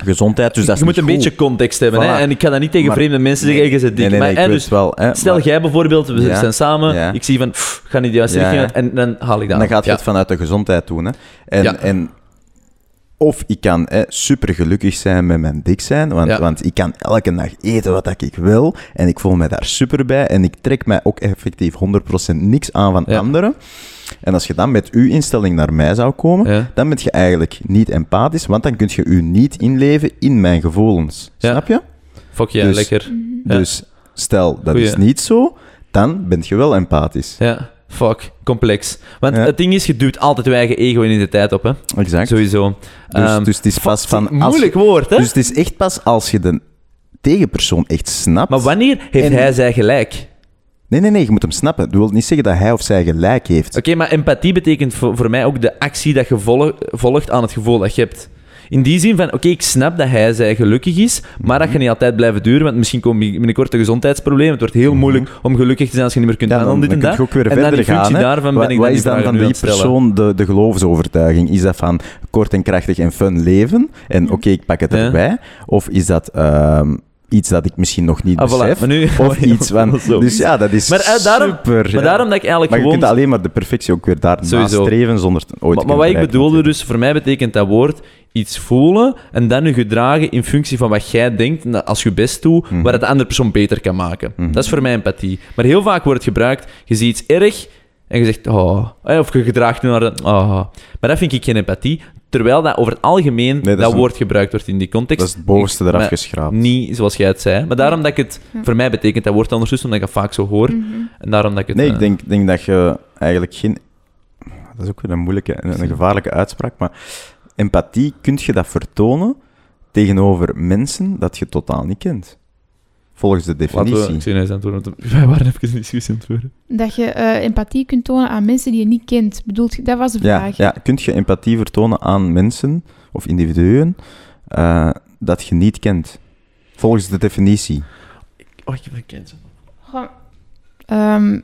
[SPEAKER 1] gezondheid. Dus dat is
[SPEAKER 2] je moet een
[SPEAKER 1] goed.
[SPEAKER 2] beetje context hebben. Hè? En ik ga dat niet tegen
[SPEAKER 1] Maar-
[SPEAKER 2] vreemde mensen zeggen, je zit dik.
[SPEAKER 1] Nee, nee,
[SPEAKER 2] maar,
[SPEAKER 1] ik
[SPEAKER 2] dus,
[SPEAKER 1] wel. Hè,
[SPEAKER 2] stel
[SPEAKER 1] maar-
[SPEAKER 2] jij bijvoorbeeld, we
[SPEAKER 1] Ja.
[SPEAKER 2] zijn samen,
[SPEAKER 1] Ja.
[SPEAKER 2] ik zie van, pff, ga niet de juiste richting
[SPEAKER 1] ja.
[SPEAKER 2] en dan haal ik dat
[SPEAKER 1] En dan gaat je het vanuit de gezondheid doen. Hè. En, en of ik kan hè, super gelukkig zijn met mijn dik zijn, want, want ik kan elke dag eten wat ik wil en ik voel me daar super bij en ik trek mij ook effectief 100% niks aan van anderen. En als je dan met uw instelling naar mij zou komen,
[SPEAKER 2] Ja.
[SPEAKER 1] dan ben je eigenlijk niet empathisch, want dan kun je u niet inleven in mijn gevoelens.
[SPEAKER 2] Ja.
[SPEAKER 1] Snap je?
[SPEAKER 2] Fuck ja,
[SPEAKER 1] Dus-
[SPEAKER 2] lekker.
[SPEAKER 1] Dus stel dat
[SPEAKER 2] Goeie.
[SPEAKER 1] is niet zo, dan ben je wel empathisch.
[SPEAKER 2] Ja, fuck, complex. Want
[SPEAKER 1] Ja.
[SPEAKER 2] het ding is, je duwt altijd je eigen ego in de tijd op, hè.
[SPEAKER 1] Exact.
[SPEAKER 2] Sowieso.
[SPEAKER 1] Dus,
[SPEAKER 2] Ehm,
[SPEAKER 1] dus het is pas van... als je-
[SPEAKER 2] Moeilijk woord, hè?
[SPEAKER 1] Dus het is echt pas als je de tegenpersoon echt snapt.
[SPEAKER 2] maar wanneer heeft
[SPEAKER 1] En-
[SPEAKER 2] hij zij gelijk?
[SPEAKER 1] Nee, nee, nee, je moet hem snappen. Dat wil niet zeggen dat hij of zij gelijk heeft.
[SPEAKER 2] Oké, maar empathie betekent voor, voor mij ook de actie dat je volg- volgt aan het gevoel dat je hebt. In die zin van, oké, ik snap dat hij zij gelukkig is, maar dat gaat niet altijd blijven duren, want misschien komen binnenkort een gezondheidsprobleem. Het wordt heel moeilijk om gelukkig te zijn als je niet meer kunt
[SPEAKER 1] Mhm. Ja,
[SPEAKER 2] aan
[SPEAKER 1] dan,
[SPEAKER 2] dit
[SPEAKER 1] dan kun je ook weer
[SPEAKER 2] en dan
[SPEAKER 1] verder gaan.
[SPEAKER 2] functie daarvan
[SPEAKER 1] Wat-
[SPEAKER 2] ben ik
[SPEAKER 1] wat
[SPEAKER 2] dan
[SPEAKER 1] is dan van die persoon de, de geloofsovertuiging? Is dat van kort en krachtig en fun leven? En oké, ik pak het
[SPEAKER 2] Ja.
[SPEAKER 1] erbij. Of is dat ehm, iets dat ik misschien nog niet
[SPEAKER 2] Ah, voilà.
[SPEAKER 1] besef?
[SPEAKER 2] Maar nu-
[SPEAKER 1] Of iets van... Dus ja, dat is
[SPEAKER 2] Maar, eh, daarom-
[SPEAKER 1] super.
[SPEAKER 2] Maar
[SPEAKER 1] ja.
[SPEAKER 2] daarom dat ik eigenlijk
[SPEAKER 1] Maar je
[SPEAKER 2] gewoon...
[SPEAKER 1] kunt alleen maar de perfectie ook weer daar nastreven zonder ooit
[SPEAKER 2] Maar,
[SPEAKER 1] te
[SPEAKER 2] maar wat ik bedoelde dus, voor mij betekent dat woord iets voelen en dan je gedragen in functie van wat jij denkt, als je best doet,
[SPEAKER 1] Mhm.
[SPEAKER 2] waar het de andere persoon beter kan maken.
[SPEAKER 1] Mhm.
[SPEAKER 2] Dat is voor mij empathie. Maar heel vaak wordt het gebruikt, je ziet iets erg en je zegt, oh, Eh, of je gedraagt je naar de, oh. Maar dat vind ik geen empathie, terwijl dat over het algemeen
[SPEAKER 1] dat
[SPEAKER 2] dat,
[SPEAKER 1] is een-
[SPEAKER 2] woord gebruikt wordt in die context.
[SPEAKER 1] Dat is het bovenste eraf geschraapt.
[SPEAKER 2] Niet zoals jij het zei. Maar daarom dat ik het,
[SPEAKER 4] Ja.
[SPEAKER 2] voor mij betekent dat woord anders, omdat ik dat vaak zo hoor.
[SPEAKER 4] Mhm.
[SPEAKER 2] En daarom dat ik het...
[SPEAKER 1] Nee,
[SPEAKER 2] eh,
[SPEAKER 1] ik denk, denk dat je eigenlijk geen... Dat is ook weer een moeilijke en een gevaarlijke uitspraak, maar empathie kun je dat vertonen tegenover mensen dat je totaal niet kent. Volgens de
[SPEAKER 2] Laten we,
[SPEAKER 1] definitie.
[SPEAKER 2] ik zie ineens antwoorden. want Wij waren even een discussie aan het voeren.
[SPEAKER 4] Dat je eh, empathie kunt tonen aan mensen die je niet kent. Bedoelt, je- dat was de
[SPEAKER 1] Ja,
[SPEAKER 4] vraag.
[SPEAKER 1] ja, kun je empathie vertonen aan mensen of individuen eh, dat je niet kent? Volgens de definitie.
[SPEAKER 2] Oh, ik heb een kind.
[SPEAKER 4] Goh, ehm,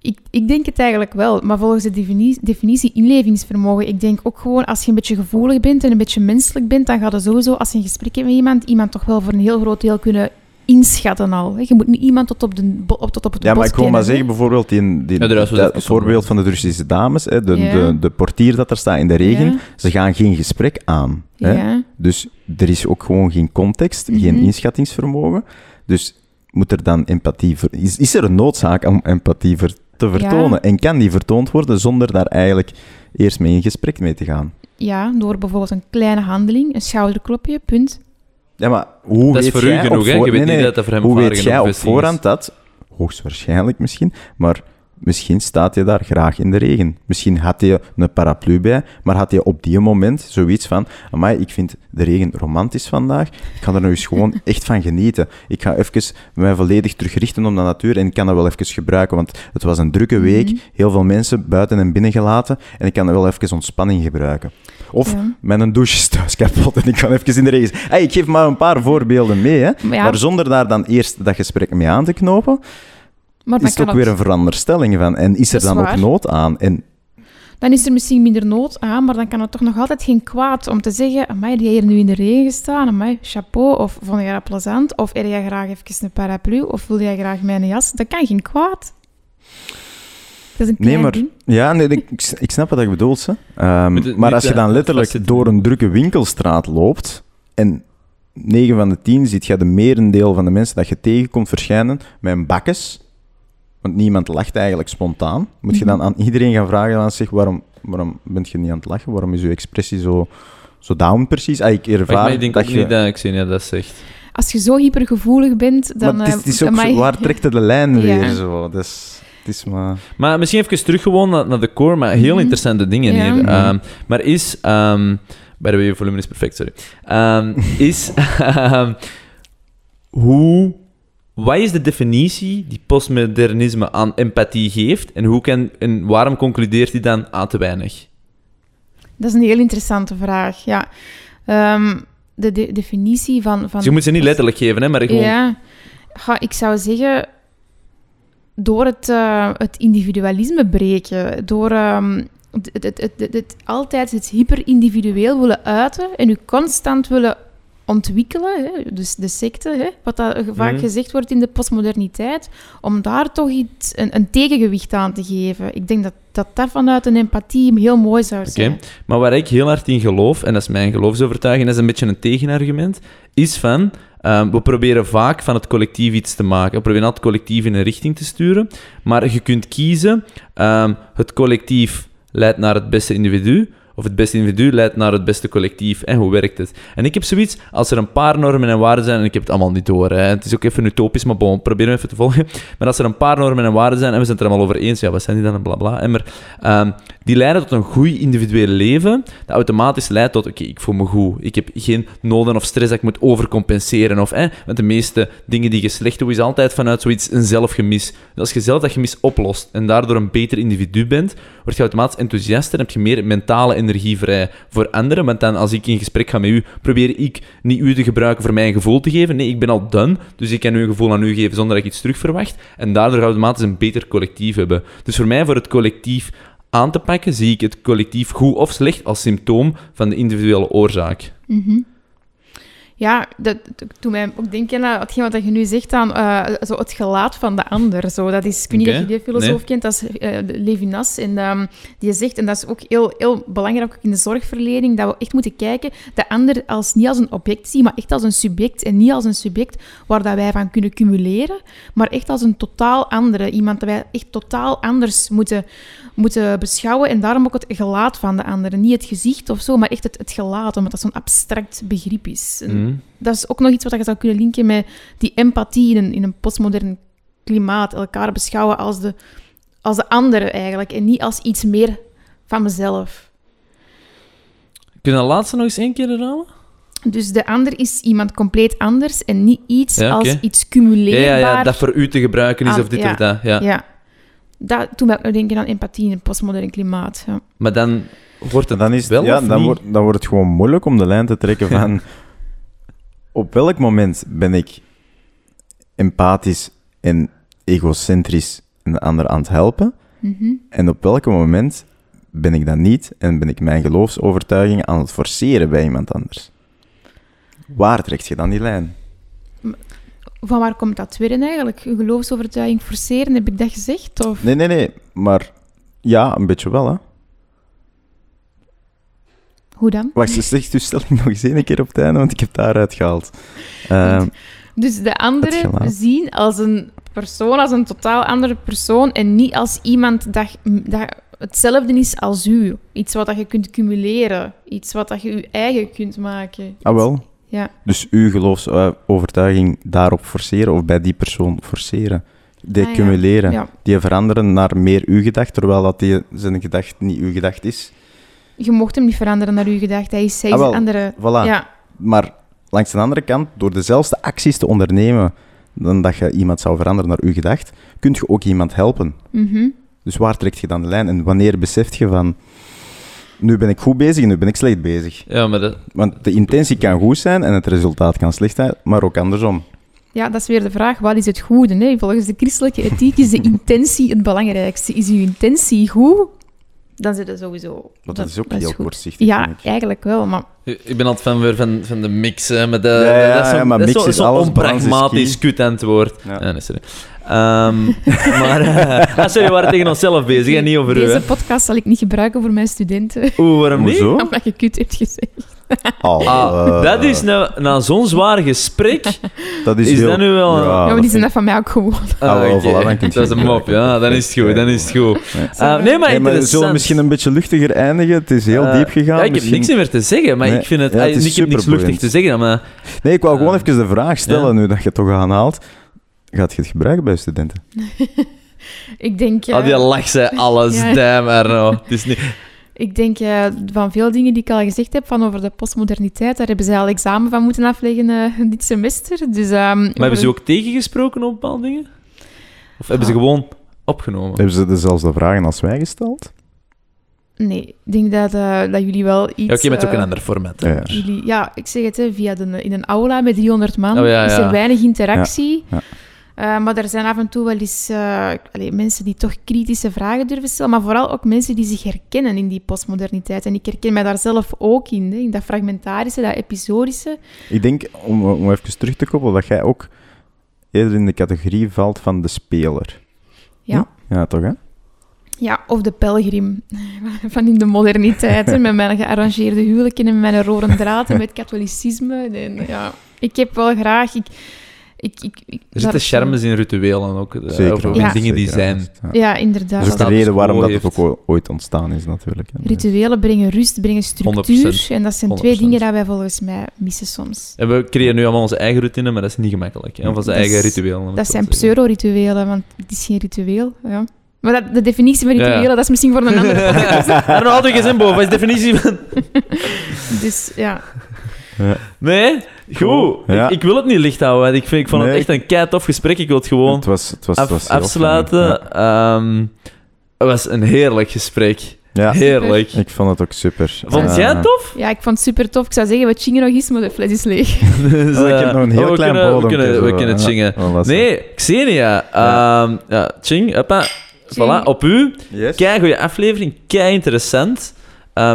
[SPEAKER 4] ik, ik denk het eigenlijk wel, maar volgens de defini- definitie inlevingsvermogen, ik denk ook gewoon als je een beetje gevoelig bent en een beetje menselijk bent, dan gaat het sowieso, als je een gesprek hebt met iemand, iemand toch wel voor een heel groot deel kunnen inschatten al. hè. Je moet niet iemand tot op, de, bo- tot op het
[SPEAKER 1] Ja, maar ik wil maar zeggen, bijvoorbeeld die, die,
[SPEAKER 2] Ja,
[SPEAKER 1] dat voorbeeld van de Russische dames, hè, de,
[SPEAKER 4] Ja.
[SPEAKER 1] de, de portier dat er staat in de regen,
[SPEAKER 4] Ja,
[SPEAKER 1] ze gaan geen gesprek aan. Hè?
[SPEAKER 4] ja.
[SPEAKER 1] Dus er is ook gewoon geen context, geen
[SPEAKER 4] Mhm.
[SPEAKER 1] inschattingsvermogen. Dus moet er dan empathie... Ver... Is, is er een noodzaak om empathie ver- te vertonen?
[SPEAKER 4] Ja.
[SPEAKER 1] En kan die vertoond worden zonder daar eigenlijk eerst mee in gesprek mee te gaan?
[SPEAKER 4] ja, door bijvoorbeeld een kleine handeling, een schouderklopje, punt.
[SPEAKER 1] Ja, maar hoe
[SPEAKER 2] Dat is
[SPEAKER 1] weet
[SPEAKER 2] voor u
[SPEAKER 1] jij
[SPEAKER 2] genoeg,
[SPEAKER 1] op
[SPEAKER 2] hè? Je
[SPEAKER 1] voor-
[SPEAKER 2] weet
[SPEAKER 1] nee,
[SPEAKER 2] niet
[SPEAKER 1] nee,
[SPEAKER 2] dat dat voor hem
[SPEAKER 1] Hoe weet jij op
[SPEAKER 2] is.
[SPEAKER 1] voorhand dat? Hoogstwaarschijnlijk misschien, maar misschien staat je daar graag in de regen. Misschien had je een paraplu bij, maar had je op die moment zoiets van amai, ik vind de regen romantisch vandaag, ik ga er nu eens gewoon echt van genieten. Ik ga even mij volledig terugrichten op de natuur en ik kan dat wel even gebruiken, want het was een drukke week,
[SPEAKER 4] Mhm.
[SPEAKER 1] heel veel mensen buiten en binnen gelaten en ik kan wel even ontspanning gebruiken. Of
[SPEAKER 4] Ja.
[SPEAKER 1] mijn douche is thuis kapot en ik kan even in de regen. Hey, ik geef maar een paar voorbeelden mee, hè.
[SPEAKER 4] Maar, ja,
[SPEAKER 1] Maar zonder daar dan eerst dat gesprek mee aan te knopen,
[SPEAKER 4] maar
[SPEAKER 1] is het ook weer een veranderstelling van. En is er
[SPEAKER 4] is
[SPEAKER 1] dan ook nood aan? En
[SPEAKER 4] Dan is er misschien minder nood aan, maar dan kan het toch nog altijd geen kwaad om te zeggen amai, jij hier nu in de regen staan? Amai, chapeau. Of vond jij dat plezant? Of heb jij graag even een paraplu? Of wil jij graag mijn jas? Dat kan geen kwaad. Dat is een klein
[SPEAKER 1] Nee, maar- ja, nee, ik, ik snap wat je bedoelt. Ehm,
[SPEAKER 2] het
[SPEAKER 1] maar als je
[SPEAKER 2] eh,
[SPEAKER 1] dan letterlijk door een drukke winkelstraat loopt en 9 van de 10 ziet je de merendeel van de mensen dat je tegenkomt verschijnen met een bakkes, want niemand lacht eigenlijk spontaan, moet je dan
[SPEAKER 4] Mhm.
[SPEAKER 1] aan iedereen gaan vragen dan zeg, waarom, waarom bent je niet aan het lachen? Waarom is je expressie zo, zo down precies? Ah, ik ervaar
[SPEAKER 2] maar ik denk
[SPEAKER 1] dat
[SPEAKER 2] ook
[SPEAKER 1] je...
[SPEAKER 2] niet dat Xenia dat zegt.
[SPEAKER 4] Als je zo hypergevoelig bent, dan...
[SPEAKER 1] maar het is, het is
[SPEAKER 4] eh,
[SPEAKER 1] ook
[SPEAKER 4] amai.
[SPEAKER 1] zo, waar trekt de lijn
[SPEAKER 4] Ja.
[SPEAKER 1] weer zo? Dus, het is maar...
[SPEAKER 2] Maar misschien even terug gewoon naar, naar de core, maar heel
[SPEAKER 4] Mhm.
[SPEAKER 2] interessante dingen
[SPEAKER 4] Ja.
[SPEAKER 2] hier.
[SPEAKER 1] Mhm.
[SPEAKER 2] Ehm, maar is... ehm bij de way, je volume is perfect, sorry. Ehm, is... ehm, hoe... Wat is de definitie die postmodernisme aan empathie geeft? En, hoe kan, en waarom concludeert hij dan aan te weinig?
[SPEAKER 4] Dat is een heel interessante vraag, ja. Ehm, de, de definitie van... van
[SPEAKER 2] Dus je moet ze niet letterlijk geven, hè, maar gewoon...
[SPEAKER 4] Ja, ik zou zeggen, door het, eh, het individualisme breken, door het, het, het, het, het- altijd het hyper-individueel willen uiten en u constant willen ontwikkelen, hè, dus de secte, hè, wat dat vaak
[SPEAKER 2] Mhm.
[SPEAKER 4] gezegd wordt in de postmoderniteit, om daar toch iets, een, een tegengewicht aan te geven. Ik denk dat dat, dat vanuit een empathie heel mooi zou
[SPEAKER 2] Oké.
[SPEAKER 4] zijn.
[SPEAKER 2] Maar waar ik heel hard in geloof, en dat is mijn geloofsovertuiging, dat is een beetje een tegenargument, is van, ehm, we proberen vaak van het collectief iets te maken. We proberen altijd het collectief in een richting te sturen, maar je kunt kiezen, ehm, het collectief leidt naar het beste individu, of het beste individu leidt naar het beste collectief. En hoe werkt het? En ik heb zoiets, als er een paar normen en waarden zijn, en ik heb het allemaal niet door, hè, het is ook even utopisch, maar bon, probeer hem even te volgen. Maar als er een paar normen en waarden zijn, en we zijn het er allemaal over eens, ja, wat zijn die dan, en bla bla, en maar, ehm, die leiden tot een goed individueel leven, dat automatisch leidt tot, oké, ik voel me goed, ik heb geen noden of stress dat ik moet overcompenseren, of, eh, want de meeste dingen die je slecht doet, is altijd vanuit zoiets een zelfgemis. Dus als je zelf dat gemis oplost, en daardoor een beter individu bent, word je automatisch enthousiaster en heb je meer mentale energie vrij voor anderen, want dan, als ik in gesprek ga met u, probeer ik niet u te gebruiken voor mij een gevoel te geven, nee, ik ben al done, dus ik kan u een gevoel aan u geven zonder dat ik iets terug verwacht, en daardoor ga je automatisch een beter collectief hebben. Dus voor mij, voor het collectief aan te pakken, zie ik het collectief goed of slecht als symptoom van de individuele oorzaak.
[SPEAKER 4] Mhm. Ja, dat, dat doet mij ook denken aan hetgeen wat je nu zegt aan eh, zo het gelaat van de ander. Zo, dat is, ik weet niet of je die filosoof
[SPEAKER 2] nee.
[SPEAKER 4] kent, dat is eh, Levinas. En ehm, die zegt, en dat is ook heel, heel belangrijk ook in de zorgverlening, dat we echt moeten kijken, de ander als, niet als een object zien, maar echt als een subject. En niet als een subject waar dat wij van kunnen cumuleren, maar echt als een totaal andere. Iemand dat wij echt totaal anders moeten, moeten beschouwen. En daarom ook het gelaat van de andere. Niet het gezicht of zo, maar echt het, het gelaat, omdat dat zo'n abstract begrip is. Dat is ook nog iets wat je zou kunnen linken met die empathie in een, in een postmodern klimaat. Elkaar beschouwen als de, als de andere eigenlijk. En niet als iets meer van mezelf.
[SPEAKER 2] Kun je dat laatste nog eens één keer herhalen?
[SPEAKER 4] Dus de ander is iemand compleet anders en niet iets
[SPEAKER 2] Ja,
[SPEAKER 4] als iets cumuleerbaar.
[SPEAKER 2] ja, ja, dat voor u te gebruiken is
[SPEAKER 4] Ah,
[SPEAKER 2] of dit
[SPEAKER 4] ja.
[SPEAKER 2] of dat. Ja.
[SPEAKER 4] Ja. Dat mij ook nog denken aan empathie in een postmodern klimaat. Ja.
[SPEAKER 2] Maar dan wordt het
[SPEAKER 1] dan is
[SPEAKER 2] wel
[SPEAKER 1] ja,
[SPEAKER 2] of
[SPEAKER 1] dan,
[SPEAKER 2] niet?
[SPEAKER 1] wordt, dan wordt het gewoon moeilijk om de lijn te trekken van op welk moment ben ik empathisch en egocentrisch een ander aan het helpen
[SPEAKER 4] Mhm.
[SPEAKER 1] en op welk moment ben ik dat niet en ben ik mijn geloofsovertuiging aan het forceren bij iemand anders. Waar trekt je dan die lijn?
[SPEAKER 4] Van waar komt dat tweede eigenlijk? Een geloofsovertuiging forceren, heb ik dat gezegd? Of?
[SPEAKER 1] Nee, nee, nee, maar ja, een beetje wel, hè.
[SPEAKER 4] Hoe dan?
[SPEAKER 1] Wacht, ze zegt uw stelling nog eens één keer op het einde, want ik heb daaruit gehaald. Ehm,
[SPEAKER 4] Dus de andere
[SPEAKER 1] gelaat.
[SPEAKER 4] zien als een persoon, als een totaal andere persoon en niet als iemand dat, dat hetzelfde is als u. Iets wat dat je kunt cumuleren. Iets wat dat je je eigen kunt maken.
[SPEAKER 1] ah, wel.
[SPEAKER 4] Ja.
[SPEAKER 1] Dus uw geloofsovertuiging daarop forceren of bij die persoon forceren. Die
[SPEAKER 4] Ah, ja.
[SPEAKER 1] cumuleren.
[SPEAKER 4] ja.
[SPEAKER 1] Die veranderen naar meer uw gedacht, terwijl dat die zijn gedacht niet uw gedacht is.
[SPEAKER 4] Je mocht hem niet veranderen naar uw gedachte. Hij is, hij is
[SPEAKER 1] Ah, wel.
[SPEAKER 4] een andere...
[SPEAKER 1] Voilà.
[SPEAKER 4] Ja.
[SPEAKER 1] Maar langs de andere kant, door dezelfde acties te ondernemen dan dat je iemand zou veranderen naar uw gedacht, kun je ook iemand helpen.
[SPEAKER 4] Mhm.
[SPEAKER 1] Dus waar trekt je dan de lijn? En wanneer beseft je van, nu ben ik goed bezig en nu ben ik slecht bezig?
[SPEAKER 2] Ja, maar dat...
[SPEAKER 1] Want de intentie kan goed zijn en het resultaat kan slecht zijn, maar ook andersom.
[SPEAKER 4] ja, dat is weer de vraag. Wat is het goede? Nee, volgens de christelijke ethiek is de intentie het belangrijkste. Is uw intentie goed? Dan zit het sowieso...
[SPEAKER 1] Want dat is ook
[SPEAKER 4] dat
[SPEAKER 1] heel
[SPEAKER 4] goed.
[SPEAKER 1] kortzichtig.
[SPEAKER 4] Ja,
[SPEAKER 1] ik.
[SPEAKER 4] eigenlijk wel, maar...
[SPEAKER 2] Ik ben altijd fan weer van, van de mix, hè, met de,
[SPEAKER 1] Ja, ja,
[SPEAKER 2] dat is zo'n-
[SPEAKER 1] ja, maar
[SPEAKER 2] dat is
[SPEAKER 1] mix
[SPEAKER 2] zo-
[SPEAKER 1] is
[SPEAKER 2] zo'n
[SPEAKER 1] alles, is
[SPEAKER 2] onpragmatisch kut antwoord.
[SPEAKER 1] Ja.
[SPEAKER 2] Ja. nee, sorry. Ehm, maar, ah, sorry, we waren tegen onszelf bezig en niet over u.
[SPEAKER 4] Deze podcast zal ik niet gebruiken voor mijn studenten.
[SPEAKER 2] Oeh, waarom niet?
[SPEAKER 4] Omdat je kut hebt gezegd.
[SPEAKER 1] Oh,
[SPEAKER 2] Ah, dat is na, na zo'n zwaar gesprek.
[SPEAKER 1] dat is,
[SPEAKER 2] is
[SPEAKER 1] heel-
[SPEAKER 2] dat nu wel-
[SPEAKER 1] Ja,
[SPEAKER 2] Ja,
[SPEAKER 4] ja, maar die zijn dat van mij ook gewoon.
[SPEAKER 1] Ah, voilà, dan kun je
[SPEAKER 2] dat is een mop, ja. Dan is het goed, dan is het goed.
[SPEAKER 1] Nee.
[SPEAKER 2] Eh, nee, maar
[SPEAKER 1] maar we
[SPEAKER 2] interessant.
[SPEAKER 1] zullen misschien een beetje luchtiger eindigen. Het is heel
[SPEAKER 2] Eh,
[SPEAKER 1] diep gegaan.
[SPEAKER 2] Ja, ik heb
[SPEAKER 1] misschien-
[SPEAKER 2] niks meer te zeggen, maar
[SPEAKER 1] Nee,
[SPEAKER 2] ik vind het...
[SPEAKER 1] ja, het
[SPEAKER 2] ah,
[SPEAKER 1] is
[SPEAKER 2] ik heb niks luchtig te zeggen, maar...
[SPEAKER 1] Nee, ik wou gewoon even de vraag stellen,
[SPEAKER 2] ja.
[SPEAKER 1] nu dat je het toch aanhaalt. Gaat je het gebruiken bij studenten?
[SPEAKER 4] Ik denk, eh,
[SPEAKER 2] Al die lach zei alles,
[SPEAKER 4] Ja.
[SPEAKER 2] damn Arno. Het is niet...
[SPEAKER 4] ik denk eh, van veel dingen die ik al gezegd heb van over de postmoderniteit, daar hebben zij al examen van moeten afleggen eh, dit semester. Dus, ehm,
[SPEAKER 2] Maar hebben ze ook tegengesproken op bepaalde dingen? Of hebben ze
[SPEAKER 4] Ah.
[SPEAKER 2] gewoon opgenomen?
[SPEAKER 1] Hebben ze dezelfde vragen als wij gesteld?
[SPEAKER 4] Nee, ik denk dat, eh, dat jullie wel iets...
[SPEAKER 2] Ja, Oké, met ook een ander format. hè,
[SPEAKER 1] Ja.
[SPEAKER 4] Jullie, ja, ik zeg het, hè, via de, in een aula met 300 man
[SPEAKER 2] Oh, ja,
[SPEAKER 4] is er weinig interactie.
[SPEAKER 1] Ja.
[SPEAKER 4] Eh, maar er zijn af en toe wel eens eh, mensen die toch kritische vragen durven stellen, maar vooral ook mensen die zich herkennen in die postmoderniteit. En ik herken mij daar zelf ook in, hè, in dat fragmentarische, dat episodische.
[SPEAKER 1] Ik denk, om, om even terug te koppelen, dat jij ook eerder in de categorie valt van de speler.
[SPEAKER 4] Ja.
[SPEAKER 1] Ja, toch hè?
[SPEAKER 4] Ja, of de pelgrim van in de moderniteit, hè, met mijn gearrangeerde huwelijken en mijn rode draad en met katholicisme. En, ja, ik heb wel graag... Ik, ik, ik, ik-
[SPEAKER 2] Er zitten charmes in rituelen ook. eh,
[SPEAKER 1] Zeker.
[SPEAKER 2] Over
[SPEAKER 4] Ja.
[SPEAKER 2] dingen die
[SPEAKER 1] Zeker,
[SPEAKER 2] zijn.
[SPEAKER 1] ja.
[SPEAKER 4] Ja, inderdaad.
[SPEAKER 1] Dat is ook de reden waarom dat het ook ooit ontstaan is, natuurlijk. hè.
[SPEAKER 4] Rituelen brengen rust, brengen structuur.
[SPEAKER 2] 100%.
[SPEAKER 4] En dat zijn
[SPEAKER 2] 100%.
[SPEAKER 4] twee dingen die wij volgens mij missen soms.
[SPEAKER 2] En we creëren nu allemaal onze eigen routine, maar dat is niet gemakkelijk. Hè? Of onze
[SPEAKER 4] Dat
[SPEAKER 2] eigen rituelen.
[SPEAKER 4] Dat zijn pseudo-rituelen, want het is geen ritueel. Ja. Maar dat, de definitie van
[SPEAKER 2] ja.
[SPEAKER 4] rituelen, dat is misschien voor een andere podcast.
[SPEAKER 2] Arnold, ik eens in boven. Wat is de definitie van...
[SPEAKER 4] Dus ja,
[SPEAKER 2] Nee? Goed.
[SPEAKER 1] Ja.
[SPEAKER 2] Ik, ik wil het niet licht houden. Ik, vind, ik vond
[SPEAKER 1] Nee.
[SPEAKER 2] het echt een kei tof gesprek. Ik wil het gewoon
[SPEAKER 1] Het was, het was,
[SPEAKER 2] af-
[SPEAKER 1] het was
[SPEAKER 2] afsluiten. Ehm, het was een heerlijk gesprek.
[SPEAKER 1] Ja, Ja,
[SPEAKER 2] Heerlijk.
[SPEAKER 1] ik vond het ook super.
[SPEAKER 2] Vond
[SPEAKER 1] Eh,
[SPEAKER 2] jij het tof?
[SPEAKER 4] ja, ik vond het super tof. Ik zou zeggen, we chingen nog eens, maar de fles is leeg.
[SPEAKER 2] Dus,
[SPEAKER 1] Oh, ik
[SPEAKER 2] eh,
[SPEAKER 1] heb nog een heel
[SPEAKER 2] oh, we
[SPEAKER 1] klein
[SPEAKER 2] kunnen, we kunnen, we kunnen
[SPEAKER 1] Ja,
[SPEAKER 2] chingen. Nee, Xenia. Ja. ja, ching, hoppa.
[SPEAKER 4] Ching.
[SPEAKER 2] Voilà, op u.
[SPEAKER 1] Yes.
[SPEAKER 2] Kei goede aflevering, kei interessant.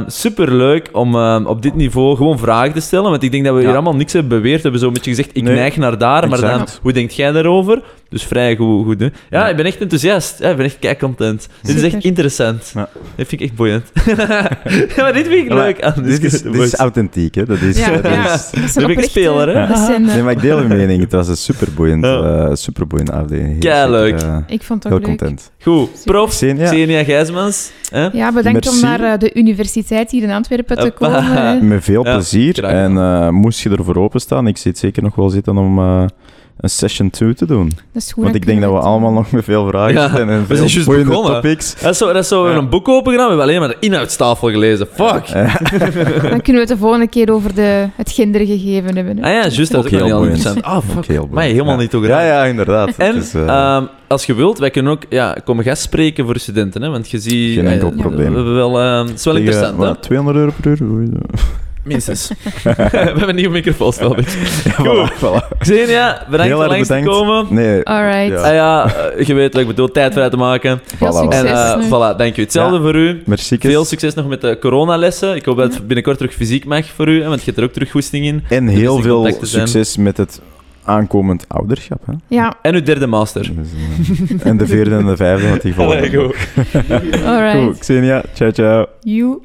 [SPEAKER 2] Super leuk om ehm, op dit niveau gewoon vragen te stellen. Want ik denk dat we
[SPEAKER 1] Ja.
[SPEAKER 2] hier allemaal niks hebben beweerd. We hebben zo'n beetje gezegd, ik
[SPEAKER 1] Nee,
[SPEAKER 2] neig naar daar. Maar dan, hoe denkt jij daarover? Dus vrij goed, goed doen. Ja,
[SPEAKER 1] Ja.
[SPEAKER 2] ik ben echt enthousiast. Ja, ik ben echt kei content. Dit is echt interessant.
[SPEAKER 1] Ja.
[SPEAKER 2] Dit vind ik echt boeiend. ja, maar dit vind ik leuk aan
[SPEAKER 1] Dit is, dit is authentiek, hè. Dat is...
[SPEAKER 4] Ja,
[SPEAKER 1] dat
[SPEAKER 4] ja.
[SPEAKER 1] is-
[SPEAKER 4] Dat
[SPEAKER 2] ik
[SPEAKER 4] oprechte-
[SPEAKER 2] speler, hè?
[SPEAKER 4] Zijn, eh,
[SPEAKER 1] Nee, maar ik deel uw mening. Het was een superboeiend,
[SPEAKER 2] Ja.
[SPEAKER 1] eh superboeiende aflevering. Heel
[SPEAKER 2] Kei
[SPEAKER 1] zeker,
[SPEAKER 2] leuk.
[SPEAKER 1] eh,
[SPEAKER 4] ik vond het
[SPEAKER 1] heel
[SPEAKER 4] ook leuk.
[SPEAKER 1] content.
[SPEAKER 2] Goed, prof.
[SPEAKER 1] Xenia?
[SPEAKER 2] Gijsmans. hè?
[SPEAKER 4] Ja, bedankt
[SPEAKER 1] Merci.
[SPEAKER 4] om naar eh, de universiteit hier in Antwerpen te
[SPEAKER 2] Hoppa.
[SPEAKER 4] komen. hè.
[SPEAKER 1] Met veel
[SPEAKER 2] Ja,
[SPEAKER 1] plezier. En eh, moest je ervoor openstaan, ik zit zeker nog wel zitten om eh, een session 2 te doen.
[SPEAKER 4] Dat is goed.
[SPEAKER 1] Want ik denk dat we allemaal nog met veel vragen
[SPEAKER 2] Ja,
[SPEAKER 1] zitten en
[SPEAKER 2] we zijn
[SPEAKER 1] veel
[SPEAKER 2] juist
[SPEAKER 1] boeiende
[SPEAKER 2] begonnen.
[SPEAKER 1] topics.
[SPEAKER 2] Dat is zo, dat is zo
[SPEAKER 1] Ja.
[SPEAKER 2] een boek open gedaan. We hebben alleen maar de inhoudstafel gelezen. Fuck.
[SPEAKER 4] Dan kunnen we het de volgende keer over de, het gendergegeven hebben. hè.
[SPEAKER 2] Ah ja, juist, dat is
[SPEAKER 1] Ook heel
[SPEAKER 2] interessant. Ah, fuck.
[SPEAKER 1] heel
[SPEAKER 2] Maar helemaal
[SPEAKER 1] ja.
[SPEAKER 2] niet toe
[SPEAKER 1] Ja,
[SPEAKER 2] gedaan.
[SPEAKER 1] ja, inderdaad.
[SPEAKER 2] En
[SPEAKER 1] is, eh,
[SPEAKER 2] ehm, als je wilt, wij kunnen ook ja, komen gastspreken voor studenten. Hè? Want je ziet...
[SPEAKER 1] Geen enkel
[SPEAKER 2] eh,
[SPEAKER 1] probleem.
[SPEAKER 2] We hebben wel, ehm, het is wel
[SPEAKER 1] tegen,
[SPEAKER 2] interessant,
[SPEAKER 1] wat, 200 euro per uur?
[SPEAKER 2] Minstens. we hebben een nieuwe microfoon, ik.
[SPEAKER 1] Ja, voilà, voilà.
[SPEAKER 2] Xenia, bedankt
[SPEAKER 1] Heel
[SPEAKER 2] voor
[SPEAKER 1] erg
[SPEAKER 2] langs te
[SPEAKER 1] bedankt.
[SPEAKER 2] komen.
[SPEAKER 1] Nee,
[SPEAKER 4] Alright.
[SPEAKER 1] Ja.
[SPEAKER 2] Ah ja, eh, je weet wat ik bedoel, tijd vrij te maken.
[SPEAKER 4] Veel
[SPEAKER 1] Voilà,
[SPEAKER 4] succes.
[SPEAKER 2] En eh, voilà, dank u. Hetzelfde
[SPEAKER 1] Ja.
[SPEAKER 2] voor u.
[SPEAKER 1] merci.
[SPEAKER 2] Veel succes nog met de coronalessen. Ik hoop dat het binnenkort terug fysiek mag voor u, want je hebt er ook terug goesting in.
[SPEAKER 1] En heel veel
[SPEAKER 2] te
[SPEAKER 1] succes met het aankomend ouderschap. Hè?
[SPEAKER 4] Ja,
[SPEAKER 2] En uw derde master.
[SPEAKER 1] Dus, eh, en de vierde en de vijfde, want die volgen.
[SPEAKER 2] Allee, goed.
[SPEAKER 1] Goed,
[SPEAKER 4] alright.
[SPEAKER 1] Xenia. Ciao, ciao.
[SPEAKER 4] You.